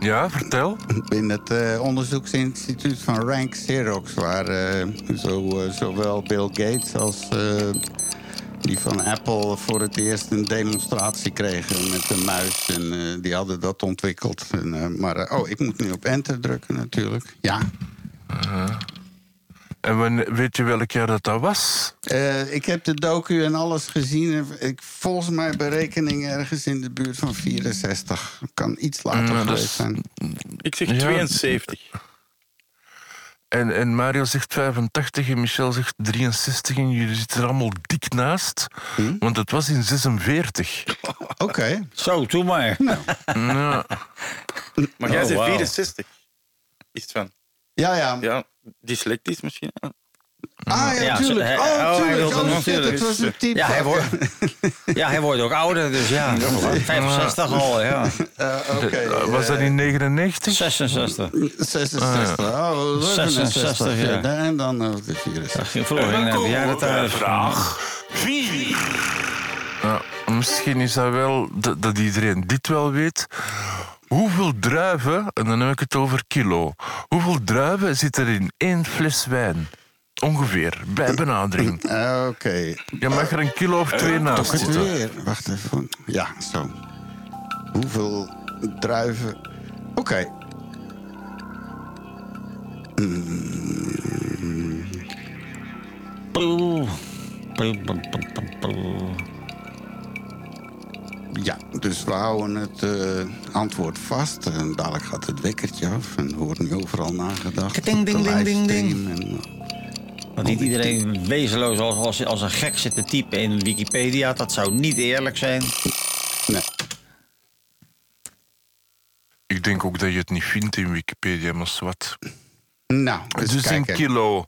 Ja, vertel. In het eh, onderzoeksinstituut van Rank Xerox... waar eh, zo, zowel Bill Gates als eh, die van Apple... voor het eerst een demonstratie kregen met een muis. En eh, die hadden dat ontwikkeld. En, eh, maar, eh, oh, ik moet nu op enter drukken natuurlijk. Ja. En wanneer- weet je welk jaar dat, dat was? Eh, ik heb de docu en alles gezien. En Ik, volgens mij berekening ergens in de buurt van 64. Kan iets later dat geweest is- zijn. Ik zeg Ja. 72. En, en Mario zegt 85 en Michel zegt 63 en jullie zitten er allemaal dik naast. Want het was in 46. *laughs* Oké. Zo, doe maar. *laughs* Ja. Maar jij Oh, zegt wauw. 64. Is het van? Ja, ja. Ja, dyslectisch misschien. Ah, ja, Ja, tuurlijk. ze- Oh, hij- oh, hij tuurlijk. Oh, nog- shit, het tuurlijk. was een type. Ja, hij wordt, *laughs* ja, hij wordt ook ouder, dus ja. 65 al, ja. Eh, Oké. Eh, was dat in 99? 66. 66. Oh, 67. 66, ja. ja. En dan eh, de 64. Ging vroeger En ging dan naar de jaren vraag vier. Ja, misschien is dat wel dat, dat iedereen dit wel weet. Hoeveel druiven, en dan heb ik het over kilo, hoeveel druiven zit er in één fles wijn? Ongeveer, bij benadering. Eh, *clears throat* Oké. Je mag er een kilo of twee naast Toch zitten. weer. Wacht even. Ja, zo. Hoeveel druiven. Oké. Ja, dus we houden het eh, antwoord vast. En dadelijk gaat het wekkertje af. En er wordt nu overal nagedacht. Ding, ding, ding, ding, livestream En, Want niet iedereen wezenloos als, als, als een gek zit te typen in Wikipedia. Dat zou niet eerlijk zijn. nee. Ik denk ook dat je het niet vindt in Wikipedia, maar wat. Nou, Dus kijken. kilo.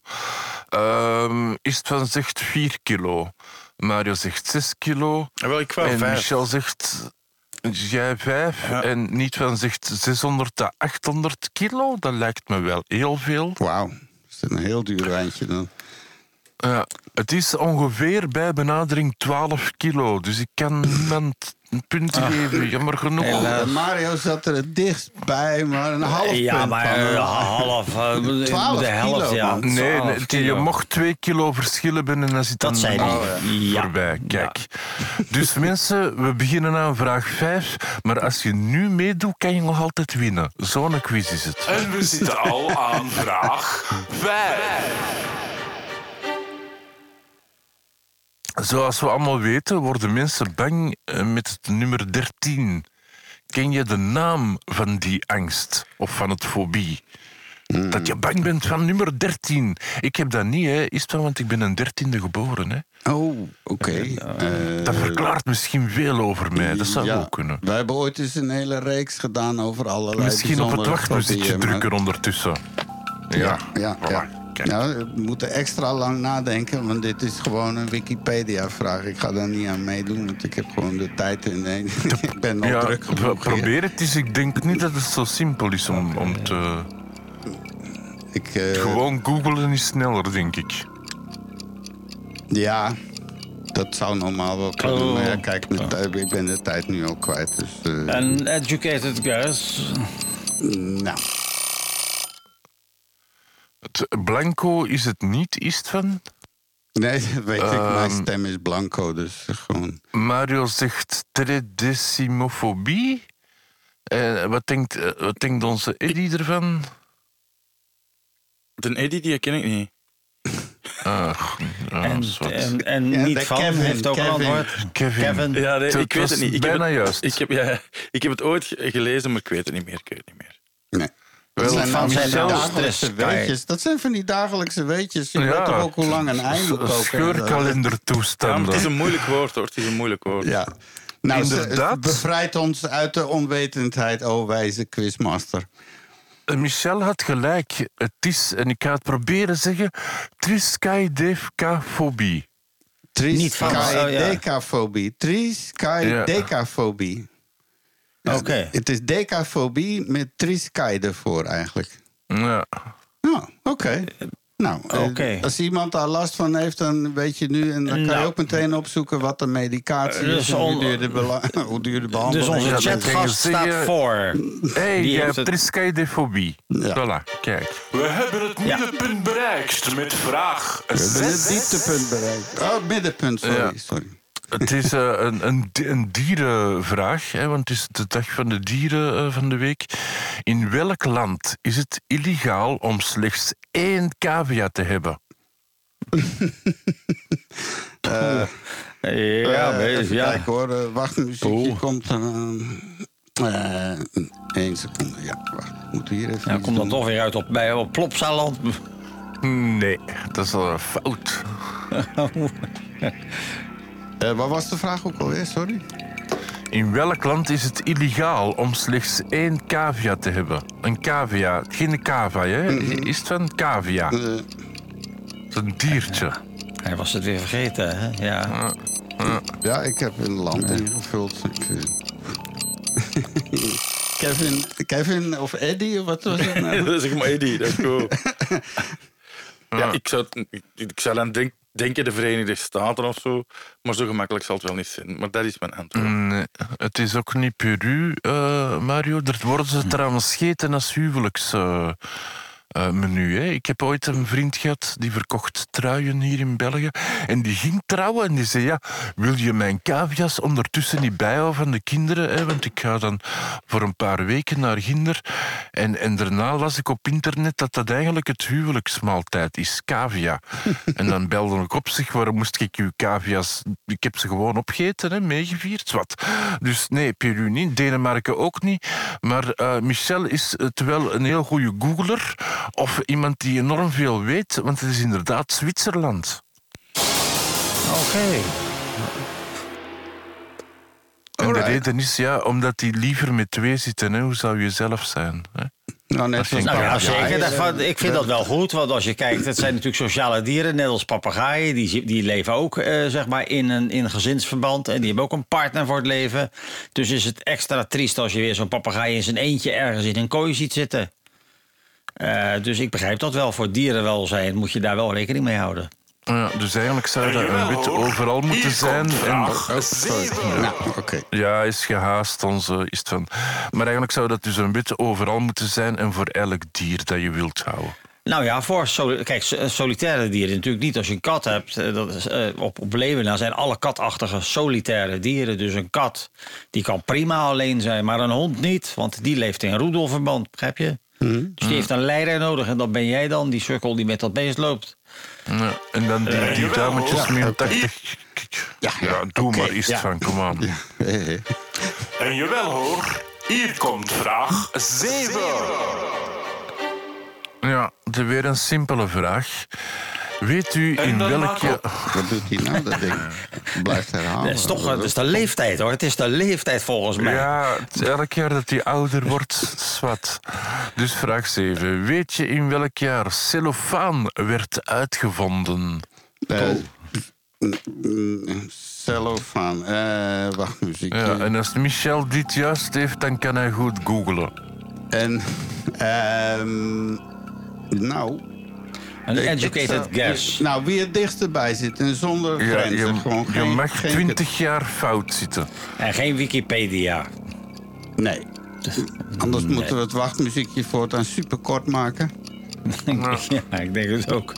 Ehm is het van zegt 4 kilo. Mario zegt 6 kilo. Wel, ik wou en vijf. Michel zegt jij 5. Ja. En niet van zegt 600 tot 800 kilo. Dat lijkt me wel heel veel. Wauw. is een heel duur wijntje dan. Ja, het is ongeveer bij benadering 12 kilo. Dus ik kan niemand een punt geven. Jammer genoeg. Mario zat er het dichtst bij, maar een half ja, punt maar van, eh, eh, half, *laughs* de 12 helft, kilo, ja. Nee, 12 nee, je mocht twee kilo verschillen binnen en dan zit Dat een. Ja. voorbij. Kijk. Dus mensen, we beginnen aan vraag 5. Maar als je nu meedoet, kan je nog altijd winnen. Zo'n quiz is het. En we zitten al aan vraag 5. Zoals we allemaal weten, worden mensen bang eh, met het nummer 13. Ken je de naam van die angst of van het fobie? Dat je bang bent van nummer 13. Ik heb dat niet, hè, is van, want ik ben een dertiende geboren. Hè. Oh, oké. Eh, Dat verklaart misschien veel over mij. Dat zou ja, ook kunnen. Wij hebben ooit eens een hele reeks gedaan over allerlei Misschien op het wachtmuziekje drukken ondertussen. Ja, Ja, Voilà, ja. Kijk. Ja, we moeten extra lang nadenken, want dit is gewoon een Wikipedia-vraag. Ik ga daar niet aan meedoen, want ik heb gewoon de tijd in. Nee, *laughs* ik ben al Ja, druk genoeg. probeer het eens. Ik denk niet dat het zo simpel is om, om te... Ik, eh, Gewoon googlen is sneller, denk ik. Ja, dat zou normaal wel kunnen. Oh. Maar ja, kijk, tijd- ik ben de tijd nu al kwijt. Dus, eh, Een educated guess. nou, Het Blanco is het niet, is het van? nee, *laughs* weet ik, mijn Ehm. stem is blanco, dus gewoon... Mario zegt tredecimofobie. Eh, wat, denkt, eh, wat denkt onze Eddie ervan? De Eddie, die ken ik niet. *laughs* Ach, ja, En, en, en niet van Kevin, heeft ook Kevin. antwoord. Kevin. Kevin. Ja, nee, ik weet het niet. Ik heb bijna het, juist. Ik heb, ja, ik heb het ooit ge- gelezen, maar ik weet het niet meer. Ik weet het niet meer. Nee. Wel, Dat zijn van zijn die nou dagelijkse weetjes. Dat zijn van die dagelijkse weetjes. Je Ja. weet toch ook hoe lang een ei moet koken. Ja, Scheurkalendertoestanden. het is een moeilijk woord, hoor. Het is een moeilijk woord. Ja. Nou, Inderdaad. bevrijdt ons uit de onwetendheid, o wijze quizmaster. Eh, Michel had gelijk. Het is, en ik ga het proberen zeggen, triskaidefkafobie. Niet van- oh, ja. Triskaidekafobie. Triskaidekafobie. Oké. Het is decafobie met triskaide ervoor eigenlijk. Ja. Nou, oké. Nou, eh, Oké. als iemand daar last van heeft, dan weet je nu... en dan kan je Nou. ook meteen opzoeken wat de medicatie Dus is... en *laughs* hoe duur de, bela- hoe duur de Dus behandeling onze is. kan je chatgast staat zeggen. voor. hey, Die je hebt triskaidefobie. Ja. Voilà, kijk. We hebben het middenpunt bereikt met vraag We hebben 6. het dieptepunt bereikt. Oh, middenpunt, sorry. Ja. sorry. Het is eh, een, een, een dierenvraag, hè, want het is de dag van de dieren eh, van de week. In welk land is het illegaal om slechts één cavia te hebben? *laughs* Ja, Eh, bezig, even ja. kijken hoor. Uh, wachtmuziekje Oeh. komt. Eh Eén seconde, ja. Wacht, we moeten hier even Ja, komt dan toch weer uit op, bij op Plopsaland. Nee, dat is al een fout. *laughs* Eh, wat was de vraag ook alweer, sorry? In welk land is het illegaal om slechts één cavia te hebben? Een cavia, geen cava, hè? Is het van cavia? Een diertje. Hij was het weer vergeten, hè? Ja. ja, ik heb een land ingevuld. Eh, *laughs* Kevin, Kevin of Eddie, of wat was het nou? *laughs* dat is maar Eddie, dat is goed. *laughs* ja, ik zou, ik zou dan denk, denken de Verenigde Staten of zo, maar zo gemakkelijk zal het wel niet zijn. Maar dat is mijn antwoord. Nee, het is ook niet Peru, eh, Mario. Er worden ze trouwens scheten als huwelijks. eh, eh, menu. Hè. Ik heb ooit een vriend gehad die verkocht truien hier in België. En die ging trouwen en die zei: Ja, wil je mijn cavia's ondertussen niet bijhouden van de kinderen? Hè? Want ik ga dan voor een paar weken naar Ginder. En, en daarna las ik op internet dat dat eigenlijk het huwelijksmaaltijd is: cavia. *laughs* en dan belde ik op zich: waarom moest ik uw cavia's. Ik heb ze gewoon opgegeten, hè, meegevierd. Wat. Dus nee, Peru niet, Denemarken ook niet. Maar eh, Michel is het wel een heel goede googler. Of iemand die enorm veel weet, want het is inderdaad Zwitserland. Oké. En de reden is ja, omdat die liever met twee zitten. Hè. Hoe zou je zelf zijn? Hè? Nou, net zoals Nou ja, zeker. Dat, van- ik vind dat wel goed. Want als je kijkt, het zijn natuurlijk sociale dieren. Net als papegaaien. Die, die leven ook eh, zeg maar in een, in een gezinsverband. En die hebben ook een partner voor het leven. Dus is het extra triest als je weer zo'n papegaai in zijn eentje ergens in een kooi ziet zitten. Eh, dus ik begrijp dat wel. Voor dierenwelzijn moet je daar wel rekening mee houden. Ja, dus eigenlijk zou dat een beetje overal moeten zijn. En, Oh, sorry. Nou, oké. ja, is gehaast onze is het van. Maar eigenlijk zou dat dus een beetje overal moeten zijn en voor elk dier dat je wilt houden. Nou ja, voor kijk, so- solitaire dieren natuurlijk niet. Als je een kat hebt, eh, dat is, eh, op, op Leeuwen zijn alle katachtige solitaire dieren. Dus een kat, die kan prima alleen zijn, maar een hond niet. Want die leeft in roedelverband, begrijp je? Dus die heeft een leider nodig. En dat ben jij dan, die sukkel die met dat beest loopt. Ja, en dan die, die dametjes met 80. Ja, ja, doe maar iets ja. van, kom aan. En jawel hoor, hier komt vraag 7. Ja, weer een simpele vraag. Weet u in welke... Wat doet hij nou? Dat ding *laughs* blijft herhalen. Dat is toch dat is de leeftijd hoor. Het is de leeftijd volgens mij. Ja, het- elk jaar dat hij ouder wordt, zwart. Dus vraag 7. Weet je in welk jaar cellofaan werd uitgevonden? Eh, Cellofaan. Eh, wacht, muziek. Ja, en als Michel dit juist heeft, dan kan hij goed googlen. En, ehm, nou... Een educated ik zou- guess. Nou, wie het dichtst bij zit en zonder Ja, grenzen. je, gewoon je geen, mag geen- 20 jaar fout zitten. En geen Wikipedia. Nee. Anders moeten we het wachtmuziekje voortaan super kort maken. *laughs* ja, ik denk het ook.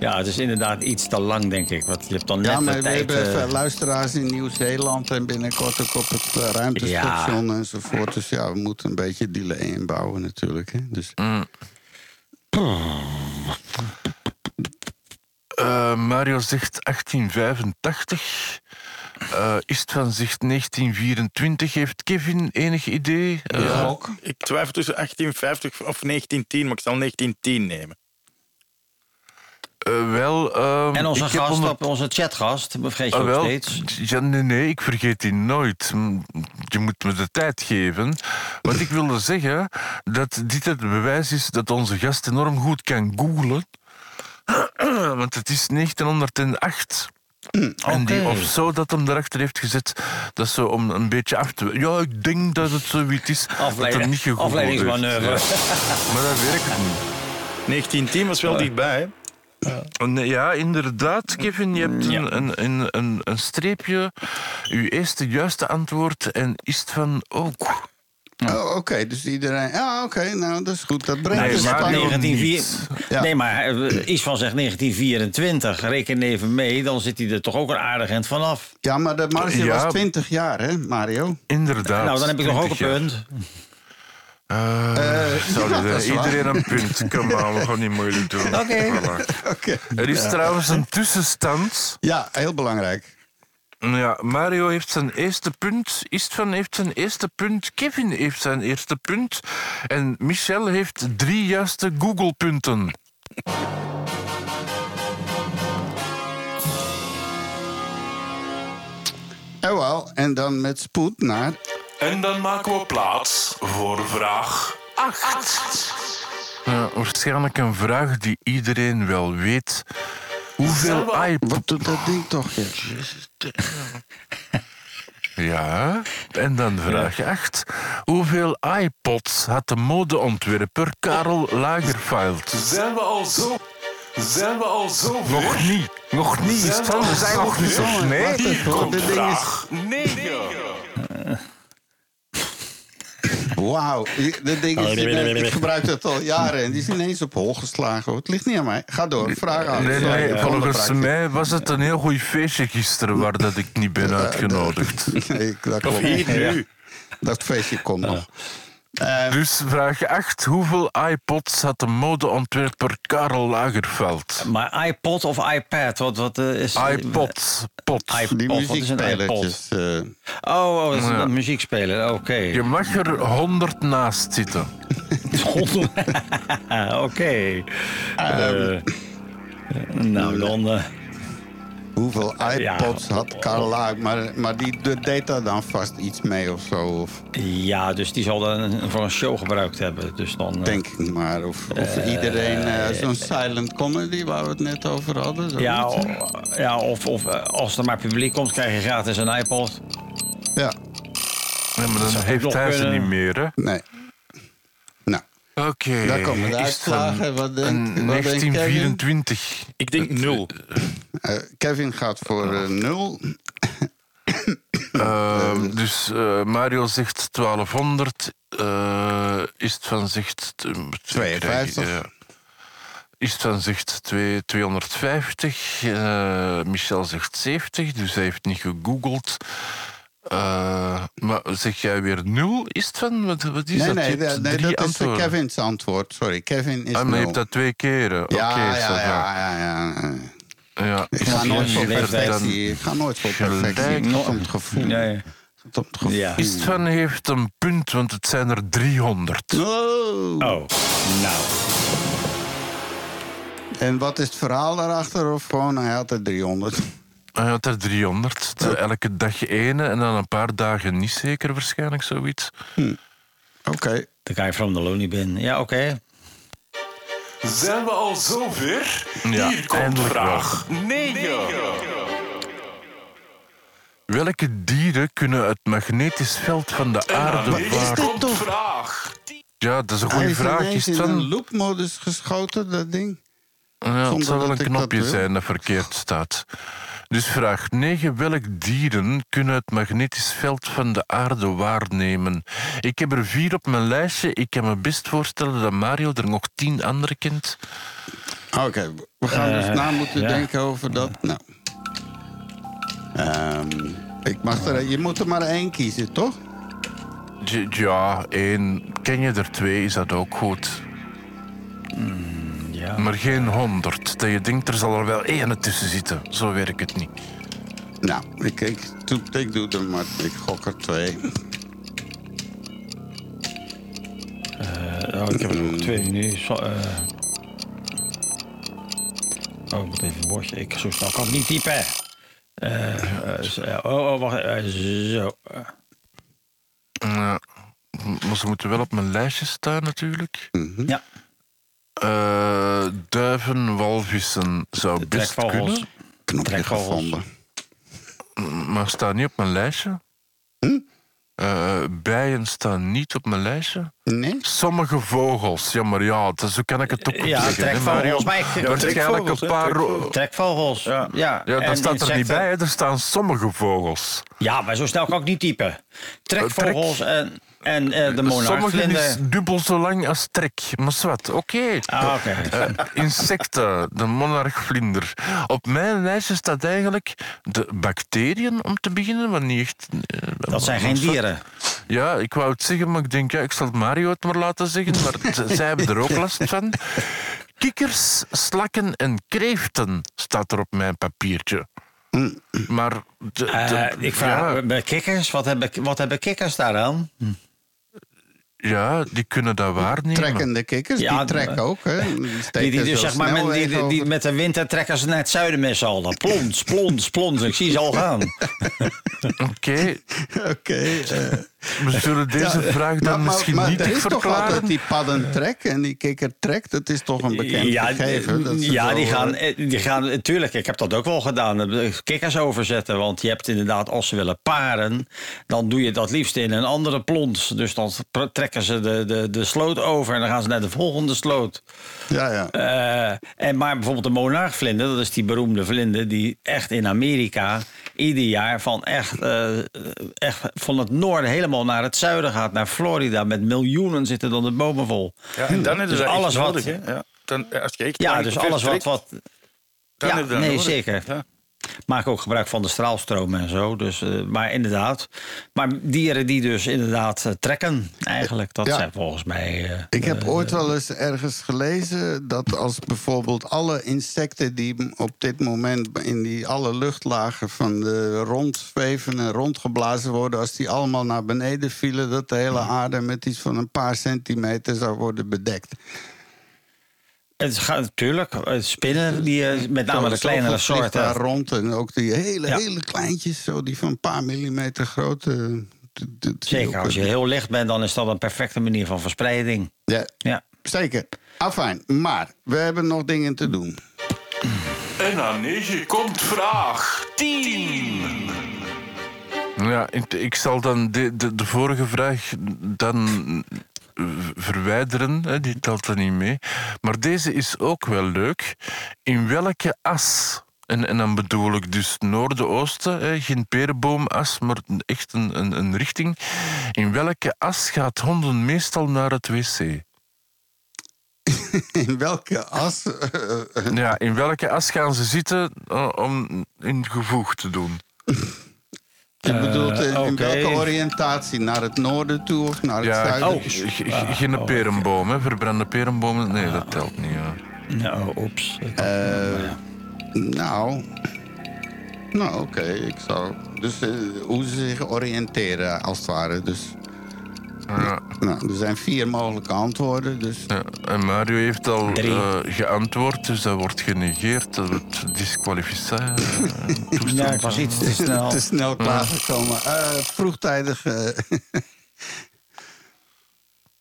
Ja, het is inderdaad iets te lang, denk ik. Want je hebt dan net Ja, de maar we tijd... hebben eh, luisteraars in Nieuw-Zeeland en binnenkort ook op het eh, ruimtestation enzovoort. Dus ja, we moeten een beetje delay inbouwen natuurlijk. Hè? Dus, Eh, Mario zegt 1885. Eh Istvan zegt 1924. Heeft Kevin enig idee? Eh, Ja, ik twijfel tussen 1850 of 1910, maar ik zal 1910 nemen. Eh, wel, ehm, En onze gast, onder- op onze chatgast, vergeet je Ah, ook wel, steeds. ja, nee, nee, ik vergeet die nooit. Je moet me de tijd geven. Want ik wilde zeggen dat dit het bewijs is dat onze gast enorm goed kan googlen. *clears throat* Want het is 1908. En die of zo dat hem erachter heeft gezet, dat zo om een beetje af te... Ja, ik denk dat het zoiets is dat Afleiding- hem niet gegoogeld heeft. afleidingsmanoeuvre. Ja. Maar dat werkt niet. 1910 was wel dichtbij, hè? Nee, Ja, inderdaad, Kevin. Je hebt een, een, een, een, een streepje. Uw eerste juiste antwoord en is het van ook. Oh, oké, dus iedereen... Ja, oké, nou, dat is goed. Dat brengt Nee, maar spanning. 1904 Ja. Nee, maar eh, iets van zegt 1924. Reken even mee, dan zit hij er toch ook een aardig eind vanaf. Ja, maar de marge Ja. was 20 jaar, hè, Mario? Inderdaad. nou, dan heb ik toch ook een 20 jaar. punt. Eh, Eh, *laughs* ja, waar. iedereen een punt. Kom maar, we gaan niet moeilijk doen. *laughs* Oké. Voilà. Er is trouwens een tussenstand. Ja, heel belangrijk. Ja, Mario heeft zijn eerste punt, Istvan heeft zijn eerste punt, Kevin heeft zijn eerste punt en Michel heeft drie juiste Google-punten. Jawel, en dan met spoed naar... En dan maken we plaats voor vraag 8. Ja, waarschijnlijk een vraag die iedereen wel weet. Hoeveel iPod... Wat doet dat ding toch? Ja. *laughs* Ja, en dan vraag 8. Hoeveel iPods had de modeontwerper Karel Lagerfeld? Zijn we al zo... Zijn we al zo ver? Nog niet. Nog niet. Zijn we zijn zo nog niet zo ver? nee. Hoor, Komt dit ding is... vraag 9. Wauw, dit ding is... Ik gebruik het al jaren en die is ineens op hol geslagen. Het ligt niet aan mij. Ga door, vraag aan. Nee, nee, volgens mij was het een heel goed feestje gisteren waar dat ik niet ben uitgenodigd. *laughs* Nee, ik- dat Of klopt. hier nu. Dat feestje komt nog. Eh, Dus vraag 8. Hoeveel iPods had de modeontwerper Karel Lagerfeld? Maar iPod of iPad? Wat, wat eh, is... iPod. Pot. iPod, die wat is een iPod? muziekspelertjes. eh, Oh, oh, dat is Ja. een muziekspeler, oké. Je mag er 100 naast zitten. *laughs* *laughs* Oké. Eh, nou, dan... Hoeveel iPods had Karl Maar, maar die deed daar dan vast iets mee of zo? Ja, dus die zal dan voor een show gebruikt hebben. Dus dan, eh, Denk ik maar. Of, of eh, iedereen eh, zo'n silent comedy waar we het net over hadden. Ja, ja of, of als er maar publiek komt, krijg je gratis een iPod. Ja. maar dan dat heeft hij ze niet meer, hè? Nee. Nou. Oké. Daar komen de uitslagen. Wat denk, 1924. Ik denk 0. Kevin gaat voor eh, nul. Ehm, dus eh, Mario zegt 1200. eh Istvan zegt... eh, moet ik 52. krijgen, ja. Istvan zegt twee- 250. eh, Michel zegt 70, dus hij heeft niet gegoogeld. Eh, maar zeg jij weer nul, Istvan? Wat, wat is Nee, dat? nee, dat- nee drie dat is. Kevin's antwoord. Sorry, Kevin is Ah, maar je hebt dat twee keren. ja, Oké, ja, ja, ja, ja. Ja, Ik ga nooit voor perfectie. Ik ga nooit voor perfectie. Gaat om het gevoel. Ja. Istvan heeft een punt, want het zijn er 300. Oh. Oh, nou. En wat is het verhaal daarachter? Of gewoon, hij had er 300. Hij had er 300. De- Elke dag ene en dan een paar dagen niet zeker, waarschijnlijk zoiets. Oké. The guy from the Lonely Bin. Ja, oké. Zijn we al zover? Ja, Hier komt vraag 9. Welke dieren kunnen het magnetisch veld van de aarde waar... komt vraag Ja, dat is een goede is vraag. Is in het een van... loopmodus geschoten, dat ding. Ja, het zal wel een dat knopje zijn dat verkeerd staat. Dus vraag 9. Welk dieren kunnen het magnetisch veld van de aarde waarnemen? Ik heb er vier op mijn lijstje. Ik kan me best voorstellen dat Mario er nog tien andere kent. Oké, we gaan dus Eh, na moeten ja. denken over dat. Nou. Ehm, ik mag er, je moet er maar één kiezen, toch? Ja, één. Ken je er twee, is dat ook goed. Ja. Maar geen honderd. Dat je denkt, er zal er wel één tussen zitten. Zo werkt het niet. Nou, ik, ik, doe, ik doe er maar. Ik gok er twee. Oh, ik heb er ook twee nu. Zo, eh. Oh, ik moet even een bordje. Ik, zo snel kan ik niet typen. Eh, zo, oh, oh, wacht. zo. Ja. maar ze moeten wel op mijn lijstje staan, natuurlijk. Ja, Eh, duiven, walvissen zou best trekvogels. kunnen. Knopje Trekvogels. gevonden. Maar staan niet op mijn lijstje. Hm? Eh, bijen staan niet op mijn lijstje. Nee? Sommige vogels, ja, maar ja, dat, zo kan ik het ook Ja, zeggen. trekvogels. Maar ik- Waarschijnlijk een paar... trekvogels. Trekvogels. Ja, ja. Ja, en dat staat er niet bij, hè. er staan sommige vogels. Ja, maar zo snel kan ik niet typen. Trekvogels en, en eh, de Sommige monarchvlinder. is dubbel zo lang als trek. Maar zwart, oké. Ah. Eh, insecten, de monarchvlinder. Op mijn lijstje staat eigenlijk de bacteriën om te beginnen, maar niet echt... eh, Dat zijn geen dieren. Ja, ik wou het zeggen, maar ik denk, ja, ik zal het Mario het maar laten zeggen. Maar *laughs* zij hebben er ook last van. Kikkers, slakken en kreeften staat er op mijn papiertje. Maar... De, de- ik vraag, ja, bij kikkers, wat hebben, wat hebben kikkers daaraan? Ja, die kunnen dat waarnemen. Trekkende kikkers, Ja, die trekken ook. Hè. Die, Die, dus zeg maar, met, die, met de winter trekken ze naar het zuiden met z'n allen. Plons, plons, plons. Ik zie ze al gaan. Oké, *laughs* Oké. eh, we zullen deze ja, vraag dan maar- maar- misschien maar niet er is toch verklaren. altijd die padden trek en die kikker trekt. Dat is toch een bekend ja, gegeven. Dat ja die, eh, gaan, eh, die gaan, tuurlijk, ik heb dat ook wel gedaan. eh, Kikkers overzetten, want je hebt inderdaad, als ze willen paren, dan doe je dat liefst in een andere plons. Dus dan trekken ze de, de, de sloot over en dan gaan ze naar de volgende sloot. Ja, ja. Eh, en maar bijvoorbeeld de monarchvlinder, dat is die beroemde vlinder die echt in Amerika ieder jaar van echt, eh, echt van het noorden helemaal naar het zuiden gaat, naar Florida. Met miljoenen zitten dan de bomen vol. Ja, en dan is Dus alles wat-. Hè? Ja. Dan, als je echt Ja, lang dus alles wat. trekt, wat dan ja, nee, nodig. zeker. Ja. Maak ook gebruik van de straalstromen en zo. Dus, eh, maar inderdaad. Maar dieren die dus inderdaad eh, trekken, eigenlijk. Dat Ja. zijn volgens mij. eh, Ik heb ooit wel eens ergens gelezen dat als bijvoorbeeld alle insecten die op dit moment in die alle luchtlagen van de rondzweven en rondgeblazen worden, als die allemaal naar beneden vielen, dat de hele aarde met iets van een paar centimeter zou worden bedekt. Het gaat natuurlijk. eh, Spinnen, die, eh, met name de kleinere soorten. daar rond en ook die hele, Ja. hele kleintjes, zo die van een paar millimeter groot. eh, Zeker, als je heel licht bent, dan is dat een perfecte manier van verspreiding. Ja, Ja. zeker. Afijn, maar we hebben nog dingen te doen. En aan 9 komt vraag 10. Ja, ik, ik zal dan de, de, de vorige vraag dan verwijderen, hè, die telt er niet mee. Maar deze is ook wel leuk. In welke as? En, en dan bedoel ik dus noorden-oosten, hè, geen perenboomas, maar echt een, een, een richting. In welke as gaat honden meestal naar het wc? *laughs* In welke as? Ja, in welke as gaan ze zitten eh, om in gevoeg te doen? *laughs* je bedoelt eh, in welke oriëntatie? Naar het noorden toe of naar het Ja, zuiden? Oh. g- g- geen perenboom, hè? verbrande perenbomen. Nee, dat telt niet. Ja. Nou, oeps. Eh, nou, nou oké, ik zou. Dus eh, hoe ze zich oriënteren, als het ware. Dus, Ja, nou, er zijn vier mogelijke antwoorden. Dus ja. En Mario heeft al Drie. eh, geantwoord, dus dat wordt genegeerd. Dat wordt disqualificatie. *laughs* Ja, ik was iets te *laughs* snel. te snel klaargekomen. Eh, vroegtijdig. eh, *laughs*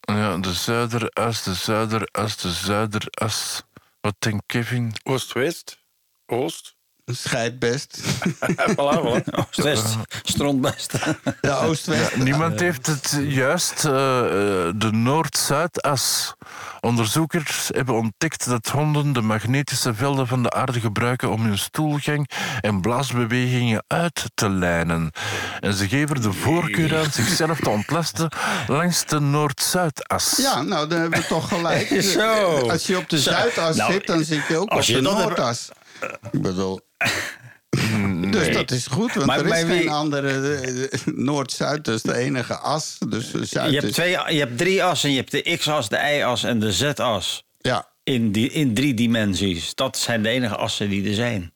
Ja, de zuideras, de zuideras, de zuideras. Wat denkt Kevin? Oost-West, Oost. Scheidt best. *laughs* voilà, voilà. Oost-West, strontbest. Ja, Oost-West. Niemand heeft het juist. eh, eh, de Noord-Zuidas. Onderzoekers hebben ontdekt dat honden de magnetische velden van de aarde gebruiken om hun stoelgang en blaasbewegingen uit te lijnen. En ze geven de voorkeur aan zichzelf te ontlasten langs de Noord-Zuidas. Ja, nou, dan hebben we toch gelijk. *laughs* Zo. Als je op de. Zuidas Nou, zit, dan zit je ook op als je de Noordas. Ik bedoel... Dus dat is goed, want Maar- er is maar wie- geen andere eh, Noord-Zuid. Dat is de enige as. Dus eh, Zuid Je hebt, twee, je hebt drie assen. Je hebt de x-as, de y-as en de z-as. Ja. In, die, in drie dimensies. Dat zijn de enige assen die er zijn.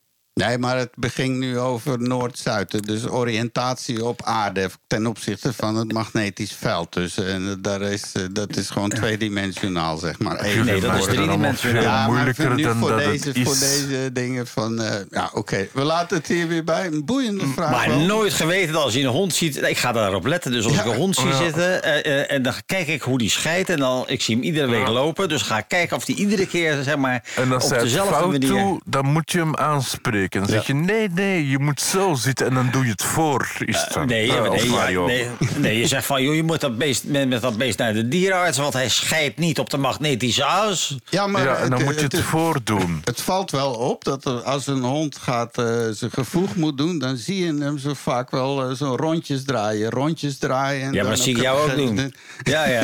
Nee, maar het begint nu over Noord-Zuid. Dus oriëntatie op aarde ten opzichte van het magnetisch veld. Dus en daar is, eh, dat is gewoon tweedimensionaal, zeg maar. Nee, dat is driedimensionaal. Ja, maar moeilijker nu dan voor dat deze, het is. Voor deze dingen van... eh, ja, oké. We laten het hier weer bij. Een boeiende vraag Maar wel. nooit geweten dat als je een hond ziet... Ik ga daarop letten. Dus als Ja. ik een hond zie Ja. zitten... eh, eh, en dan kijk ik hoe die scheidt. En dan, ik zie hem iedere week lopen. Dus ga ik kijken of die iedere keer zeg maar, En als op hij het dezelfde fout manier... doet, dan moet je hem aanspreken. Dan zeg je, nee, nee, je moet zo zitten en dan doe je het voor. Is het dan. Nee, Eh, nee, ja, nee, nee, je zegt van, joh, je moet dat beest, met, met dat beest naar de dierenarts... want hij scheidt niet op de magnetische as. Ja, maar ja, en dan het- moet je het het- voordoen. *laughs* Het valt wel op dat er, als een hond gaat eh, zijn gevoeg moet doen, dan zie je hem zo vaak wel eh, zo rondjes draaien, rondjes draaien. en Ja, maar dat zie ik jou ook doen. *laughs* Ja, ja.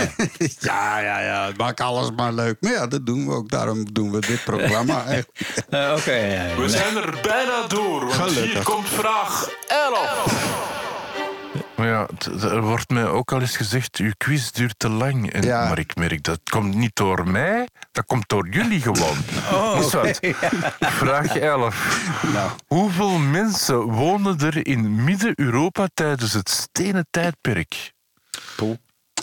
ja, ja, ja. Maak alles maar leuk. Maar ja, dat doen we ook. Daarom doen we dit programma. *laughs* Echt. Eh, Oké, ja, We zijn er bijna door, want Gelukkig. hier komt vraag 11. Maar ja, er wordt mij ook al eens gezegd, uw quiz duurt te lang. En, Ja. Maar ik merk, dat komt niet door mij, dat komt door jullie gewoon. Oh, Is wat? *laughs* Vraag 11. Nou. Hoeveel mensen wonen er in Midden-Europa tijdens het stenen tijdperk?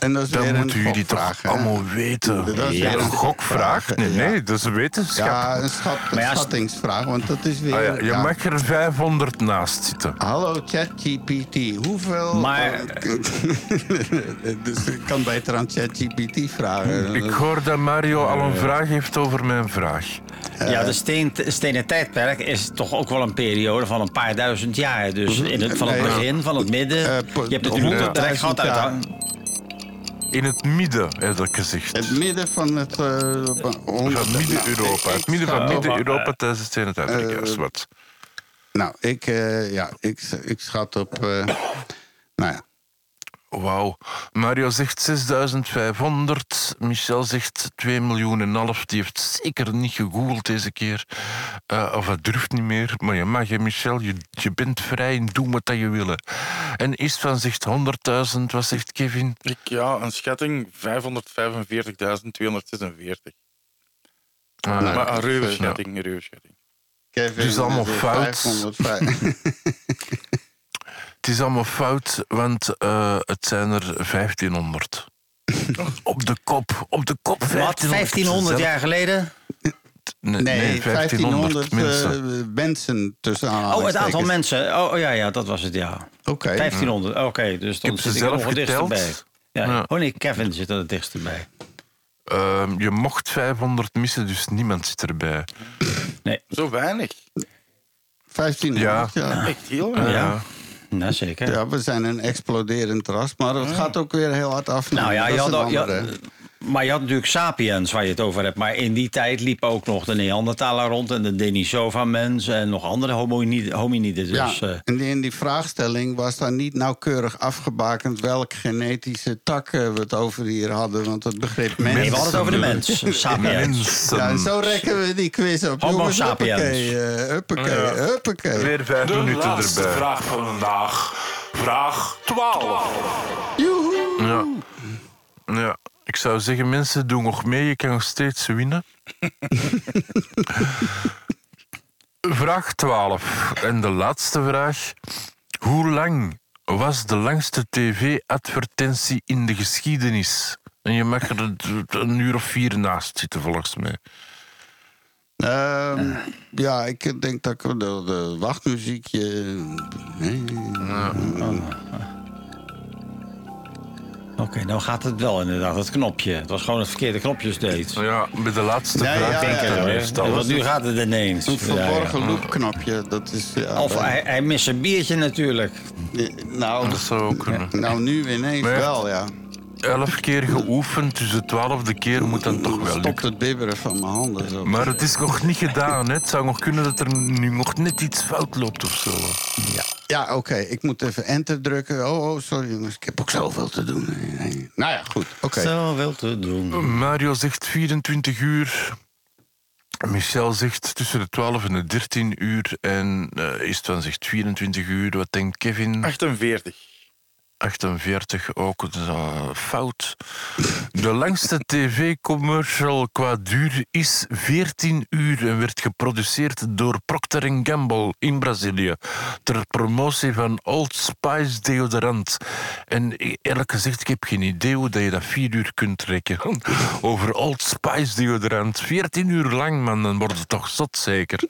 En dat is weer moeten een jullie toch allemaal weten. Dat is ja, weer een gokvraag? Nee, nee, dat is een wetenschap. Ja, een schat, Maar ja, schattingsvraag, want dat is weer... Ah ja, je ja. mag er 500 naast zitten. Hallo ChatGPT, hoeveel... Maar- *laughs* dus ik kan beter aan ChatGPT vragen. Ik hoor dat Mario al een vraag heeft over mijn vraag. Ja, de steen, stenen tijdperk is toch ook wel een periode van een paar duizend jaar. Dus in het, van het begin, van het midden. Eh, je hebt het trek gehad uit... In het midden, heb ik gezegd. Het midden van het... eh, honderd- Van Midden-Europa. Nou, Het midden van Midden-Europa tijdens het ja, is wat. Nou, ik, eh, ja, ik, ik schat op... ja, Wauw. Mario zegt 6500. Michel zegt 2 miljoen en half. Die heeft zeker niet gegoogeld deze keer. Eh, of dat durft niet meer. Maar je mag, hè, Michel. Je, je bent vrij en doe wat je wil. En Istvan zegt 100.000. Wat zegt Kevin? Ik, ja, een schatting 545.246. Ah, Nou, maar een ruwe ja. schatting, een ruwe schatting. Kevin... Het is allemaal fout. 505. *laughs* Het is allemaal fout, want eh, het zijn er 1500. *laughs* op de kop, op de kop. Wat, 1500, 1500 jaar geleden? Nee, Nee, nee, 1500 1500 mensen. eh, mensen tussen Oh, het aantal mensen. Oh, oh, ja, ja, dat was het, ja. Oké. 1500, oké. dus dan heb ze zit ik er zelf nog het dichtst geteld. bij. Ja. Ja. Oh nee, Kevin zit er het dichtst bij. Ehm, je mocht 500 missen, dus niemand zit erbij. Zo weinig. 1500, ja. Echt heel Ja. weinig. Ja. Zeker. Ja, we zijn een exploderend ras, maar dat gaat ook weer heel hard af. Nou ja, je had. Maar je had natuurlijk Sapiens waar je het over hebt. Maar in die tijd liepen ook nog de Neandertaler rond en de Denisova-mens en nog andere hominiden. hominiden. Dus, ja, eh, en in die vraagstelling was daar niet nauwkeurig afgebakend welk genetische tak eh, we het over hier hadden. Want het begrip mens. nee, we hadden het over de mens. *laughs* Sapiens. Ja, en zo rekken we die quiz op. Homo Jongens, sapiens. Huppakee, eh, huppakee, huppakee. Weer vijf De minuten laatste erbij. vraag van vandaag. Vraag 12. Joehoe. Ja. ja, ik zou zeggen, mensen, doe nog mee. Je kan nog steeds winnen. *laughs* vraag 12. En de laatste vraag. Hoe lang was de langste tv-advertentie in de geschiedenis? En je mag er een- uur of vier naast zitten, volgens mij. Ehm, ja, ik denk dat ik de, de wachtmuziekje. Nee. Oké, nou gaat het wel inderdaad, het knopje. Het was gewoon het verkeerde knopjes deed. Ja, bij de laatste Ja, vraag. ja, Denk ja, het ja. Want nu gaat het ineens. Een Ja, ja. verborgen loopknopje. Dat is. Ja, Of hij, hij mist een biertje natuurlijk. nou, Dat zou ook kunnen. nou, nu ineens Maar- wel, ja. Elf keer geoefend, dus de twaalfde keer moet dan toch wel Stopt lukken. het bibberen van mijn handen. Zo. Maar het is nog niet gedaan. Hè. Het zou nog kunnen dat er nu nog net iets fout loopt of zo. Ja, oké. Ik moet even enter drukken. Oh, oh, sorry jongens. Ik heb ook zoveel te doen. Nee. Nou ja, goed. Oké. Zo wil te doen. Mario zegt 24 uur. Michel zegt tussen de 12 en de 13 uur. En eh Istvan zegt 24 uur. Wat denkt Kevin? 48. 48 ook. Eh, fout. De langste tv-commercial qua duur is 14 uur en werd geproduceerd door Procter Gamble in Brazilië ter promotie van Old Spice deodorant. En eerlijk gezegd, ik heb geen idee hoe dat je dat 4 uur kunt rekken. Over Old Spice deodorant. 14 uur lang, man, dan wordt het toch zot zeker.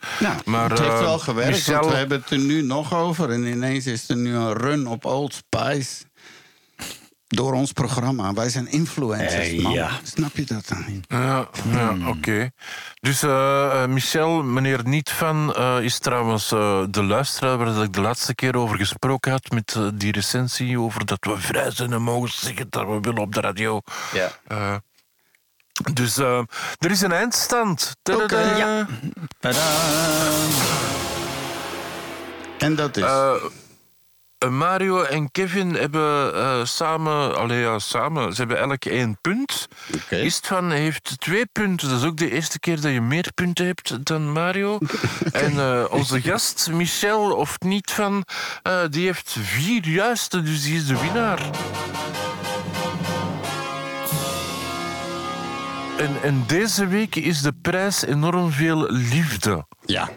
Nou, het heeft eh, wel gewerkt, we hebben het er nu nog over. En ineens is er nu een run op Old Spice. Door ons programma. Wij zijn influencers, Eh, man. ja. Snap je dat dan niet? Ja, ja oké. Dus eh, eh, Michel, meneer Niet van, eh, is trouwens eh, de luisteraar waar dat ik de laatste keer over gesproken had met die recensie over dat we vrij zijn en mogen zeggen dat we willen op de radio. Ja. Eh, dus eh, er is een eindstand. Tadaa. ja. Tadaa. En dat is... Eh, Mario en Kevin hebben eh, samen, allee, ja, samen, ze hebben elk één punt. Oké. Istvan heeft twee punten. Dat is ook de eerste keer dat je meer punten hebt dan Mario. *laughs* En eh, onze gast, Michel, of niet van, die heeft vier juiste, dus die is de winnaar. En, en deze week is de prijs enorm veel liefde. ja.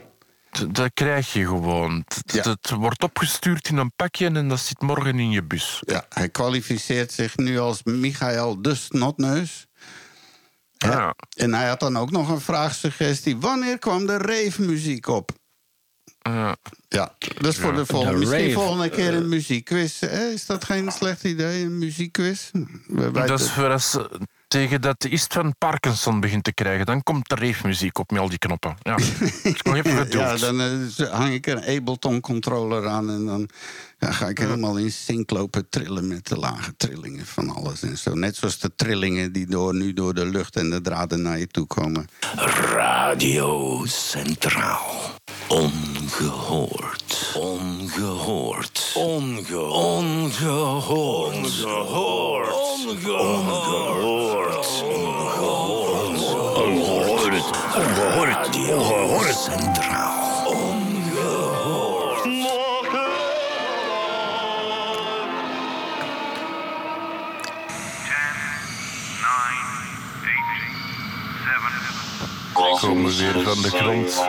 Dat krijg je gewoon. Het- Ja. Het wordt opgestuurd in een pakje en dat zit morgen in je bus. ja, hij kwalificeert zich nu als Michael de Snotneus. Ja. En hij had dan ook nog een vraagsuggestie. Wanneer kwam de rave-muziek op? Ja. Ja, dat is voor de volgende. De Misschien rave. volgende keer een muziekquiz. Hè? Is dat geen slecht idee, een muziekquiz? Dat is voor als, eh, tegen dat de Ist van Parkinson begint te krijgen. Dan komt de reefmuziek op met al die knoppen. Ja. *laughs* Geduld. Ja, dan eh, hang ik een Ableton-controller aan... en dan ja, ga ik helemaal in sync lopen trillen... met de lage trillingen van alles en zo. Net zoals de trillingen die door, nu door de lucht en de draden naar je toe komen. Radio Centraal. Ongehoord. Ongehoord. Onge ongehoord. Ongehoord. Ongehoord. Ongehoord. Ongehoord. Ongehoord. Radio Centraal. Komen we weer van de grond.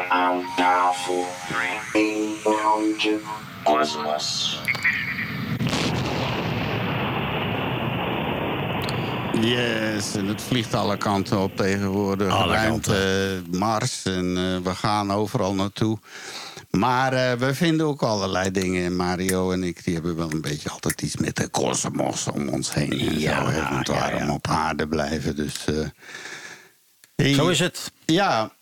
Yes, en het vliegt alle kanten op tegenwoordig. Alle Ruimte, Mars en eh, we gaan overal naartoe. Maar eh, we vinden ook allerlei dingen. Mario en ik die hebben wel een beetje altijd iets met de kosmos om ons heen. En Ja, zo, hè, want ja, waarom ja. op aarde blijven. Dus, eh, Zo is het. Ja,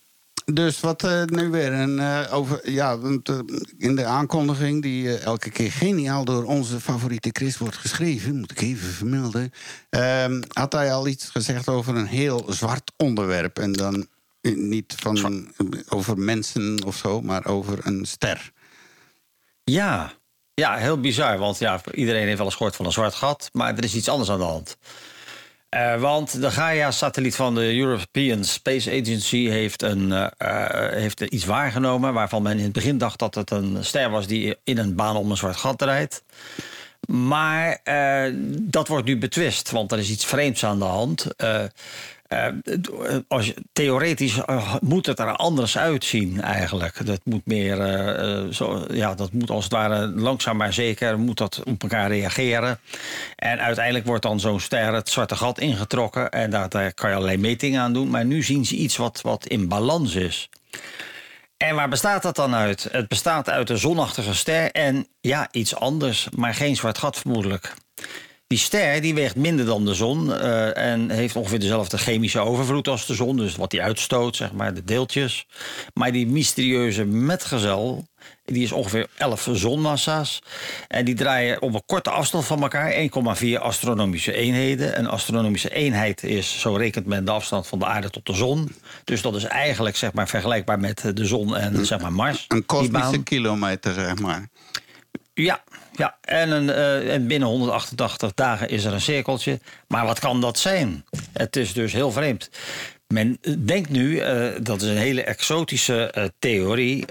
Dus wat eh, nu weer eh, over. Ja, eh, in de aankondiging, die elke keer geniaal door onze favoriete Chris wordt geschreven, moet ik even vermelden. ehm, had hij al iets gezegd over een heel zwart onderwerp. En dan niet van, over mensen of zo, maar over een ster. Ja. ja, heel bizar. Want ja, iedereen heeft wel eens gehoord van een zwart gat. Maar er is iets anders aan de hand. Eh, want de Gaia-satelliet van de European Space Agency heeft, een, eh, eh, heeft iets waargenomen... waarvan men in het begin dacht dat het een ster was... die in een baan om een zwart gat rijdt. Maar dat wordt nu betwist, want er is iets vreemds aan de hand. Eh, eh, als theoretisch eh, moet het er anders uitzien eigenlijk. Dat moet meer, zo, ja, dat moet als het ware langzaam maar zeker moet dat op elkaar reageren. En uiteindelijk wordt dan zo'n ster het zwarte gat ingetrokken en daar, daar kan je allerlei metingen aan doen. Maar nu zien ze iets wat, wat in balans is. En waar bestaat dat dan uit? Het bestaat uit een zonachtige ster en ja, iets anders, maar geen zwart gat vermoedelijk. Die ster die weegt minder dan de zon eh, en heeft ongeveer dezelfde chemische overvloed als de zon. Dus wat die uitstoot, zeg maar, de deeltjes. Maar die mysterieuze metgezel, die is ongeveer 11 zonmassa's. En die draaien op een korte afstand van elkaar, 1,4 astronomische eenheden. Een astronomische eenheid is, zo rekent men de afstand van de aarde tot de zon. Dus dat is eigenlijk zeg maar, vergelijkbaar met de zon en zeg maar, Mars. Een kosmische kilometer, zeg maar. Ja, ja. En, een, eh, en binnen 188 dagen is er een cirkeltje. Maar wat kan dat zijn? Het is dus heel vreemd. Men denkt nu, eh, dat is een hele exotische eh, theorie.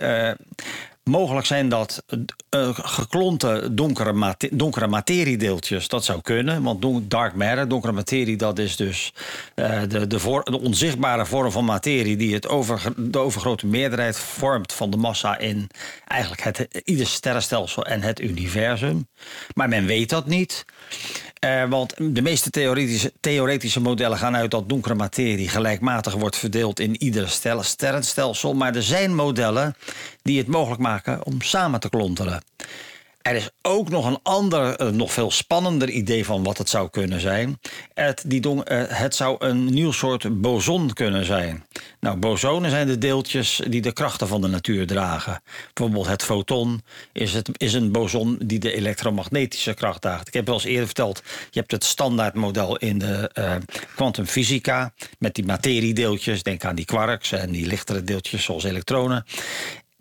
Eh, mogelijk zijn dat eh, geklonte donkere, mate- donkere materiedeeltjes. Dat zou kunnen, want dark matter, donkere materie, dat is dus eh, de, de, de onzichtbare vorm van materie die het over, de overgrote meerderheid vormt van de massa in eigenlijk het, ieder sterrenstelsel en het universum. Maar men weet dat niet. Eh, want de meeste theoretische, theoretische modellen gaan uit dat donkere materie gelijkmatig wordt verdeeld in ieder stel- sterrenstelsel. Maar er zijn modellen die het mogelijk maken om samen te klonteren. Er is ook nog een ander, eh, nog veel spannender idee van wat het zou kunnen zijn. Het, die eh, het zou een nieuw soort boson kunnen zijn. Nou, bosonen zijn de deeltjes die de krachten van de natuur dragen. Bijvoorbeeld het foton is, het, is een boson die de elektromagnetische kracht draagt. Ik heb wel eens eerder verteld, je hebt het standaardmodel in de eh, kwantumfysica... met die materiedeeltjes, denk aan die quarks en die lichtere deeltjes zoals elektronen.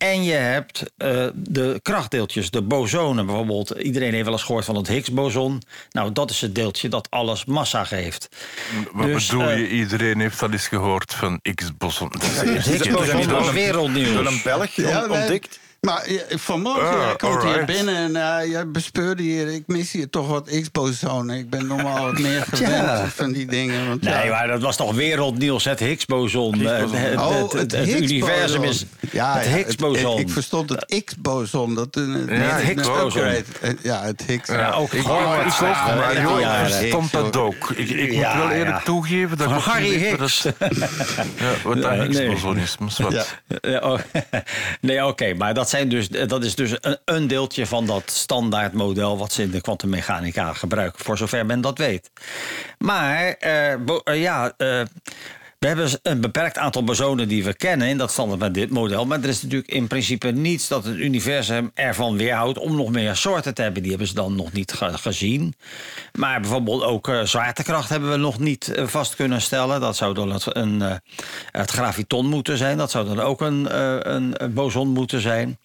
En je hebt eh, de krachtdeeltjes, de bosonen bijvoorbeeld. Iedereen heeft wel eens gehoord van het Higgs-boson. Nou, dat is het deeltje dat alles massa geeft. Wat Dus, bedoel eh, je? Iedereen heeft al eens gehoord van is Het. Higgs-boson was wereldnieuws. Door een Belg ontdekt. Maar vanmorgen Ah, komt hier alright. binnen en eh, jij bespeurde hier... ik mis hier toch wat X-bosonen. Ik ben normaal wat meer *laughs* gewend Ja. van die dingen. Want, Nee, ja, maar dat was toch wereldnieuws, het Higgs-boson. Eh, Het, het, Oh, het, het, het universum is Ja, het Higgs-boson. Ik, verstond het X-boson. Dat, eh, nee, het een Higgs-boson. Ja, het Higgs. Ja, ook ik, ook, zegt, maar joh, ja, ik ja, verstond ja. dat ook. Ik, ik Ja, moet wel eerlijk ja. toegeven dat ik Harry Higgs. *laughs* Ja, wat nee. Higgs-boson is. oh, *laughs* nee, oké, maar dat, zijn dus, dat is dus een, een deeltje van dat standaardmodel wat ze in de kwantummechanica gebruiken, voor zover men dat weet. Maar eh, eh, ja, eh, we hebben een beperkt aantal bosonen die we kennen in dat standaard met dit model. Maar er is natuurlijk in principe niets dat het universum ervan weerhoudt om nog meer soorten te hebben. Die hebben ze dan nog niet ge- gezien. Maar bijvoorbeeld ook eh, zwaartekracht hebben we nog niet eh, vast kunnen stellen. Dat zou dan het, een, eh, het graviton moeten zijn. Dat zou dan ook een, een, een boson moeten zijn.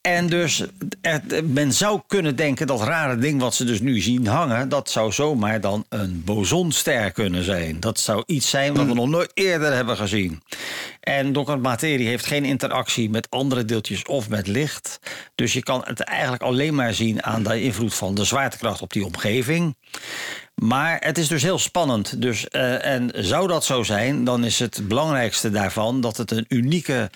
En dus er- men zou kunnen denken dat rare ding wat ze dus nu zien hangen, dat zou zomaar dan een bosonster kunnen zijn. Dat zou iets zijn wat we nog nooit eerder hebben gezien. En donkere materie heeft geen interactie met andere deeltjes of met licht. Dus je kan het eigenlijk alleen maar zien aan de invloed van de zwaartekracht op die omgeving. Maar het is dus heel spannend. Dus, eh, en zou dat zo zijn, dan is het belangrijkste daarvan dat het een unieke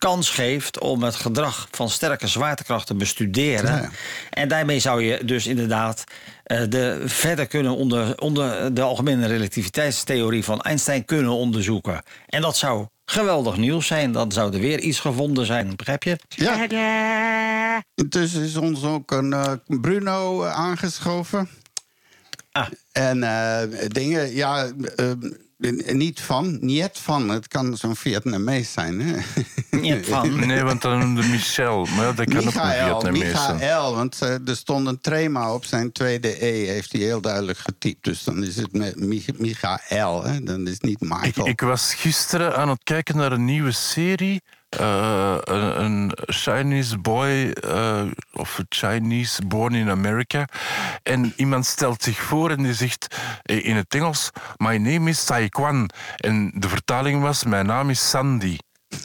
kans geeft om het gedrag van sterke zwaartekracht te bestuderen. Ja. En daarmee zou je dus inderdaad eh, de, verder kunnen onder, onder de algemene relativiteitstheorie van Einstein kunnen onderzoeken. En dat zou geweldig nieuws zijn. Dan zou er weer iets gevonden zijn, begrijp je? Ja. Intussen is ons ook een eh, Bruno eh, aangeschoven. Ah. En eh, dingen, ja, eh, en Niet van, niet van. Het kan zo'n Vietnamees zijn, hè? Niet van. *laughs* Nee, want dan noemde Michel. Maar dat kan ook een Michael, Vietnamees zijn. Michael, want eh, er stond een trema op zijn tweede E, heeft hij heel duidelijk getypt. Dus dan is het met Mich- Michael, hè? dan is het niet Ik, Michael. ik was gisteren aan het kijken naar een nieuwe serie. Eh, een, een Chinese boy, eh, of Chinese born in America. En iemand stelt zich voor en die zegt eh, in het Engels: My name is Saikwan. En de vertaling was: Mijn naam is Sandy. *laughs*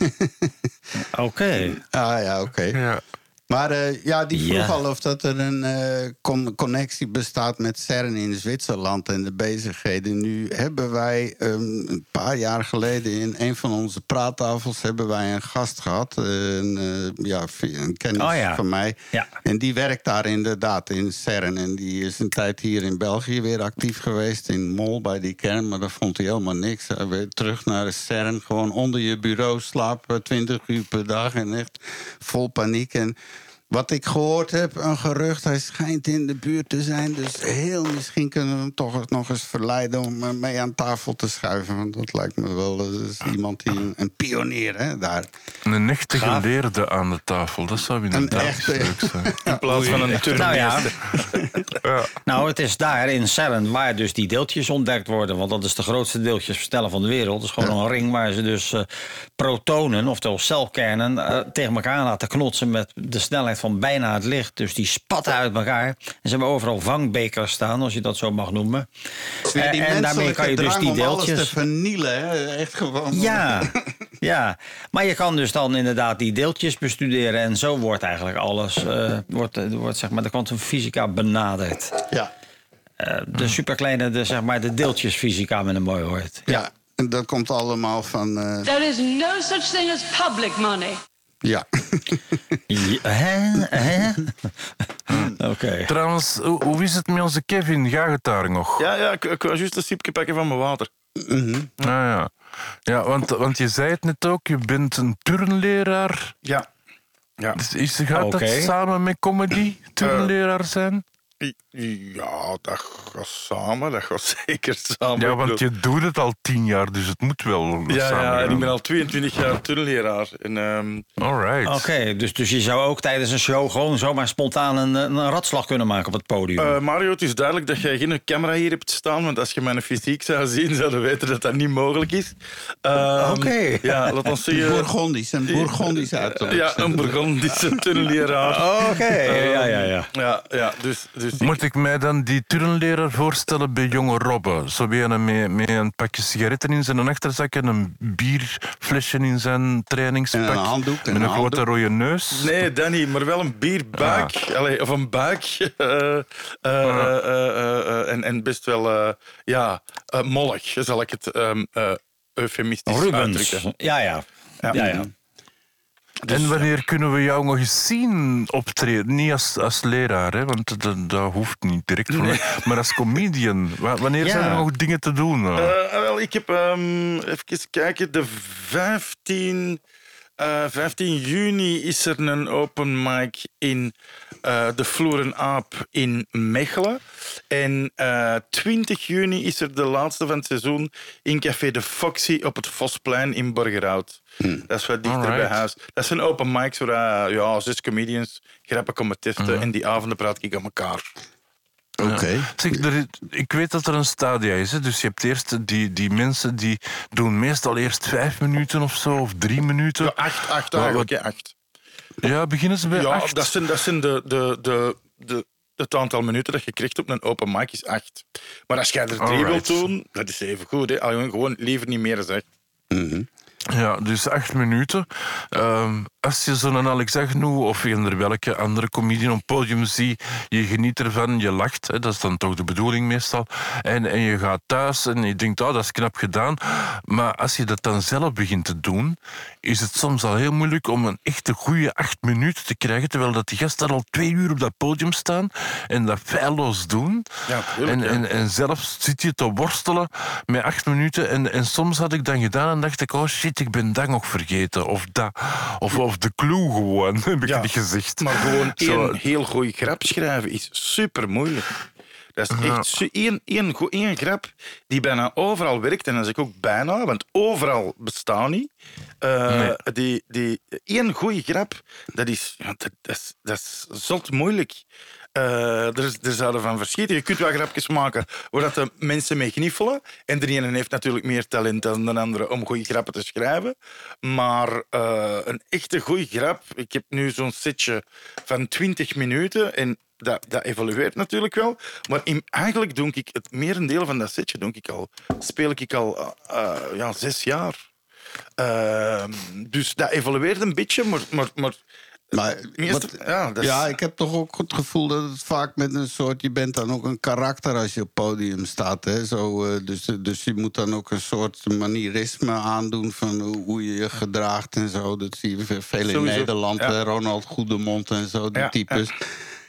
Oké. Ah ja, oké. Ja. Maar eh, ja, die vroeg al of dat er een eh, con- connectie bestaat met CERN in Zwitserland en de bezigheden. Nu hebben wij ehm, een paar jaar geleden in een van onze praattafels hebben wij een gast gehad. eh, een, ja, een kennis Oh ja. van mij. Ja. En die werkt daar inderdaad in CERN. En die is een tijd hier in België weer actief geweest. In Mol bij die kern. Maar dat vond hij helemaal niks. Hij weer terug naar CERN. Gewoon onder je bureau slapen. 20 uur per dag. En echt vol paniek. En wat ik gehoord heb, een gerucht. Hij schijnt in de buurt te zijn. Dus heel misschien kunnen we hem toch nog eens verleiden. om mee aan tafel te schuiven. Want dat lijkt me wel. Dat is iemand die een, een pionier hè, daar. Een echte Gaaf. geleerde aan de tafel. Dat zou inderdaad eens echte. leuk zijn. *laughs* In plaats van een Nou *laughs* ja. Nou, het is daar in CERN waar dus die deeltjes ontdekt worden. Want dat is de grootste deeltjesversteller van de wereld. Het is gewoon een ring waar ze dus eh, protonen, oftewel celkernen, eh, tegen elkaar laten knotsen met de snelheid van bijna het licht. Dus die spatten uit elkaar. En ze hebben overal vangbekers staan, als je dat zo mag noemen. Die Eh, en daarmee kan je dus die om alles te deeltjes. vernielen. Hè? Echt gewoon. Ja, *laughs* ja, maar je kan dus dan inderdaad die deeltjes bestuderen. En zo wordt eigenlijk alles, eh, wordt, eh, wordt zeg maar de kwantumfysica benaderd. Ja. Eh, de superkleine, de, zeg maar de deeltjesfysica met een mooi woord. ja. En dat komt allemaal van. eh, There is no such thing as public money. Ja. Ja, hè? Hè? Oké. Trouwens, hoe, hoe is het met onze Kevin? Gaat het daar nog? Ja, ja, ik, ik wou juist een sipje pakken van mijn water. Ah, ja, ja want, want je zei het net ook, je bent een turnleraar. Ja. Ja. Dus is, gaat dat samen met comedy, turnleraar zijn? Ja, dat gaat samen. Dat gaat *laughs* zeker samen. Ja, want je doet het al tien jaar, dus het moet wel Ja, samen ja, en ik ben al 22 jaar turnleraar. En, ehm, Alright. Oké, dus, dus je zou ook tijdens een show gewoon zomaar spontaan een, een ratslag kunnen maken op het podium. eh, Mario, het is duidelijk dat jij geen camera hier hebt staan. Want als je mijn fysiek zou zien, zouden we weten dat dat niet mogelijk is. Ehm, Oké. Ja, laat ons *laughs* zeggen... Bourgondisch, een Bourgondisch uiterlijk. Ja, een Burgondische *laughs* turnleraar. Oké, ja, ja, ja. Ja, ja, dus... dus Moet ik mij dan die turnleraar voorstellen bij jonge Robbe? Zo weer een met, met een pakje sigaretten in zijn achterzak en een bierflesje in zijn trainingspak. En een handdoek, en Met een een grote handdoek. rode neus. Nee, Danny, maar wel een bierbuik. Allee, of een buik. *laughs* eh, eh, eh, en, en best wel, eh, ja, mollig, zal ik het ehm eh, eufemistisch Rubens. uitdrukken. Ja, ja. ja, ja. En wanneer kunnen we jou nog eens zien optreden? Niet als, als leraar, hè, want dat, dat hoeft niet direct voor mij. Maar als comedian. Wa- Wanneer Ja. zijn er nog dingen te doen? eh? Eh, wel, ik heb, ehm, even kijken, de 15, eh, 15 juni is er een open mic in eh, de Floeren Aap in Mechelen. En eh, 20 juni is er de laatste van het seizoen in Café de Foxy op het Vosplein in Borgerhout. Dat is wat dichter bij huis. Dat zijn open mics waar ja, zes comedians grappen komen testen. En die avonden praat ik aan elkaar. Oké. Er ik weet dat er een stadia is. Hè? Dus je hebt eerst die, die mensen die doen meestal eerst vijf minuten of zo, of drie minuten. Ja, acht, acht Wat- eigenlijk, hè, acht. Ja, beginnen ze bij Ja, acht? dat zijn, dat zijn de, de, de, de, het aantal minuten dat je krijgt op een open mic is acht. Maar als jij er drie Alright. wilt doen, dat is even goed. Hè. Alleen Gewoon liever niet meer zeg. Ja, dus acht minuten. Ehm, als je zo'n Alex Agnew of eender welke andere comedian op het podium ziet, je geniet ervan, je lacht, hè, dat is dan toch de bedoeling meestal, en, en je gaat thuis en je denkt, oh, dat is knap gedaan. Maar als je dat dan zelf begint te doen, is het soms al heel moeilijk om een echte goede acht minuten te krijgen, terwijl dat die gasten al twee uur op dat podium staan en dat feilloos doen. Ja, tuurlijk, en, ja. en, en zelf zit je te worstelen met acht minuten. En, en soms had ik dan gedaan en dacht ik, oh shit, ik ben dat nog vergeten. Of dat. Of, of de clue gewoon, *laughs* heb ik Ja, niet gezegd. Maar gewoon Zo, één heel goede grap schrijven is super moeilijk. Dat is echt één, één, één grap die bijna overal werkt. En dan zeg ik ook bijna, want overal bestaat niet. Eh, die, die, één goede grap, dat is, dat, dat is, dat is zot moeilijk. Eh, er, er zouden van verschieten. Je kunt wel grapjes maken waar de mensen mee gniffelen. En de ene heeft natuurlijk meer talent dan de andere om goede grappen te schrijven. Maar eh, een echte goede grap. Ik heb nu zo'n setje van 20 minuten. En dat, dat evolueert natuurlijk wel. Maar eigenlijk doe ik het merendeel van dat setje doe ik al, speel ik al eh, ja, zes jaar. Ehm, dus dat evolueert een beetje, maar, maar, maar Maar wat- ja, ja, ik heb toch ook het gevoel dat het vaak met een soort... Je bent dan ook een karakter als je op het podium staat. Hè? Zo, eh, dus, dus je moet dan ook een soort manierisme aandoen... van hoe je je gedraagt en zo. Dat zie je veel in Sowieso, Nederland. ja. Ronald Goedemond en zo, die Ja, types.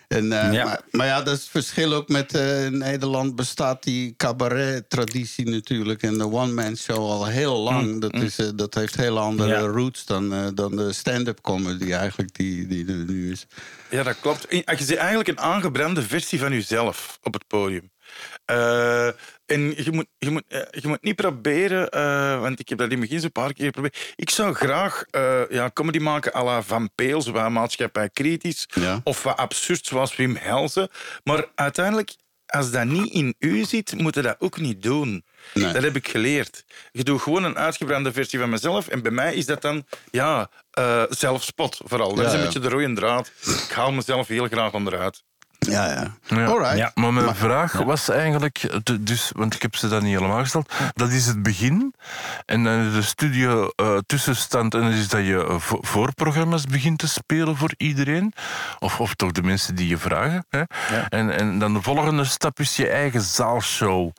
En, eh, Ja. maar, maar ja, dat is het verschil ook met eh, in Nederland bestaat die cabaret-traditie natuurlijk. En de one-man show al heel lang. Dat, is, eh, dat heeft hele andere Ja. roots dan, eh, dan de stand-up comedy eigenlijk die, die er nu is. Ja, dat klopt. Je bent eigenlijk een aangebrande versie van jezelf op het podium. En je moet, je, moet, eh, je moet niet proberen, eh, want ik heb dat in het begin zo'n paar keer geprobeerd. Ik zou graag eh, ja, comedy maken à la Van Peel, wat maatschappij kritisch. Ja. Of wat absurd, zoals Wim Helsen. Maar uiteindelijk, als dat niet in u zit, moet je dat ook niet doen. Nee. Dat heb ik geleerd. Je doet gewoon een uitgebrande versie van mezelf. En bij mij is dat dan ja, zelfspot vooral. Dat Ja, is een ja. beetje de rode draad. Ik haal mezelf heel graag onderuit. Ja, ja. Ja. Alright. Ja. Maar mijn vraag was eigenlijk, dus, want ik heb ze dat niet helemaal gesteld, dat is het begin. En dan de studio eh, tussenstand, en dat is dat je vo- voorprogramma's begint te spelen voor iedereen. Of, of toch de mensen die je vragen. Hè? En, en dan de volgende stap is je eigen zaalshow.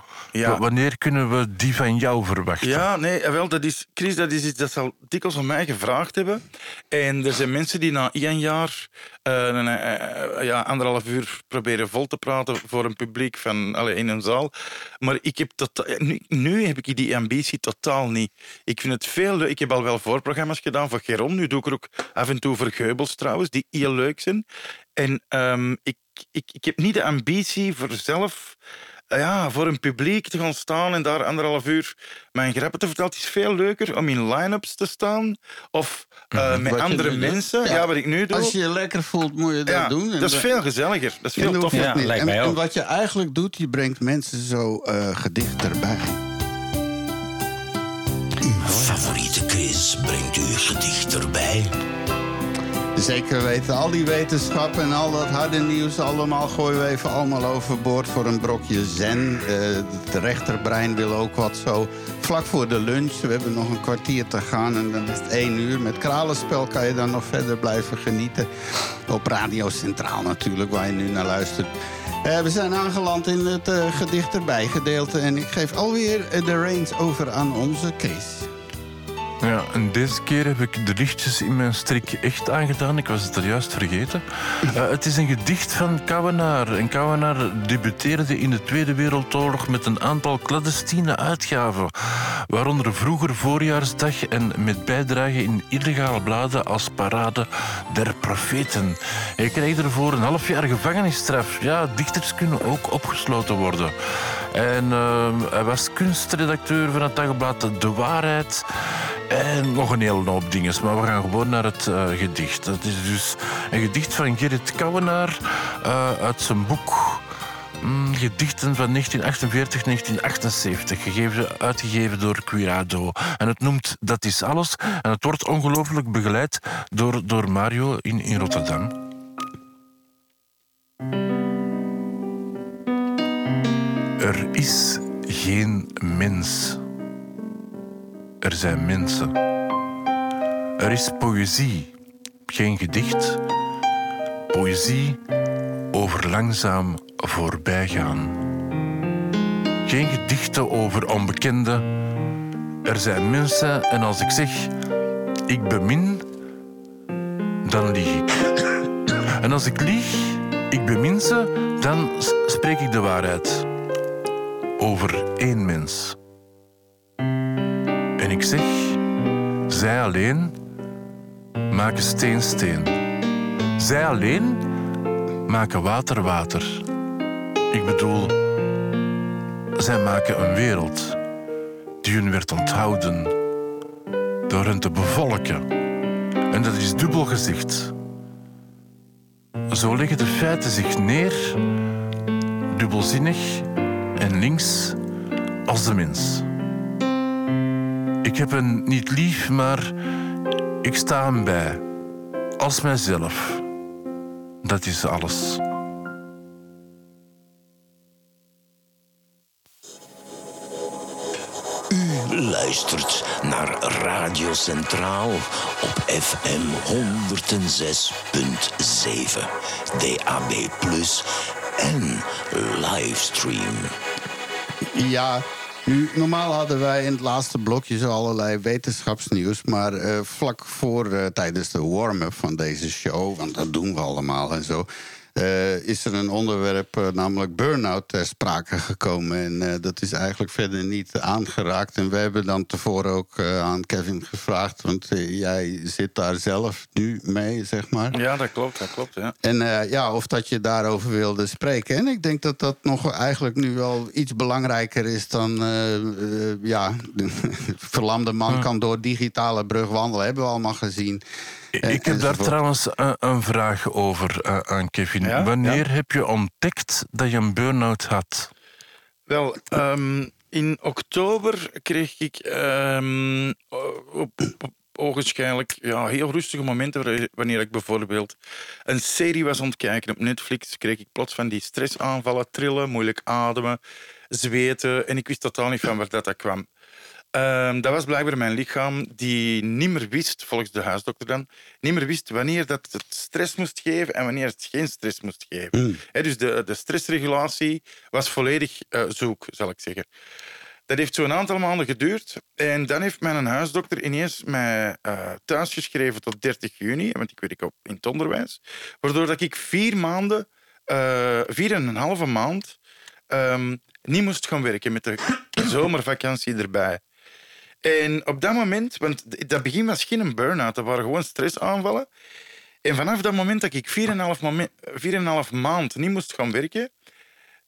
Wanneer kunnen we die van jou verwachten? Ja, nee, eh, wel, dat is, Chris, dat is iets dat ze al dikwijls aan mij gevraagd hebben. En er zijn mensen die na één jaar, eh, eh, eh, ja, anderhalf uur proberen vol te praten voor een publiek van, allee, in een zaal. Maar ik heb tot, nu, heb ik die ambitie totaal niet. Ik vind het veel leuk. Ik heb al wel voorprogramma's gedaan voor Geron. Nu doe ik er ook af en toe voor Geubels trouwens, die heel leuk zijn. En ehm, ik, ik, ik heb niet de ambitie voor zelf ja, voor een publiek te gaan staan en daar anderhalf uur mijn grappen te vertellen. Het is veel leuker om in line-ups te staan of eh, met Wat je andere mensen. Ja. Ja. wat ik nu doe. Als je je lekker voelt, moet je dat ja, doen. En dat is veel gezelliger. Dat is veel toffer. Ja, niet. lijkt en, mij en ook. wat je eigenlijk doet, je brengt mensen zo eh gedicht erbij. Favoriete quiz brengt u gedicht erbij. Zeker weten, al die wetenschap en al dat harde nieuws... allemaal gooien we even allemaal overboord voor een brokje zen. Eh, het rechterbrein wil ook wat zo. Vlak voor de lunch, we hebben nog een kwartier te gaan... en dan is het één uur. Met kralenspel kan je dan nog verder blijven genieten. Op Radio Centraal natuurlijk, waar je nu naar luistert. Eh, we zijn aangeland in het eh, gedicht en ik geef alweer de reins over aan onze Chris. Ja, en deze keer heb ik de lichtjes in mijn strik echt aangedaan. Ik was het er juist vergeten. Eh, het is een gedicht van Kouwenaar. En Kouwenaar debuteerde in de Tweede Wereldoorlog met een aantal clandestine uitgaven. Waaronder Vroeger Voorjaarsdag en met bijdrage in illegale bladen als Parade der Profeten. Hij kreeg ervoor een half jaar gevangenisstraf. Ja, dichters kunnen ook opgesloten worden. En eh, hij was kunstredacteur van het dagblad De Waarheid. En nog een hele hoop dingen. Maar we gaan gewoon naar het eh, gedicht. Dat is dus een gedicht van Gerrit Kouwenaar eh, uit zijn boek. mm, gedichten van 1948, 1978, gegeven, uitgegeven door Quirado. En het noemt Dat is alles. En het wordt ongelooflijk begeleid door, door Mario in, in Rotterdam. Er is geen mens. Er zijn mensen. Er is poëzie, geen gedicht. Poëzie over langzaam voorbijgaan. Geen gedichten over onbekenden. Er zijn mensen en als ik zeg ik bemin, dan lieg ik. En als ik lieg, ik bemin ze, dan spreek ik de waarheid. Over één mens. En ik zeg, zij alleen maken steen steen. Zij alleen maken water water. Ik bedoel, zij maken een wereld die hun werd onthouden door hen te bevolken. En dat is dubbel gezegd. Zo leggen de feiten zich neer, dubbelzinnig en links als de mens. Ik heb hen niet lief, maar ik sta hem bij. Als mijzelf. Dat is alles. U luistert naar Radio Centraal op FM 106.7, DAB+, en livestream. Ja, nu, normaal hadden wij in het laatste blokje zo allerlei wetenschapsnieuws. Maar eh, vlak voor, eh, tijdens de warm-up van deze show, want dat doen we allemaal en zo. Eh, is er een onderwerp, eh, namelijk burn-out, ter sprake gekomen. En eh, dat is eigenlijk verder niet aangeraakt. En we hebben dan tevoren ook aan Kevin gevraagd, want jij zit daar zelf nu mee, zeg maar. Ja, dat klopt, dat klopt. Ja. En ja, of dat je daarover wilde spreken. En ik denk dat dat nog eigenlijk nu wel iets belangrijker is dan... ja, *laughs* de verlamde man kan door digitale brug wandelen. Hebben we allemaal gezien. En- Ik heb daar enzovoort. trouwens een, een vraag over eh, aan Kevin. Ja? Wanneer heb je ontdekt dat je een burn-out had? Wel, ehm, in oktober kreeg ik ehm, op, op ogenschijnlijk ja, heel rustige momenten, wanneer ik bijvoorbeeld een serie was aan het kijken op Netflix, kreeg ik plots van die stressaanvallen, trillen, moeilijk ademen, zweten en ik wist totaal niet van waar dat, dat kwam. Ehm, dat was blijkbaar mijn lichaam die niet meer wist, volgens de huisdokter dan, niet meer wist wanneer dat het stress moest geven en wanneer het geen stress moest geven. Hè, dus de, de stressregulatie was volledig eh, zoek, zal ik zeggen. Dat heeft zo'n aantal maanden geduurd. En dan heeft mijn huisdokter ineens mij eh thuisgeschreven tot 30 juni, want ik werk op, in het onderwijs. Waardoor dat ik vier maanden, eh, vier en een halve maand, ehm, niet moest gaan werken met de zomervakantie erbij. En op dat moment, want dat begin was geen burn-out, dat waren gewoon stressaanvallen. En vanaf dat moment dat ik 4,5 momen- 4,5 maand niet moest gaan werken,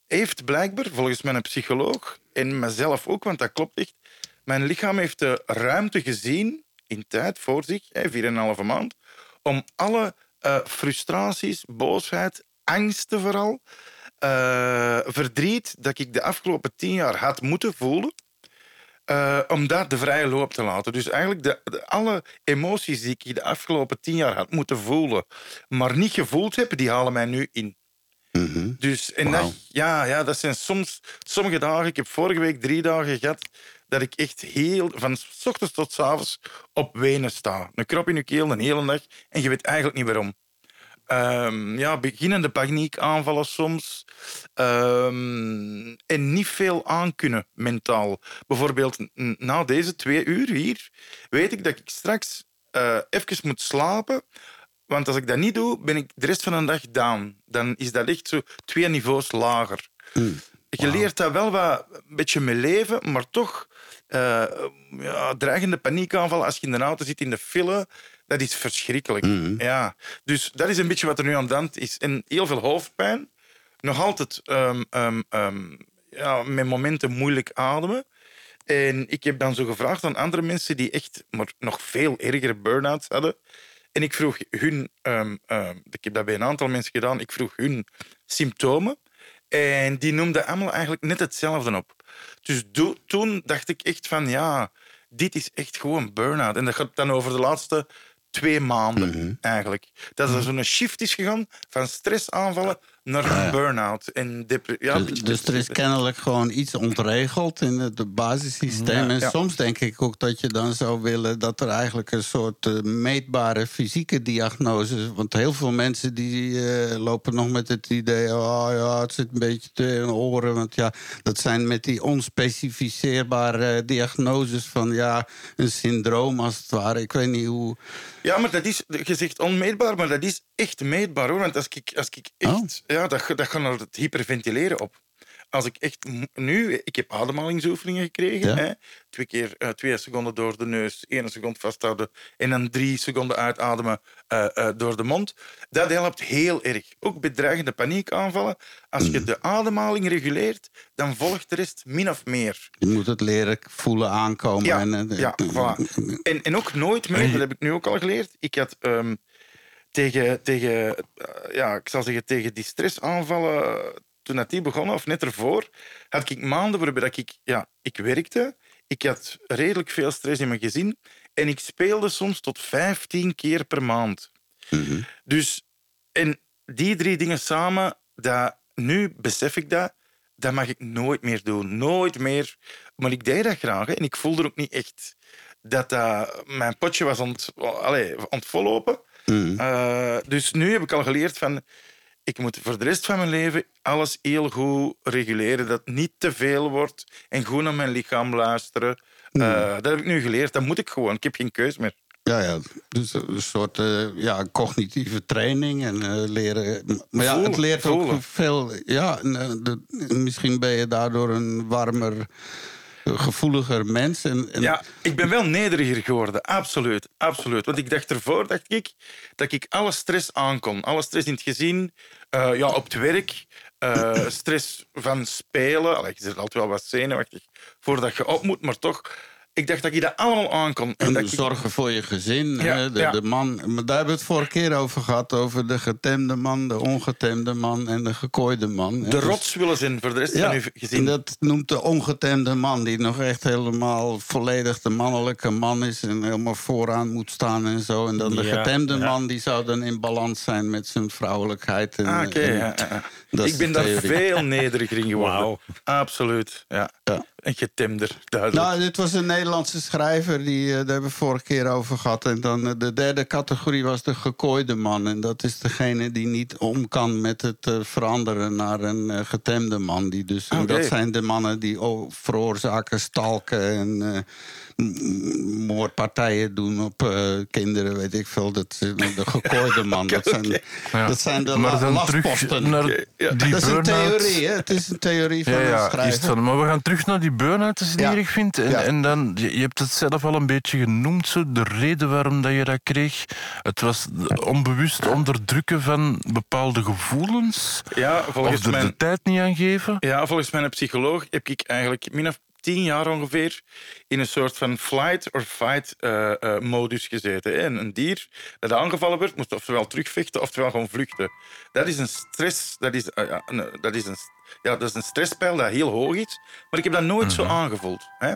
heeft blijkbaar, volgens mijn psycholoog en mezelf ook, want dat klopt echt, mijn lichaam heeft de ruimte gezien in tijd voor zich, hè, 4,5 maand, om alle eh, frustraties, boosheid, angsten vooral, eh, verdriet dat ik de afgelopen tien jaar had moeten voelen, eh, om dat de vrije loop te laten. Dus eigenlijk de, de- alle emoties die ik de afgelopen tien jaar had moeten voelen, maar niet gevoeld heb, die halen mij nu in. Mhm. Dus en dat, ja, ja, dat zijn soms sommige dagen. Ik heb vorige week drie dagen gehad dat ik echt heel van s ochtends tot s avonds op wenen sta. Een krop in je keel een hele dag en je weet eigenlijk niet waarom. Ehm, ja, beginnende paniekaanvallen soms. Ehm, en niet veel aankunnen mentaal. Bijvoorbeeld na deze twee uur hier weet ik dat ik straks eh even moet slapen. Want als ik dat niet doe, ben ik de rest van de dag down. Dan is dat echt zo twee niveaus lager. Je leert dat wel wat, een beetje mee leven, maar toch eh, ja, dreigende paniekaanvallen als je in de auto zit in de file, dat is verschrikkelijk. Ja. Dus dat is een beetje wat er nu aan de hand is. En heel veel hoofdpijn. Nog altijd ehm, ja, met momenten moeilijk ademen. En ik heb dan zo gevraagd aan andere mensen die echt maar nog veel ergere burn-outs hadden. En ik vroeg hun, ik heb dat bij een aantal mensen gedaan, ik vroeg hun symptomen. En die noemden allemaal eigenlijk net hetzelfde op. Dus toen dacht ik echt van, ja, dit is echt gewoon burn-out. En dat gaat dan over de laatste twee maanden eigenlijk. Dat er zo'n shift is gegaan van stressaanvallen naar een burn-out. En depre- ja, een Dus, beetje dus er is kennelijk gewoon iets ontregeld in het basissysteem. en soms denk ik ook dat je dan zou willen dat er eigenlijk een soort eh, meetbare fysieke diagnose is. Want heel veel mensen die eh, lopen nog met het idee: oh ja, het zit een beetje te in oren. Want ja, dat zijn met die onspecificeerbare eh, diagnoses van ja, een syndroom als het ware. Ik weet niet hoe. Ja, maar dat is, je zegt onmeetbaar, maar dat is echt meetbaar hoor. Want als ik, als ik echt, Oh. Ja, dat, dat gaat naar het hyperventileren op. als ik echt nu, ik heb ademhalingsoefeningen gekregen. Ja. Hè? Twee keer eh, twee seconden door de neus, één seconde vasthouden en dan drie seconden uitademen eh, eh, door de mond. Dat helpt heel erg. Ook bedreigende paniekaanvallen. Als je de ademhaling reguleert, dan volgt de rest min of meer. Je moet het leren voelen aankomen. Ja, en, ja voilà. En, en ook nooit meer, dat heb ik nu ook al geleerd. Ik had ehm, tegen, tegen, eh, ja, ik zal zeggen, tegen die stressaanvallen, toen dat die begonnen, of net ervoor, had ik maanden waarbij dat ik, ja, ik werkte. Ik had redelijk veel stress in mijn gezin. En ik speelde soms tot 15 keer per maand. Dus, en die drie dingen samen, dat, nu besef ik dat, dat mag ik nooit meer doen. Nooit meer. Maar ik deed dat graag hè, en ik voelde ook niet echt dat dat mijn potje was aan het, allee, vollopen. Eh, dus nu heb ik al geleerd van... Ik moet voor de rest van mijn leven alles heel goed reguleren. Dat het niet te veel wordt. En goed naar mijn lichaam luisteren. Eh, dat heb ik nu geleerd. Dat moet ik gewoon. Ik heb geen keus meer. Ja, ja. Dus een soort eh, ja, cognitieve training en leren. Maar ja, het leert ook veel. Ja, en, de- misschien ben je daardoor een warmer, gevoeliger mens. En, en Ja, ik ben wel nederiger geworden. Absoluut, absoluut. Want ik dacht ervoor dacht ik, dat ik alle stress aankon. Alle stress in het gezin, eh, ja, op het werk, eh, stress van spelen. Je zit altijd wel wat zenuwachtig voordat je op moet, maar toch... Ik dacht dat ik dat allemaal aankon. En En ik, zorgen voor je gezin, Ja, hè, de, ja. de man. Maar daar hebben we het vorige keer over gehad. Over de getemde man, de ongetemde man en de gekooide man. hè. de Dus- rots willen zijn voor de rest Ja, van uw en dat noemt de ongetemde man, die nog echt helemaal volledig de mannelijke man is en helemaal vooraan moet staan en zo. En dan de Ja, getemde ja. man, die zou dan in balans zijn met zijn vrouwelijkheid. En, Ah, en- Ik ben daar veel *laughs* nederiger in geworden. Absoluut, ja. Getemder, duidelijk. Nou, dit was een Nederlandse schrijver, die, eh, daar hebben we vorige keer over gehad. En dan eh, de derde categorie was de gekooide man. En dat is degene die niet om kan met het eh, veranderen naar een getemde man. Die dus, dat zijn de mannen die veroorzaken, stalken en moordpartijen doen op eh, kinderen, weet ik veel. Dat is de gekooide man. *laughs* Dat zijn, Ja. dat zijn de maar la- dan terug lastposten. naar Ja. die Dat is een burn-out. theorie, hè? Het is een theorie van Ja, een ja, het van. Maar we gaan terug naar die burn-out, als je die erg vindt. En, Ja. en dan, je, je hebt het zelf al een beetje genoemd, zo, de reden waarom dat je dat kreeg. Het was onbewust onderdrukken van bepaalde gevoelens. ja, Of volgens er mijn... de tijd niet aan geven. Ja, volgens mijn psycholoog heb ik eigenlijk min of tien jaar ongeveer in een soort van flight or fight eh, eh, modus gezeten. En een dier dat aangevallen werd, moest oftewel terugvechten, oftewel gewoon vluchten. Dat is een stress, dat is, eh, ja, dat is, een, ja, dat is een stresspeil dat heel hoog is, maar ik heb dat nooit zo aangevoeld. Hè.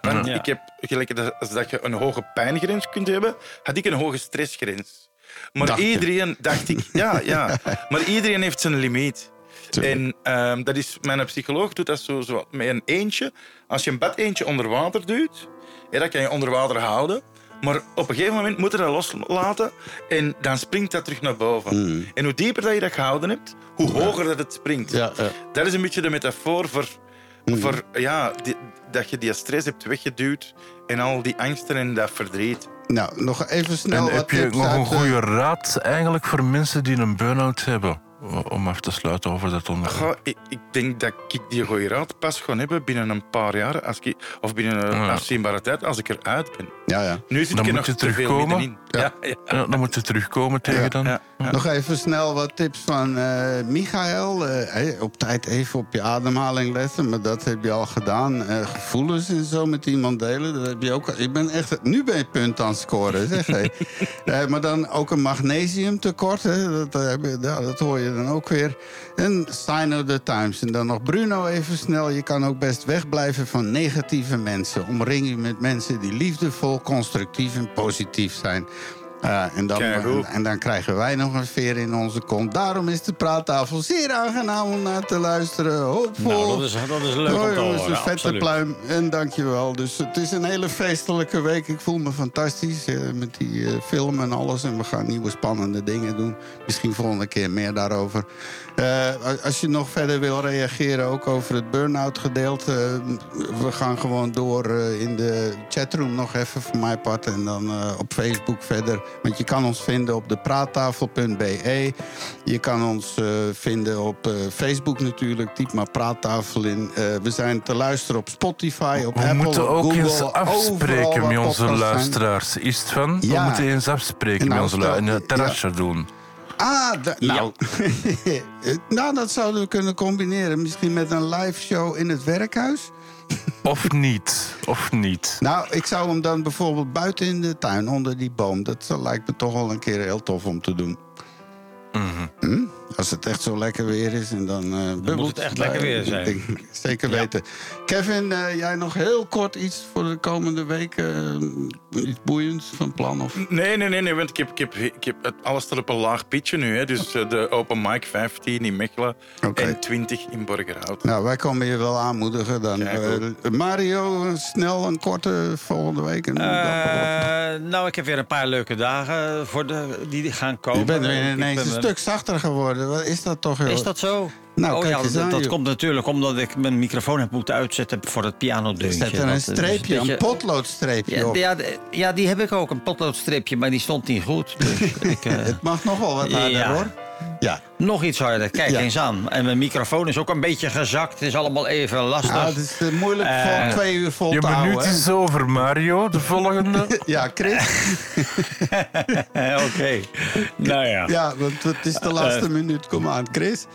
Want Ja. ik heb, gelijk dat, als dat je een hoge pijngrens kunt hebben, had ik een hoge stressgrens. Maar Dacht je. iedereen, dacht ik, ja, ja. *laughs* Maar iedereen heeft zijn limiet. En ehm, dat is, mijn psycholoog doet dat zo, zo met een eentje. Als je een bad eentje onder water duwt, ja, dat kan je onder water houden. Maar op een gegeven moment moet je dat loslaten en dan springt dat terug naar boven. En hoe dieper dat je dat gehouden hebt, hoe hoger dat het springt. Ja, ja. Dat is een beetje de metafoor voor, voor ja, die- dat je die stress hebt weggeduwd en al die angsten en dat verdriet. Nou, nog even snel en wat heb je nog een uit, eh, goede raad eigenlijk voor mensen die een burn-out hebben? Om af te sluiten over dat onderwerp. Goh, ik, ik denk dat ik die goede raad pas ga hebben binnen een paar jaar. Als ik, of binnen een Ja. afzienbare tijd, als ik eruit ben. Ja, ja. Nu zit Dan ik er moet nog je terugkomen. Ja. Ja, Ja, dan moet je terugkomen tegen Ja, dan. ja, ja. Nog even snel wat tips van eh Michael. Eh, hey, op tijd even op je ademhaling letten, maar dat heb je al gedaan. Eh, gevoelens en zo met iemand delen, dat heb je ook. al- Ik ben echt, nu ben je punt aan het scoren, zeg. hey. *laughs* Eh, maar dan ook een magnesiumtekort, hè, dat, heb je- ja, dat hoor je dan ook weer. En sign of the times. En dan nog Bruno even snel. Je kan ook best wegblijven van negatieve mensen. Omring je met mensen die liefdevol, constructief en positief zijn. Eh, en, dan, en, en dan krijgen wij nog een veer in onze kont. Daarom is de praattafel zeer aangenaam om naar te luisteren. Hoopvol. Nou, dat is, dat is leuk om Oh, te jongens, horen. een vette absoluut. pluim. En dankjewel. Dus het is een hele feestelijke week. Ik voel me fantastisch eh, met die eh, film en alles. En we gaan nieuwe spannende dingen doen. Misschien volgende keer meer daarover. Eh, als je nog verder wil reageren, ook over het burn-out gedeelte. we gaan gewoon door in de chatroom nog even voor mijn part. En dan op Facebook verder. Want je kan ons vinden op de praattafel.be. Je kan ons eh, vinden op eh, Facebook natuurlijk. Typ maar praattafel in. Eh, we zijn te luisteren op Spotify, op We Apple, moeten ook Google. eens afspreken met onze zijn. luisteraars. Is het van? We moeten eens afspreken Nou, met onze luisteraars. Een terrasje doen. Ah, nou. *laughs* nou, dat zouden we kunnen combineren. Misschien met een live show in het werkhuis. Of niet. Of niet. Nou, ik zou hem dan bijvoorbeeld buiten in de tuin, onder die boom. Dat lijkt me toch wel een keer heel tof om te doen. Hm? Als het echt zo lekker weer is en dan... eh bubbelt het echt lekker weer zijn. Ik denk- *laughs* Zeker weten. Kevin, eh, jij nog heel kort iets voor de komende weken? eh, iets boeiends van plan? Of? Nee, nee, nee, nee want ik heb, ik heb, ik heb het alles tot op een laag pitje nu. Hè. Dus de open mic 15 in Mechelen en 20 in Borgerhout. Nou, wij komen je wel aanmoedigen dan. Eh, Mario, snel een korte volgende week. En Eh, nou, ik heb weer een paar leuke dagen voor de, die gaan komen. je bent weer ineens ben- een stuk zachter geworden. Wat is dat toch, joh? Is dat zo? Nou, oh kijk ja, dat, aan, dat joh. komt natuurlijk omdat ik mijn microfoon heb moeten uitzetten voor het pianodeuntje. Zet er een streepje, een beetje- potloodstreepje Ja, op. ja, die heb ik ook, een potloodstripje, maar die stond niet goed. Dus *laughs* ik, eh, Het mag nog wel wat harder, Ja. hoor. Ja. nog iets harder, kijk Ja. eens aan. En mijn microfoon is ook een beetje gezakt. Het is allemaal even lastig. Nou, het is eh, moeilijk Eh, voor twee uur vol Je te houden. minuut hè? is over, Mario. De volgende. *laughs* Ja, Chris. *laughs* Oké, nou ja. Ja, want het is de laatste minuut. Kom aan, Chris.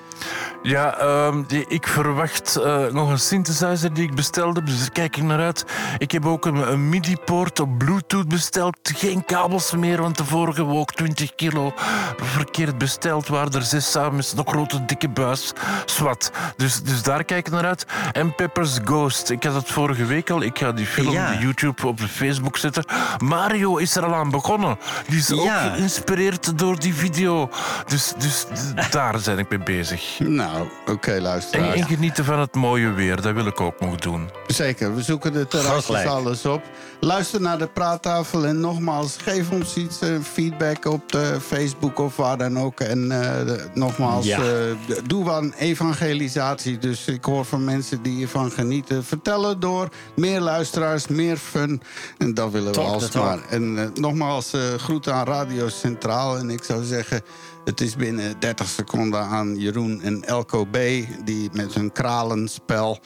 Ja, ehm, die, ik verwacht eh, nog een synthesizer die ik bestelde. Dus daar kijk ik naar uit. Ik heb ook een, een MIDI-poort op Bluetooth besteld. Geen kabels meer, want de vorige woog 20 kilo. Verkeerd besteld, waren er zes samen met een grote dikke buis. Swat. Dus, dus daar kijk ik naar uit. En Pepper's Ghost. Ik had het vorige week al. Ik ga die film Ja. op YouTube op Facebook zetten. Mario is er al aan begonnen. Die is ook Ja. geïnspireerd door die video. Dus, dus daar ben ik mee bezig. Nou, oké, En, luisteraars. en genieten van het mooie weer, dat wil ik ook nog doen. Zeker, we zoeken de terrasjes alles op. Luister naar de praattafel en nogmaals, geef ons iets eh, feedback op de Facebook of waar dan ook. En eh, nogmaals, Ja. eh, doe aan evangelisatie. Dus ik hoor van mensen die hiervan genieten. Vertellen door meer luisteraars, meer fun. En dat willen we Talk alsmaar. En eh, nogmaals, eh groeten aan Radio Centraal. En ik zou zeggen, het is binnen 30 seconden aan Jeroen en Elko B. Die met hun kralenspel...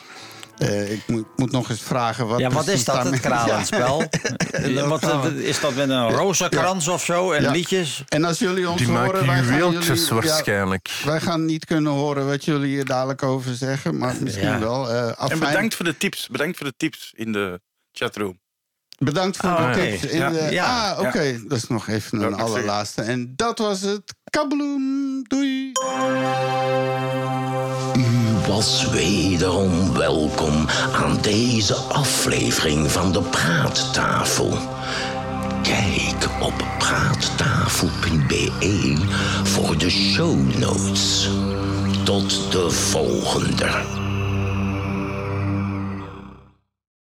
Eh, ik moet, moet nog eens vragen wat Ja, wat is dat, het kralenspel? *laughs* dat Wat, is dat met een rozenkrans of zo en Ja. liedjes? En als jullie ons Die horen... maken wij gaan juweeltjes jullie- ja, waarschijnlijk. wij gaan niet kunnen horen wat jullie hier dadelijk over zeggen. Maar misschien Ja. wel. eh En bedankt voor de tips. Bedankt voor de tips in de chatroom. Bedankt voor Oh, de oké. tips. In Ja. de, Ja. Ah, oké. Dat is nog even een allerlaatste. En dat was het. Kabloem. Doei. U was wederom welkom aan deze aflevering van de Praattafel. Kijk op praattafel.be voor de show notes. Tot de volgende.